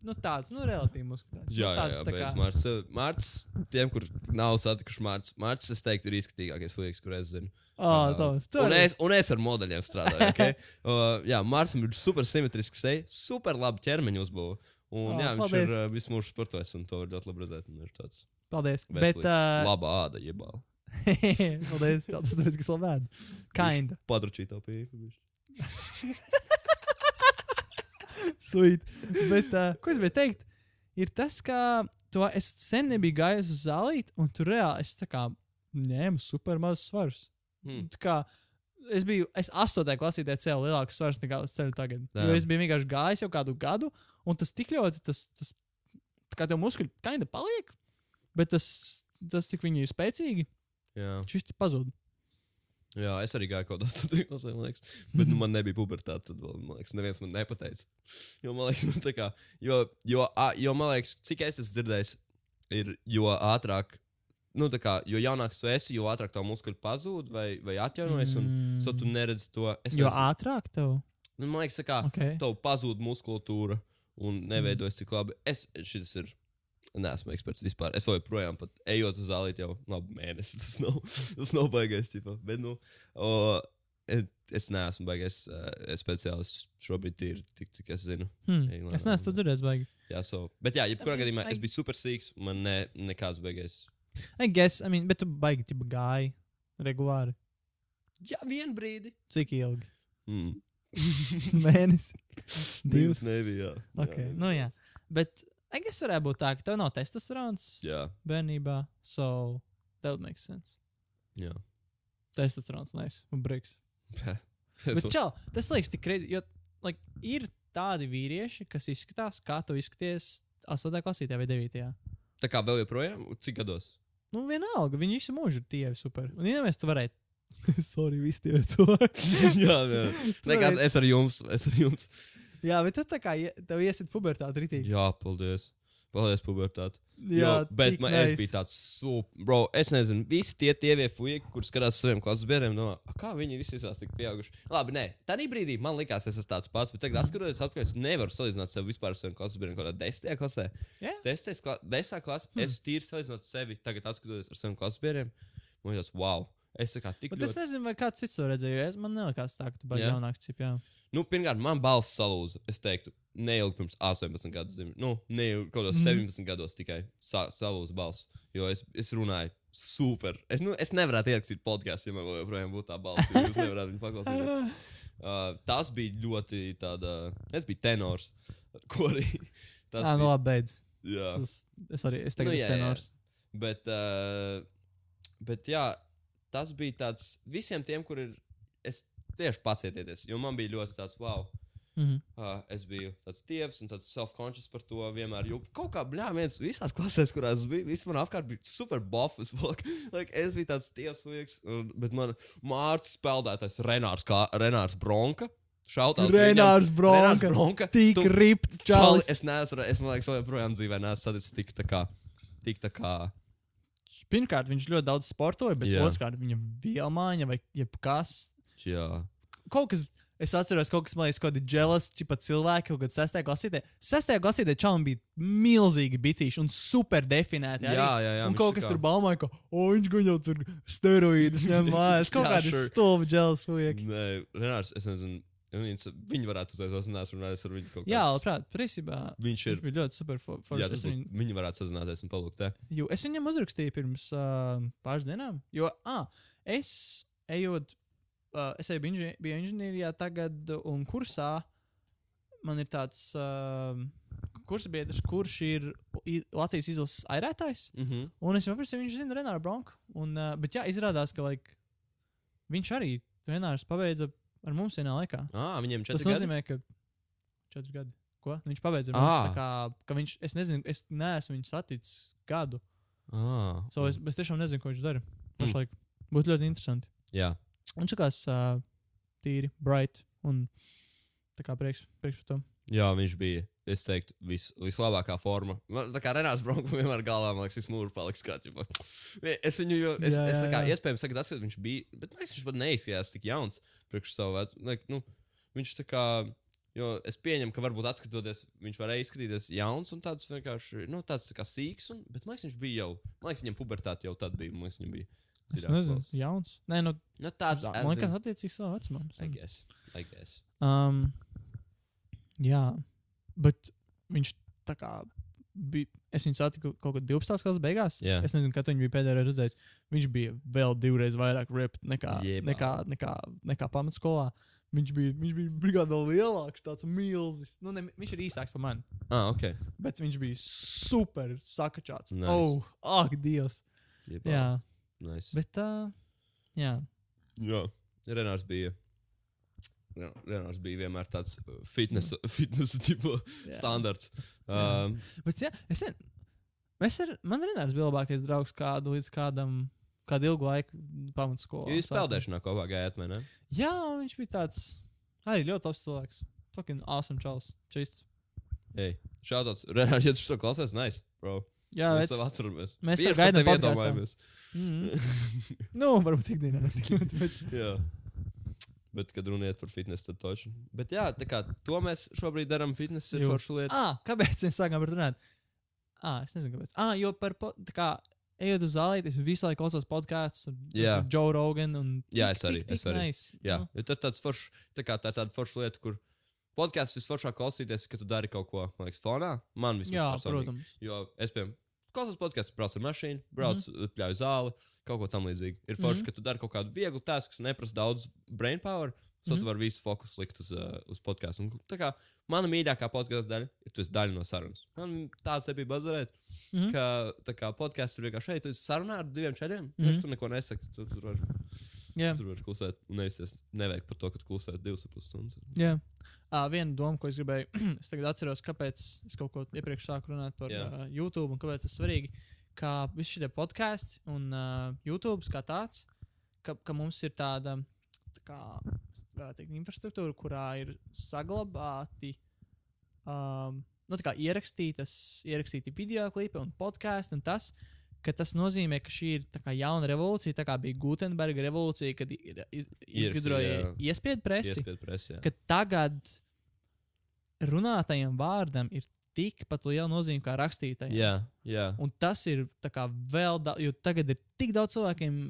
Speaker 2: nu tāds, nu, relatīvi muskulēts.
Speaker 1: Jā,
Speaker 2: nu,
Speaker 1: jā,
Speaker 2: tāds,
Speaker 1: jā
Speaker 2: tā
Speaker 1: bet
Speaker 2: kā-
Speaker 1: Mārcis, Mārcis, tiem, kur nav satikuši Mārcis, Mārcis, es teiktu, ir izskatīgākais fujiks, kur es zinu.
Speaker 2: Ā,
Speaker 1: Uh,
Speaker 2: tavs,
Speaker 1: un,
Speaker 2: arī.
Speaker 1: es, un es ar modeļiem strādāju. Okay? uh, jā, Mārcis ir super simetrisks, seja, super labi ķermeņa uzbūve. Un,
Speaker 2: Ā,
Speaker 1: jā, viņš
Speaker 2: paldies.
Speaker 1: ir uh, visu mūžu sportojis, un to var ļoti labi redzēt. Un ir tāds
Speaker 2: Paldies. Bet,
Speaker 1: veselīgs,
Speaker 2: uh,
Speaker 1: laba āda, jebāla.
Speaker 2: paldies, čau, tas ka es labi. Kinda.
Speaker 1: Padručīt to pieeju.
Speaker 2: Sweet. Bet, uh, ko es gribēju teikt, ir tas, ka to es sen nebiju gājis uz zālīti, un tur reāli es tā kā ņēmu super mazus svarus.
Speaker 1: Hmm.
Speaker 2: Tā kā es biju, es astotajā klasītē cēlu lielākus svarus nekā es ceļu tagad.
Speaker 1: Jā.
Speaker 2: Jo es biju vienkārši gājis jau kādu gadu, un tas tik ļoti, tas, tas kā tev muskuļi kaina paliek, bet tas, tas cik viņi ir spēcīgi,
Speaker 1: Jā.
Speaker 2: šis pazūd.
Speaker 1: Jā, es arī gāju kaut kādā klasē, man liekas. Bet nu, man nebija pubertāte. Tad, vēl, man liekas, neviens man nepateica. Jo, man liekas, nu, kā, jo, jo, a, jo, man liekas, cik es esmu dzirdējis, ir, jo ātrāk nu, kā, jo jaunāks tu esi, jo ātrāk tā muskuļi pazūd vai, vai atjaunojas. Un,
Speaker 2: Mm.
Speaker 1: so tu neredzi to. Es
Speaker 2: Jo
Speaker 1: esmu-
Speaker 2: ātrāk tev.
Speaker 1: nu, man liekas, tā kā
Speaker 2: Okay.
Speaker 1: tev pazūd muskulatūra un neveidojas tik labi. Es šis ir. Nesmu eksperts vispār. Es joprojām, pat ejot uz zāli, jau labi mēnesi. Tas nav, tas nav baigais. Ķipa. Bet, nu, o, es neesmu baigais uh, speciālists. Šobrīd ir tik, cik es zinu.
Speaker 2: Hmm. Es neesmu to dzirdējis, baigi.
Speaker 1: Jā, so. Bet, jā, jebkurā
Speaker 2: I mean,
Speaker 1: gadījumā
Speaker 2: I-
Speaker 1: es biju super sīgs. Man ne, nekāds baigais.
Speaker 2: I guess, I mean, bet tu baigi tipa gāji regulāri.
Speaker 1: Jā, vienu brīdi.
Speaker 2: Cik ilgi?
Speaker 1: Mm.
Speaker 2: Mēnesis. Divs.
Speaker 1: Nebija. Jā.
Speaker 2: Okay. Nu, jā. Bet, I guess varētu būt tā, ka tev nav testosterons
Speaker 1: Jā.
Speaker 2: bērnībā, so that would make sense.
Speaker 1: jā.
Speaker 2: Testosterons nice un briks.
Speaker 1: Es,
Speaker 2: Bet čau, tas liekas tik reizi, jo like, ir tādi vīrieši, kas izskatās, kā tu izskaties 8. klasītē vai 9.
Speaker 1: tā kā vēl joprojām, cik gados?
Speaker 2: Nu, vienalga, viņi visu mūžu ir tie super. Un, ja mēs tu varētu. Sorry, visi tie cilvēki.
Speaker 1: jā, jā. Nekās, es ar jums, es ar jums.
Speaker 2: Jā, bet tu tā kā tev iesit pubertāte ritīgi.
Speaker 1: Jā, paldies. Paldies, pubertāte.
Speaker 2: Jā,
Speaker 1: Jo, bet man
Speaker 2: nice.
Speaker 1: es biju tāds super. Bro, es nezinu, visi tie tievie fuji, kur skatās saviem klases biedriem, no kā viņi visi esat tik pieauguši. Labi, nē, tā brīdī man likās, es esmu tāds pats, bet tagad, skatoties atpakaļ, es nevaru salīdzināt sevi vispār ar saviem klases biedriem, kādā desmitajā klasē.
Speaker 2: Jā.
Speaker 1: Desmitajā kla desmitā klasē, hmm. es tīri salīdzinot sevi, tagad skatoties ar saviem klases biedriem, man liekas, wow. Es kā tik
Speaker 2: Bet es
Speaker 1: ļoti.
Speaker 2: nezinu, vai kāds cits to redzēja. Es, man nelikās tā, ka tu biji jaunāks. Cip, jā.
Speaker 1: Nu, pirmkārt, man balss salūza. Es teiktu, neilgi pirms 18 gadiem. Nu, neilgi kaut kādos
Speaker 2: Mhm.
Speaker 1: 17 gados tikai sa salūza balss. Jo es, es runāju super. Es, nu, es nevarētu ierakstīt podkāstu, ja man joprojām būtu tā balss. Jūs nevarētu viņu paklausīties. Uh, tas bija ļoti tāda. Es biju tenors. Ko arī. Tas
Speaker 2: Tā, nu
Speaker 1: bija.
Speaker 2: labi, beidz.
Speaker 1: Jā.
Speaker 2: Tas, es arī es tagad
Speaker 1: Nu,
Speaker 2: esmu
Speaker 1: jā, jā.
Speaker 2: tenors.
Speaker 1: Bet, uh, bet jā, tas bija tāds visiem tiem, kur ir. Es tieši pacietieties, jo man bija ļoti tāds wow.
Speaker 2: Mhm.
Speaker 1: Uh, es biju tāds tievs un tāds self-conscious par to vienmēr. Jo kaut kā, blā, viens visās klasēs, kurās biju, man apkārt bija super buffs. like, es biju tāds tievs, liekas, un, bet man mārciņas spēlētājs Renārs, kā, Renārs Bronka. Šautās
Speaker 2: Renārs
Speaker 1: Renārs
Speaker 2: Bronka.
Speaker 1: Bronka.
Speaker 2: Tik ript,
Speaker 1: Čali,
Speaker 2: čalis.
Speaker 1: es neesmu, es man liekas, joprojām dzīvē neesmu saticis tik tā kā. Tik tā kā.
Speaker 2: Pirmkārt, viņš ļoti daudz sportoja, bet
Speaker 1: Jā.
Speaker 2: otrkārt, viņa vielmaiņa vai jebkas.
Speaker 1: Jā.
Speaker 2: Kaut kas, es atceros, kaut kas man liekas, kaut kādi jealous, čipa cilvēki, kaut kādā sestajā klasītē. Sestajā klasītē čalam bija milzīgi bicīši un super definēti.
Speaker 1: Jā,
Speaker 2: arī.
Speaker 1: jā, jā.
Speaker 2: Un
Speaker 1: viņš
Speaker 2: kaut kas
Speaker 1: kā-
Speaker 2: tur baumāja, ka, o, viņš gan jau tur steroīdus ņem mājās. Kaut
Speaker 1: Jā,
Speaker 2: kādi
Speaker 1: sure.
Speaker 2: stulbi jealous fujieki.
Speaker 1: Nē, Renārs, es nezinu. Viņas, viņi varētu uzreiz, es neesmu runājis ar viņu kaut kā.
Speaker 2: Jā, labprāt, principā.
Speaker 1: Viņš ir.
Speaker 2: Viņš bija ļoti super for,
Speaker 1: Jā, tas būs, viņi varētu sazināties un palūgt te.
Speaker 2: Jo es viņam uzrakstīju pirms uh, pāris dienām. Jo, ah, es ejot, uh, es eju inži biju inženierijā tagad un kursā. Man ir tāds uh, kursbiedrs, kurš ir Latvijas izlases airētājs.
Speaker 1: Mm -hmm.
Speaker 2: Un es tam viņš zina Renāru Bronku. Un, uh, bet jā, izrādās, ka like, viņš arī Renārs pabeidza ar mums vienā laikā.
Speaker 1: Ah, viņiem
Speaker 2: Tas
Speaker 1: četri
Speaker 2: nozīmē, ka četri gadi. Ko? Viņš pabeidza mums. Kā, ka viņš, es nezinu, es neesmu viņu saticis gadu.
Speaker 1: Gadi. Ah,
Speaker 2: So es, es tiešām nezinu, ko viņš dara.
Speaker 1: Mm.
Speaker 2: Pašlaik būtu ļoti interesanti.
Speaker 1: Jā,
Speaker 2: Un čakās uh, tīri, bright un tā kā prieks, prieks par to.
Speaker 1: jā, viņš bija. Es teiktu, vis, vislabākā forma. Man, tā kā Renārs Bronks vienmēr galvā, man liekas, viss mūrs paliks kā ķipa. Es viņu, jo, es,
Speaker 2: Jā,
Speaker 1: es tā
Speaker 2: jā,
Speaker 1: kā
Speaker 2: jā.
Speaker 1: iespējams tagad atceros, viņš bija, bet liekas, viņš pat neizskatījās tik jauns priekš savu vecumu. Nu, viņš tā kā, jo es pieņemu, ka varbūt atskatoties, viņš varēja izskatīties jauns un tāds vienkārši, nu, tāds tā kā sīks, un, bet man liekas, viņš bija jau, man liekas, viņam pubertāte jau tad bija, man liekas, viņam bija.
Speaker 2: Es nezinu,
Speaker 1: klausa.
Speaker 2: jauns. Nē, nu,
Speaker 1: Nu, tāds,
Speaker 2: man liekas, attiecīgi savu vecumam.
Speaker 1: I guess, I guess.
Speaker 2: Um, jā, bet viņš tā kā bija. Es viņu satiku kaut kad 12. klases beigās.
Speaker 1: Jā.
Speaker 2: Es nezinu, kad viņš bija pēdējā reizē redzējis. Viņš bija vēl divreiz vairāk ript nekā,
Speaker 1: Jebā.
Speaker 2: nekā, nekā, nekā pamatskolā. Viņš bija, viņš bija brigādā lielāks, tāds milzīgs. Nu, ne, viņš ir īsāks par mani,
Speaker 1: Ah, ok.
Speaker 2: bet viņš bija super sakačāts.
Speaker 1: Nice.
Speaker 2: Oh, ak, Dievs!
Speaker 1: Jebā.
Speaker 2: Jā,
Speaker 1: Nice.
Speaker 2: bet tā. jā.
Speaker 1: Jā, Renārs bija. Jā, Renārs bija vienmēr tāds fitness, fitness tipa standarts. Um,
Speaker 2: Bet, jā, es mēs ar, man Renārs bija labākais draugs kādu līdz kādam, kādu ilgu laiku pamatskolā.
Speaker 1: jūs peldēšanā kopā gājāt, vai ne?
Speaker 2: Jā, viņš bija tāds arī ļoti labs cilvēks. Fucking awesome čels. Čist.
Speaker 1: Ei, šādāds Renārs, ja tu to klausies, nice, bro.
Speaker 2: Jā,
Speaker 1: Mēs tev atceramies.
Speaker 2: mēs tev gaidām
Speaker 1: iedomājamies.
Speaker 2: mm. nu, varbūt ikdienā. bet-
Speaker 1: Jā. Bet, kad runiet par fitnesu, tad toši. Bet, jā, tā kā to mēs šobrīd darām, fitness ir forša lieta.
Speaker 2: Ah, kāpēc mēs sākām runāt? Ah, es nezinu, kāpēc. Ah, jo par, kā, ejot uz zāli, es visu laiku klausos podkāstus
Speaker 1: Jā.
Speaker 2: ar Joe Rogan un
Speaker 1: Jā,
Speaker 2: tik,
Speaker 1: es arī,
Speaker 2: tik, tik
Speaker 1: es arī.
Speaker 2: Nice.
Speaker 1: Jā,
Speaker 2: Nu,
Speaker 1: jo tas ir tāds foršs, tā kā tā ir tāda forša lieta, kur podkāsts visforšāk klausīties, ka tu dari kaut ko, man liekas, fonā. Man vismaz
Speaker 2: jā
Speaker 1: personīgi.
Speaker 2: protams.
Speaker 1: Jo es, piemēram, klausos podkāstu, braucu ar mašīnu, braucu, mm -hmm. pļauju zāli, kaut ko tam līdzīgu. Ir forši, mm. -hmm. ka tu dari kaut kādu vieglu tasku, kas neprasa daudz brain power. So mm -hmm. tu
Speaker 2: Mhm.
Speaker 1: vari visu fokusu likt uz, uh, uz podkāstu. Un Tā kā mana mīļākā podkāstu daļa ir tas daļa no sarunas. Man tāds bija bazarēt, mm. -hmm. ka tā kā podkāsts ir vienkārši šeit, tu esi sarunā ar diviem četriem. Mm. -hmm. Tu neko nesaki, tu tur vari,
Speaker 2: Jā.
Speaker 1: tur vari klusēt. Un nevis es neveiku par to, ka tu klusē divas ar pus stundas.
Speaker 2: Jā. Uh, viena doma, ko es gribēju, es tagad atceros, kāpēc es kaut ko iepriekš sāku runāt par
Speaker 1: Jā.
Speaker 2: uh, YouTube un kāpēc tas ir svarīgi. Kā visi šie podkāsti un uh, YouTube kā tāds, ka, ka mums ir tāda, tā kā, teikt, infrastruktūra, kurā ir saglabāti, um, nu, tā kā ierakstītas, ierakstīti video klipi un podkāsti un tas. Ka Tas nozīmē, ka šī ir tā kā jauna revolūcija, tā kā bija Gutenberga revolūcija, kad izgudroja iespēju presi
Speaker 1: presijā.
Speaker 2: ka tagad runātajam vārdam ir tikpat liela nozīme kā rakstītajam.
Speaker 1: Jā, jā.
Speaker 2: Un tas ir kā vēl daudz, jo tagad ir tik daudz cilvēkiem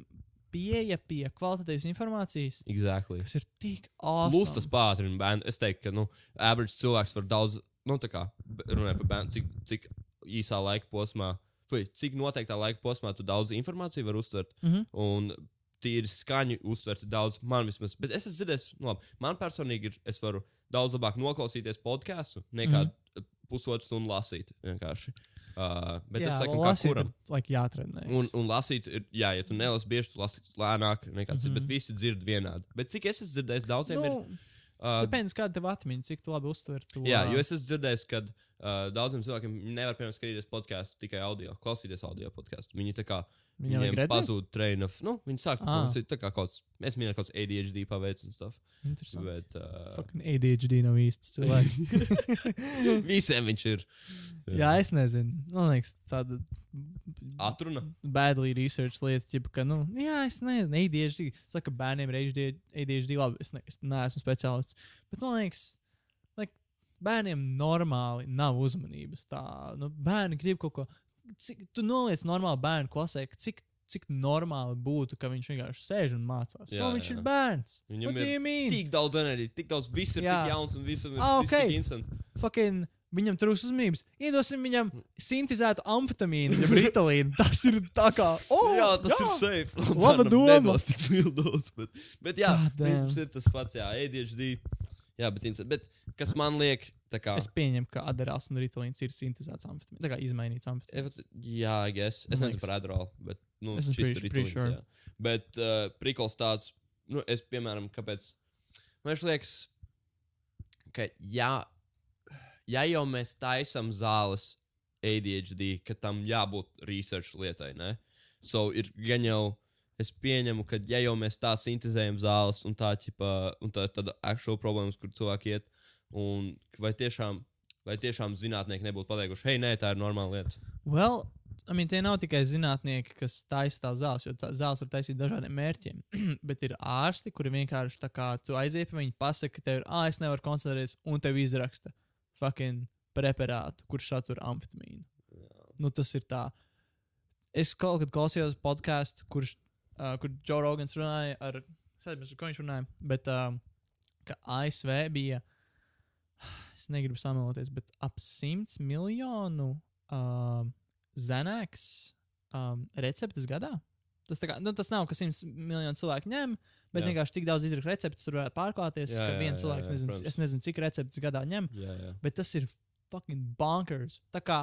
Speaker 2: pieeja pie kvalitatīvas informācijas,
Speaker 1: Exactly.
Speaker 2: kas ir tik awesome.
Speaker 1: Plus tas pātrina bērnu. Es teiktu, ka, nu, average cilvēks var daudz, nu, tā kā runājot par bērnu, cik, cik īsā laika posmā, vai cik noteiktā laika posmā tu daudz informāciju var uztvert.
Speaker 2: Mhm.
Speaker 1: Un tīri skaņu uztvert daudz, man vismaz. Bet es esmu dzirdējis, nu, labi, man personīgi ir, es varu daudz labāk noklausīties podkāstu nekā mm
Speaker 2: Mhm.
Speaker 1: -hmm. pusotru stundu lasīt. Vienkārši. Uh, bet
Speaker 2: jā,
Speaker 1: es saku, kā
Speaker 2: lasīt
Speaker 1: kuram.
Speaker 2: ir, like, jātrenē.
Speaker 1: Un, un lasīt, ir, jā, ja tu nelasi bieži, tu lasi lēnāk nekā cits,
Speaker 2: Mhm.
Speaker 1: bet visi dzird vienādi. Bet cik es esmu dzirdējis, daudziem ir. Uh,
Speaker 2: Depends, kāda tev atmiņa, cik tu labi uztver to.
Speaker 1: jā, jo es esmu dzirdējis, ka uh, daudziem cilvēkiem nevar, piemēram, skatīties podkāstu tikai audio, klausīties audio podkāstu. Viņi tā kā
Speaker 2: Viņam redzēt?
Speaker 1: pazūd train of, nu, viņi sāk,
Speaker 2: Ah.
Speaker 1: mums ir tā kā kaut kāds, mēs minējām kaut kāds ADHD paveids un stuff.
Speaker 2: Interesanti.
Speaker 1: Bet uh,
Speaker 2: Fucking ADHD nav īsts cilvēks.
Speaker 1: visiem viņš ir.
Speaker 2: jā, es nezinu. Man liekas, tāda.
Speaker 1: Atruna.
Speaker 2: badly research lieta, ķipa, ka, nu, jā, es nezinu, ADHD. Saka, ka bērniem ir ADHD, ADHD labi, es, ne, es neesmu speciālists. Bet man liekas, like, bērniem normāli nav uzmanības. Tā, nu, bērni grib kaut ko. Cik, tu noliec normāli bērnu klasē, cik, cik normāli būtu, ka viņš vienkārši sēž un mācās.
Speaker 1: Jā,
Speaker 2: no, viņš
Speaker 1: jā.
Speaker 2: ir bērns.
Speaker 1: Viņam
Speaker 2: What
Speaker 1: ir
Speaker 2: you mean?
Speaker 1: Tik daudz enerģijas, tik daudz, viss ir
Speaker 2: Jā.
Speaker 1: tik jauns un viss ir
Speaker 2: Ah,
Speaker 1: viss
Speaker 2: ok.
Speaker 1: tik instant.
Speaker 2: Fucking, viņam trūks uzmanības. Iedosim viņam sintēzētu amfetamīnu, jau ritalīnu. Tas ir tā kā. Oh,
Speaker 1: jā, tas jā. ir safe.
Speaker 2: Laba doma.
Speaker 1: nedos tik dozu, bet, bet jā, princips ir tas pats, jā, ADHD. Jā, bet, bet kas man liek, kā.
Speaker 2: Es pieņemu, ka aderāls un ritalīns ir sintēzēts amfetamīns. Tā kā izmainīts
Speaker 1: Eh,
Speaker 2: amfetamīns.
Speaker 1: Jā, I guess. es
Speaker 2: Man
Speaker 1: nezinu par Adderall, bet nu,
Speaker 2: Es esmu pretty- pretty sure.
Speaker 1: jā. Bet uh, prikals tāds, nu, es piemēram, kāpēc. Man liekas, ka jā, ja jau mēs taisam zāles ADHD, ka tam jābūt research lietai, ne? So ir gan jau. Es pieņemu, ka, ja jau mēs tā sintēzējam zāles, un tā, ķipa, un tā tāda actual problēmas, kur cilvēki iet, un vai tiešām, vai tiešām zinātnieki nebūtu pateikuši, hei, nē, tā ir normāla lieta.
Speaker 2: Well, I mean, tie nav tikai zinātnieki, kas taisa tās zāles, jo tā zāles var taisīt dažādiem mērķiem. Bet ir ārsti, kuri vienkārši tā kā tu aiziet pie viņa, pasaka, ka tev ir, ah, es nevaru koncentrēties, un tev izraksta fucking preparātu, kurš satur amfetamīnu. Nu, tas ir tā. Es kaut kad klausījos podkāstu, kurš, uh, kur Joe Rogans runāja ar, es nezinu, ko viņš runāja, bet uh, ka ASV bija, es negribu sameloties, bet ap 100 miljonu uh, zenēks um, receptes gadā. Tas, kā, nu, tas nav, ka 100 miljonu cilvēku ņem, bet
Speaker 1: Jā.
Speaker 2: jā. vienkārši tik daudz izrakstu receptes tur varētu pārklāties,
Speaker 1: Jā,
Speaker 2: ka
Speaker 1: jā,
Speaker 2: viens
Speaker 1: jā,
Speaker 2: cilvēks,
Speaker 1: jā,
Speaker 2: nezinu,
Speaker 1: protams.
Speaker 2: es nezinu, cik receptes gadā ņem,
Speaker 1: Jā, jā.
Speaker 2: bet tas ir fucking bonkers. Tā kā,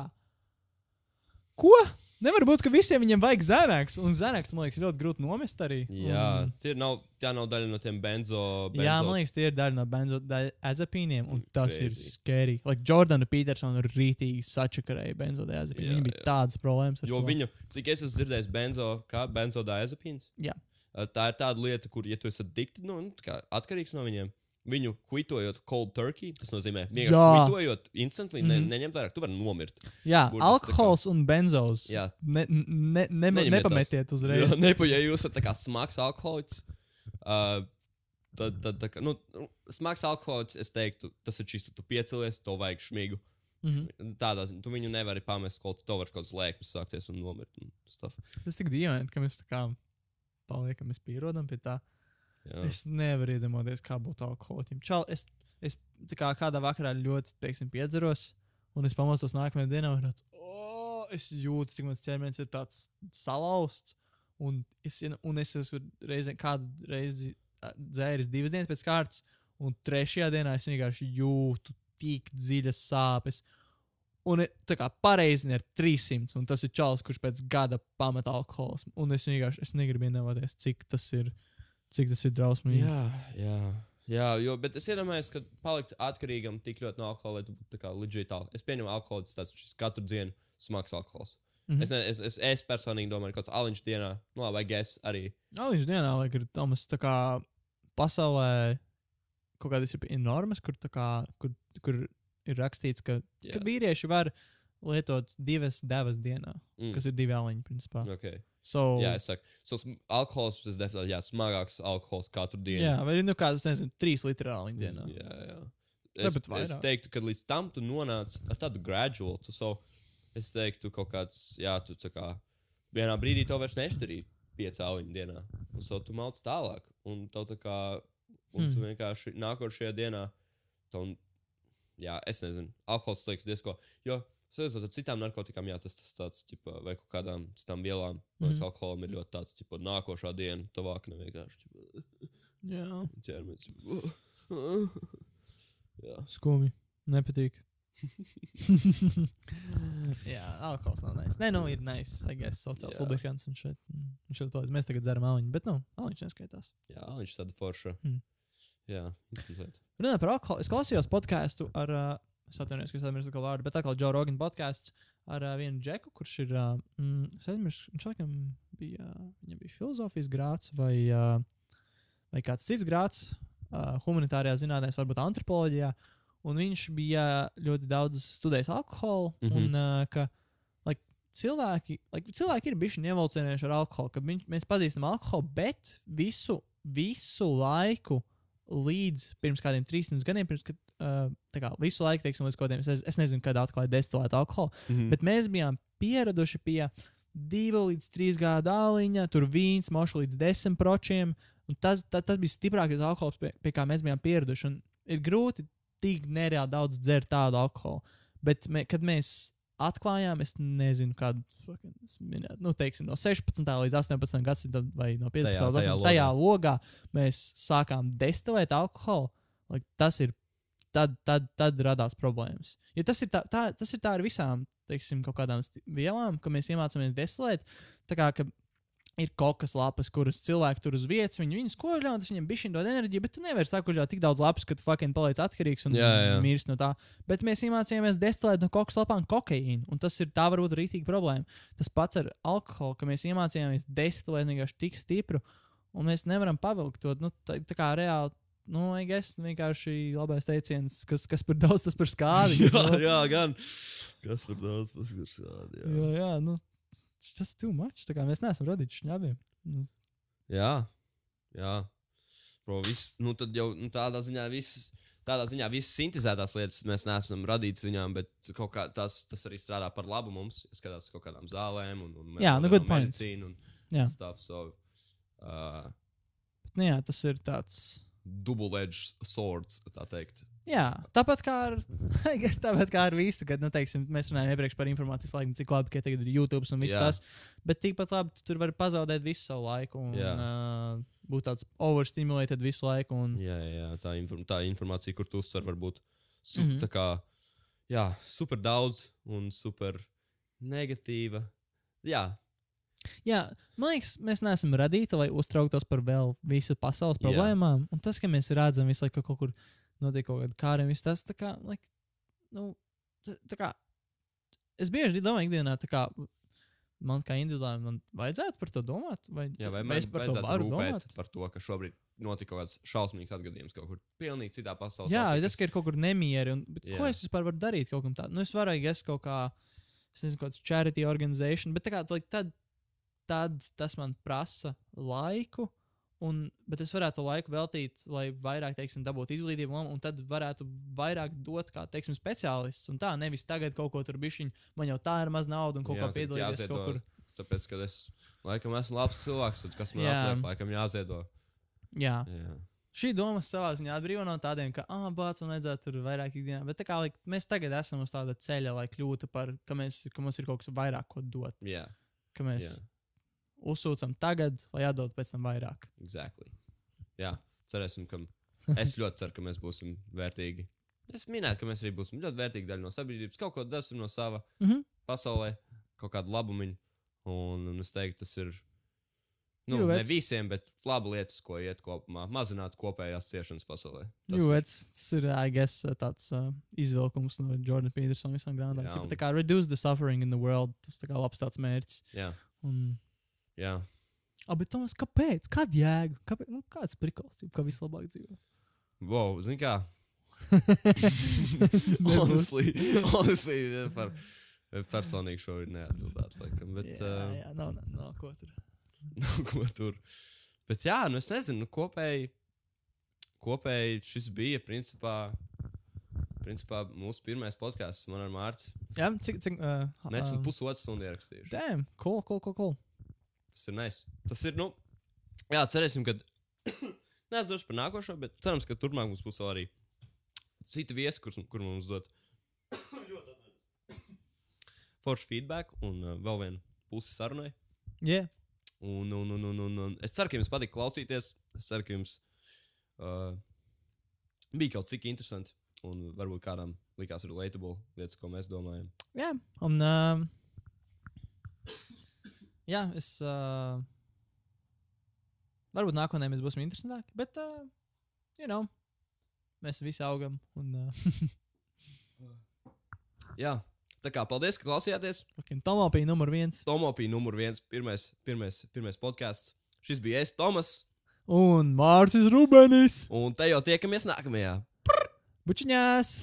Speaker 2: ko? Nevar būt, ka visiem viņiem vajag zēnāks, un zēnāks, man liekas, ļoti grūti nomest arī.
Speaker 1: Jā,
Speaker 2: Un,
Speaker 1: tie nav, tā nav daļa no tiem benzo. benzo.
Speaker 2: jā, man liekas, tie ir daļa no benzodiazepīniem, un tas ir
Speaker 1: Crazy.
Speaker 2: scary. Like Jordana Petersona rītīgi sačakarēja benzodiazepīnu.
Speaker 1: Jā,
Speaker 2: Viņam bija
Speaker 1: jā.
Speaker 2: tādas problēmas.
Speaker 1: Jo
Speaker 2: to.
Speaker 1: viņu, cik es esmu dzirdējis, benzo, kā benzodiazepīns.
Speaker 2: Jā.
Speaker 1: Uh, Tā ir tāda lieta, kur, ja tu esi addicted, nu, atkarīgs no viņiem, viņu kvitojot cold turkey, tas nozīmē, vienkārši kvitojot instantly, mm -hmm. Ne, neņemt vairāk, tu vari nomirt.
Speaker 2: Jā,
Speaker 1: Burtiski tā kā-
Speaker 2: alkohols un benzos.
Speaker 1: Jā.
Speaker 2: Ne, ne, ne,
Speaker 1: Neņemiet
Speaker 2: nepametiet uzreiz.
Speaker 1: Jā, nepa, ja jūs esat kā smags alkoholiķis, uh, tad, tad tā kā, nu, smags alkoholiķis, es teiktu, tas ir čisto, tu piecelies, to vajag šmigu.
Speaker 2: Mhm.
Speaker 1: Tādā ziņā, tu viņu nevari pamest, kaut to var kaut kāds lēkmes sākties un nomirt. Un stuff.
Speaker 2: Tas tik dīvaini, ka mēs tā kā paliekam, mēs pierodam pie tā.
Speaker 1: Jā.
Speaker 2: Es nevaru iedomāties, kā būtu alkoholiķim. Čau, es, es kā kādā vakarā ļoti, teiksim, piedzeros, un es pamostos nākamajā dienā, un tāds, oh, es jūtu, cik mans ķermenis ir tāds salauzts. Un es, un es esmu reizē, kādu reizi dzēris divas dienas pēc kārtas, un trešajā dienā es vienkārši jūtu tik dziļas sāpes. Un tā kā pareizi ir 300, un tas ir čels, kurš pēc gada pameta alkoholismu. Un es vienkārši es negribu iedomāties, cik tas ir, cik tas ir drausmīgi.
Speaker 1: Jā, jā. Jā, jo, bet es iedomājos, ka palikt atkarīgam tik ļoti no alkohola, lai tu būtu tā kā alkohols. Es pieņemu alkoholu, tas šis katru dienu smags alkohols. Mm. -hmm. es, ne, es, es, es personīgi domāju, ka kaut kāds aliņš dienā, nu, vai gēs arī.
Speaker 2: Jā, viņš dienā laik ir Tomas tā kā pasaulē kaut kādas ir normas, kur, kā, kur, kur ir rakstīts, ka,
Speaker 1: Jā.
Speaker 2: ka vīrieši var lietot divas devas dienā,
Speaker 1: Mm.
Speaker 2: kas ir divi aliņi, principā.
Speaker 1: Okay.
Speaker 2: So,
Speaker 1: Jā, es saku, so, alkohols tas definitīvi, jā, smagāks alkohols katru dienu.
Speaker 2: jā, vai nu kāds, nezinu, trīs litri aliņi dienā.
Speaker 1: Jā, jā. Es,
Speaker 2: pat
Speaker 1: es teiktu, ka līdz tam tu nonāc ar tādu gradual. Tu so, es teiktu, kaut kāds, jā, tu tā kā vienā brīdī to vairs nešķirī pieci auliņu dienā. Un so tu malc tālāk. Un tev tā kā, un hmm. tu vienkārši nākošajā dienā, tev, jā, es nezinu, alkohols liekas diezko. Jo, salīdzinot ar citām narkotikām, jā, tas tas tāds, ķipa, vai kaut kādām citām vielām, man liekas,
Speaker 2: Mhm.
Speaker 1: alkoholam ir ļoti tāds, tipo, nākošā diena, tuvāk nevienkārši. ķipa,
Speaker 2: Jā,
Speaker 1: ķermenis. jā.
Speaker 2: skumji. Nepatīk. jā, alkohols nav nice. Nē, nu, ir nice. Guess, sociāls lubrikants un šeit. mm, un šeit palīdz. Mēs tagad dzeram aliņu, bet, nu, aliņš neskaitās.
Speaker 1: Jā, viņš tāda forša.
Speaker 2: Hmm.
Speaker 1: Jā, interesanti.
Speaker 2: Runājot par alkoholu, es klausījos podkāstu ar, uh, es atvainojos, ka es aizmirsu to vārdu, bet atkal Joe Rogan podkāsts ar uh, vienu džeku, kurš ir, uh, mm, es aizmirsu, viņš laikam bija, uh, viņam bija filozofijas grāts vai, uh, vai kāds cits grāts uh, humanitārijā zinātnēs, varbūt antropoloģijā, un viņš bija ļoti daudz studējis alkoholu, mm. -hmm. un uh, ka, like, cilvēki, like, cilvēki ir bijuši ievolcinējuši ar alkoholu, ka viņš, mēs pazīstam alkoholu, bet visu, visu laiku līdz pirms kādiem 300 gadiem, pirms, kad, uh, kā visu laiku, teiksim, līdz kaut kādiem, es, es nezinu, kad atklāja destilētu alkoholu,
Speaker 1: Mhm.
Speaker 2: bet mēs bijām pieraduši pie 2 līdz 3 gadu dāliņa, tur vīns, mošu līdz 10 pročiem, tas, ta, tas bija stiprākais alkohols, pie, pie kā mēs bijām pieraduši, un ir grūti tik nereāli daudz dzert tādu alkoholu, bet mē, kad mēs atklājām, es nezinu, kādu, minētu, nu, teiksim, no 16. līdz 18. gadsimtam vai no 15.
Speaker 1: Tajā-
Speaker 2: līdz
Speaker 1: tajā
Speaker 2: 18. tajā logā mēs sākām destilēt alkoholu. Like, tas ir, tad, tad, tad radās problēmas. Jo tas ir tā, tā, tas ir tā ar visām, teiksim, kaut kādām vielām, ka mēs iemācāmies destilēt. Tā kā, ir kokas lapas, kuras cilvēki tur uz vietas, viņi viņus kožļā, un tas viņiem bija šī dod enerģija, bet tu nevari sakuļāt tik daudz lapas, ka tu fucking paliec atkarīgs un
Speaker 1: Jā, jā.
Speaker 2: mirsti no tā. Bet mēs iemācījāmies destilēt no kokas lapām kokaīnu, un tas ir tā varbūt rītīgi problēma. Tas pats ar alkoholu, ka mēs iemācījāmies destilēt vienkārši tik stipru, un mēs nevaram pavilkt to, nu, tā, tā kā reāli. Nu, es vienkārši labais teiciens, kas, kas par daudz, tas par skādi.
Speaker 1: jā,
Speaker 2: nu.
Speaker 1: jā, gan. Kas tur daudz paskatās? Jā.
Speaker 2: jā, jā, nu, tas ir too much. Tā kā mēs neesam radījuši šņabiem. Nu,
Speaker 1: jā. jā. Bro, viss, nu tad jau nu, tādā ziņā viss. Tādā ziņā visas sintēzētās lietas mēs neesam radījuši viņām, bet kā tas, tas arī strādā par labu mums. Es skatos uz kaut kādām zālēm, un, un
Speaker 2: Jā, nu,
Speaker 1: medicīnu un stuff. So, uh,
Speaker 2: bet, nu, jā, tas ir tāds.
Speaker 1: Double-edged swords, tā teikt.
Speaker 2: Jā, tāpat kā ar, guess, tāpat kā ar visu, kad, nu, teiksim, mēs runājam iepriekš par informācijas laiku, cik labi, ka tagad ir YouTube un viss
Speaker 1: Jā.
Speaker 2: tas. Bet tikpat labi, tu tur var pazaudēt visu savu laiku un
Speaker 1: Jā.
Speaker 2: uh, būt tāds overstimulated visu laiku. Un,
Speaker 1: Jā, jā, tā, inform tā informācija, kur tu uztver, var būt su mm -hmm. kā, jā, super daudz un super negatīva. Jā,
Speaker 2: jā, man liekas, mēs neesam radīti, lai uztrauktos par vēl visu pasaules problēmām. Un tas, ka mēs redzam visu laiku ka kaut kur notiek kaut kāda kārta, viss tas, tā kā, like, nu, tā, kā, es bieži domāju, ikdienā, tā kā, man kā individuāli, man vajadzētu par to domāt. Vai,
Speaker 1: Jā, vai
Speaker 2: es par to
Speaker 1: rūpēt
Speaker 2: domāt?
Speaker 1: par to, ka šobrīd notika kaut kāds šausmīgs atgadījums kaut kur pilnīgi citā pasaules
Speaker 2: Jā, tas ka ir kaut kur nemieri. Un, ko es vispār varu darīt kaut kam tādam? Nu, es varu, es kaut kā, es nezinu, kāds charity organization, bet tā kā, like, tad, tad tas man prasa laiku. Un, bet es varētu laiku veltīt, lai vairāk, teiksim, dabūtu izglītību, un, un tad varētu vairāk dot kā, teiksim, speciālists. Un tā, nevis tagad kaut ko tur bišķiņ, man jau tā ir maz naudas un kaut
Speaker 1: Jā,
Speaker 2: kā piedalīties kaut kur.
Speaker 1: Tāpēc, ka es laikam esmu labs cilvēks, tad kas man
Speaker 2: Jā.
Speaker 1: atliek, laikam jāziedo.
Speaker 2: Jā.
Speaker 1: Jā.
Speaker 2: Šī doma savā ziņā atbrīvo no tādiem, ka, ah, bācis, man vajadzētu tur vairāk ikdienā. Bet kā like, mēs tagad esam uz tāda ceļa, lai kļūtu par, ka, mēs, ka mums ir kaut kas vairāk ko dot.
Speaker 1: Jā,
Speaker 2: Ka mēs
Speaker 1: Jā.
Speaker 2: Uzsūcam tagad, lai atdod pēc tam vairāk.
Speaker 1: exactly. Jā, cerēsim, ka es ļoti ceru, ka mēs būsim vērtīgi. Es minēju, ka mēs arī būsim ļoti vērtīgi daļa no sabiedrības, kaut ko dasim no sava
Speaker 2: Mm -hmm.
Speaker 1: pasaulē, kaut kādu labumu. Un, un es teiktu, tas ir. Nu,
Speaker 2: Jū,
Speaker 1: ne visiem, bet labi lietas, ko iet kopumā, mazināt kopējās ciešanas pasaulē. Tas
Speaker 2: Jo,
Speaker 1: ir-
Speaker 2: tas, ir, I guess, tāds uh, izvilkums no Jordana Petersona visām grāmatām. Tā kā reduce the suffering in the world, tas kā labs tāds mērķis.
Speaker 1: Jā,
Speaker 2: Un,
Speaker 1: jā.
Speaker 2: ah, bet Tomas, kāpēc? Kāda jēga? Kāpēc? Nu, kāds prikals, kā vislabāk dzīvo?
Speaker 1: Wow, zini kā? Honestly, honestly, par personīgi šo ir neatbildēt, laikam. Bet,
Speaker 2: jā,
Speaker 1: uh,
Speaker 2: jā, nav, nav, nav ko tur.
Speaker 1: nu, ko tur. Bet jā, nu es nezinu, nu, kopēji, kopēji šis bija principā, principā mūsu pirmais podkāsts man ar Mārciņu.
Speaker 2: Jā, cik, cik, uh,
Speaker 1: Mēs esam
Speaker 2: um,
Speaker 1: pusotru stundu ierakstījuši.
Speaker 2: Damn, cool, cool, cool, cool.
Speaker 1: Tas ir nice. Tas ir, nu, jā, cerēsim, ka. Drošs par nākošo, bet cerams, ka turpmāk mums būs vēl arī citi viesi, kurus kur mums dod foršu feedback un uh, vēl vienu pusi sarunai.
Speaker 2: Yeah.
Speaker 1: Un, un, un, un, un, un es ceru, ka jums patīk klausīties. Es ceru, ka jums uh, bija kaut cik interesanti. Un varbūt kādam likās relatable lietas, ko mēs domājam.
Speaker 2: Jā, un. Uh, jā, es. Uh, varbūt nākotnē mēs būsim interesantāki, bet, uh, you know, mēs visi augam. Un, uh,
Speaker 1: Jā, tā kā paldies, ka klausījāties.
Speaker 2: fucking Tomopija numur viens.
Speaker 1: Tomopija numur viens, pirmais, pirmais, pirmais podkāsts. Šis bija es, Tomas.
Speaker 2: Un Mārcis Rubenis.
Speaker 1: Un te jau tiekamies nākamajā.
Speaker 2: Bučiņās!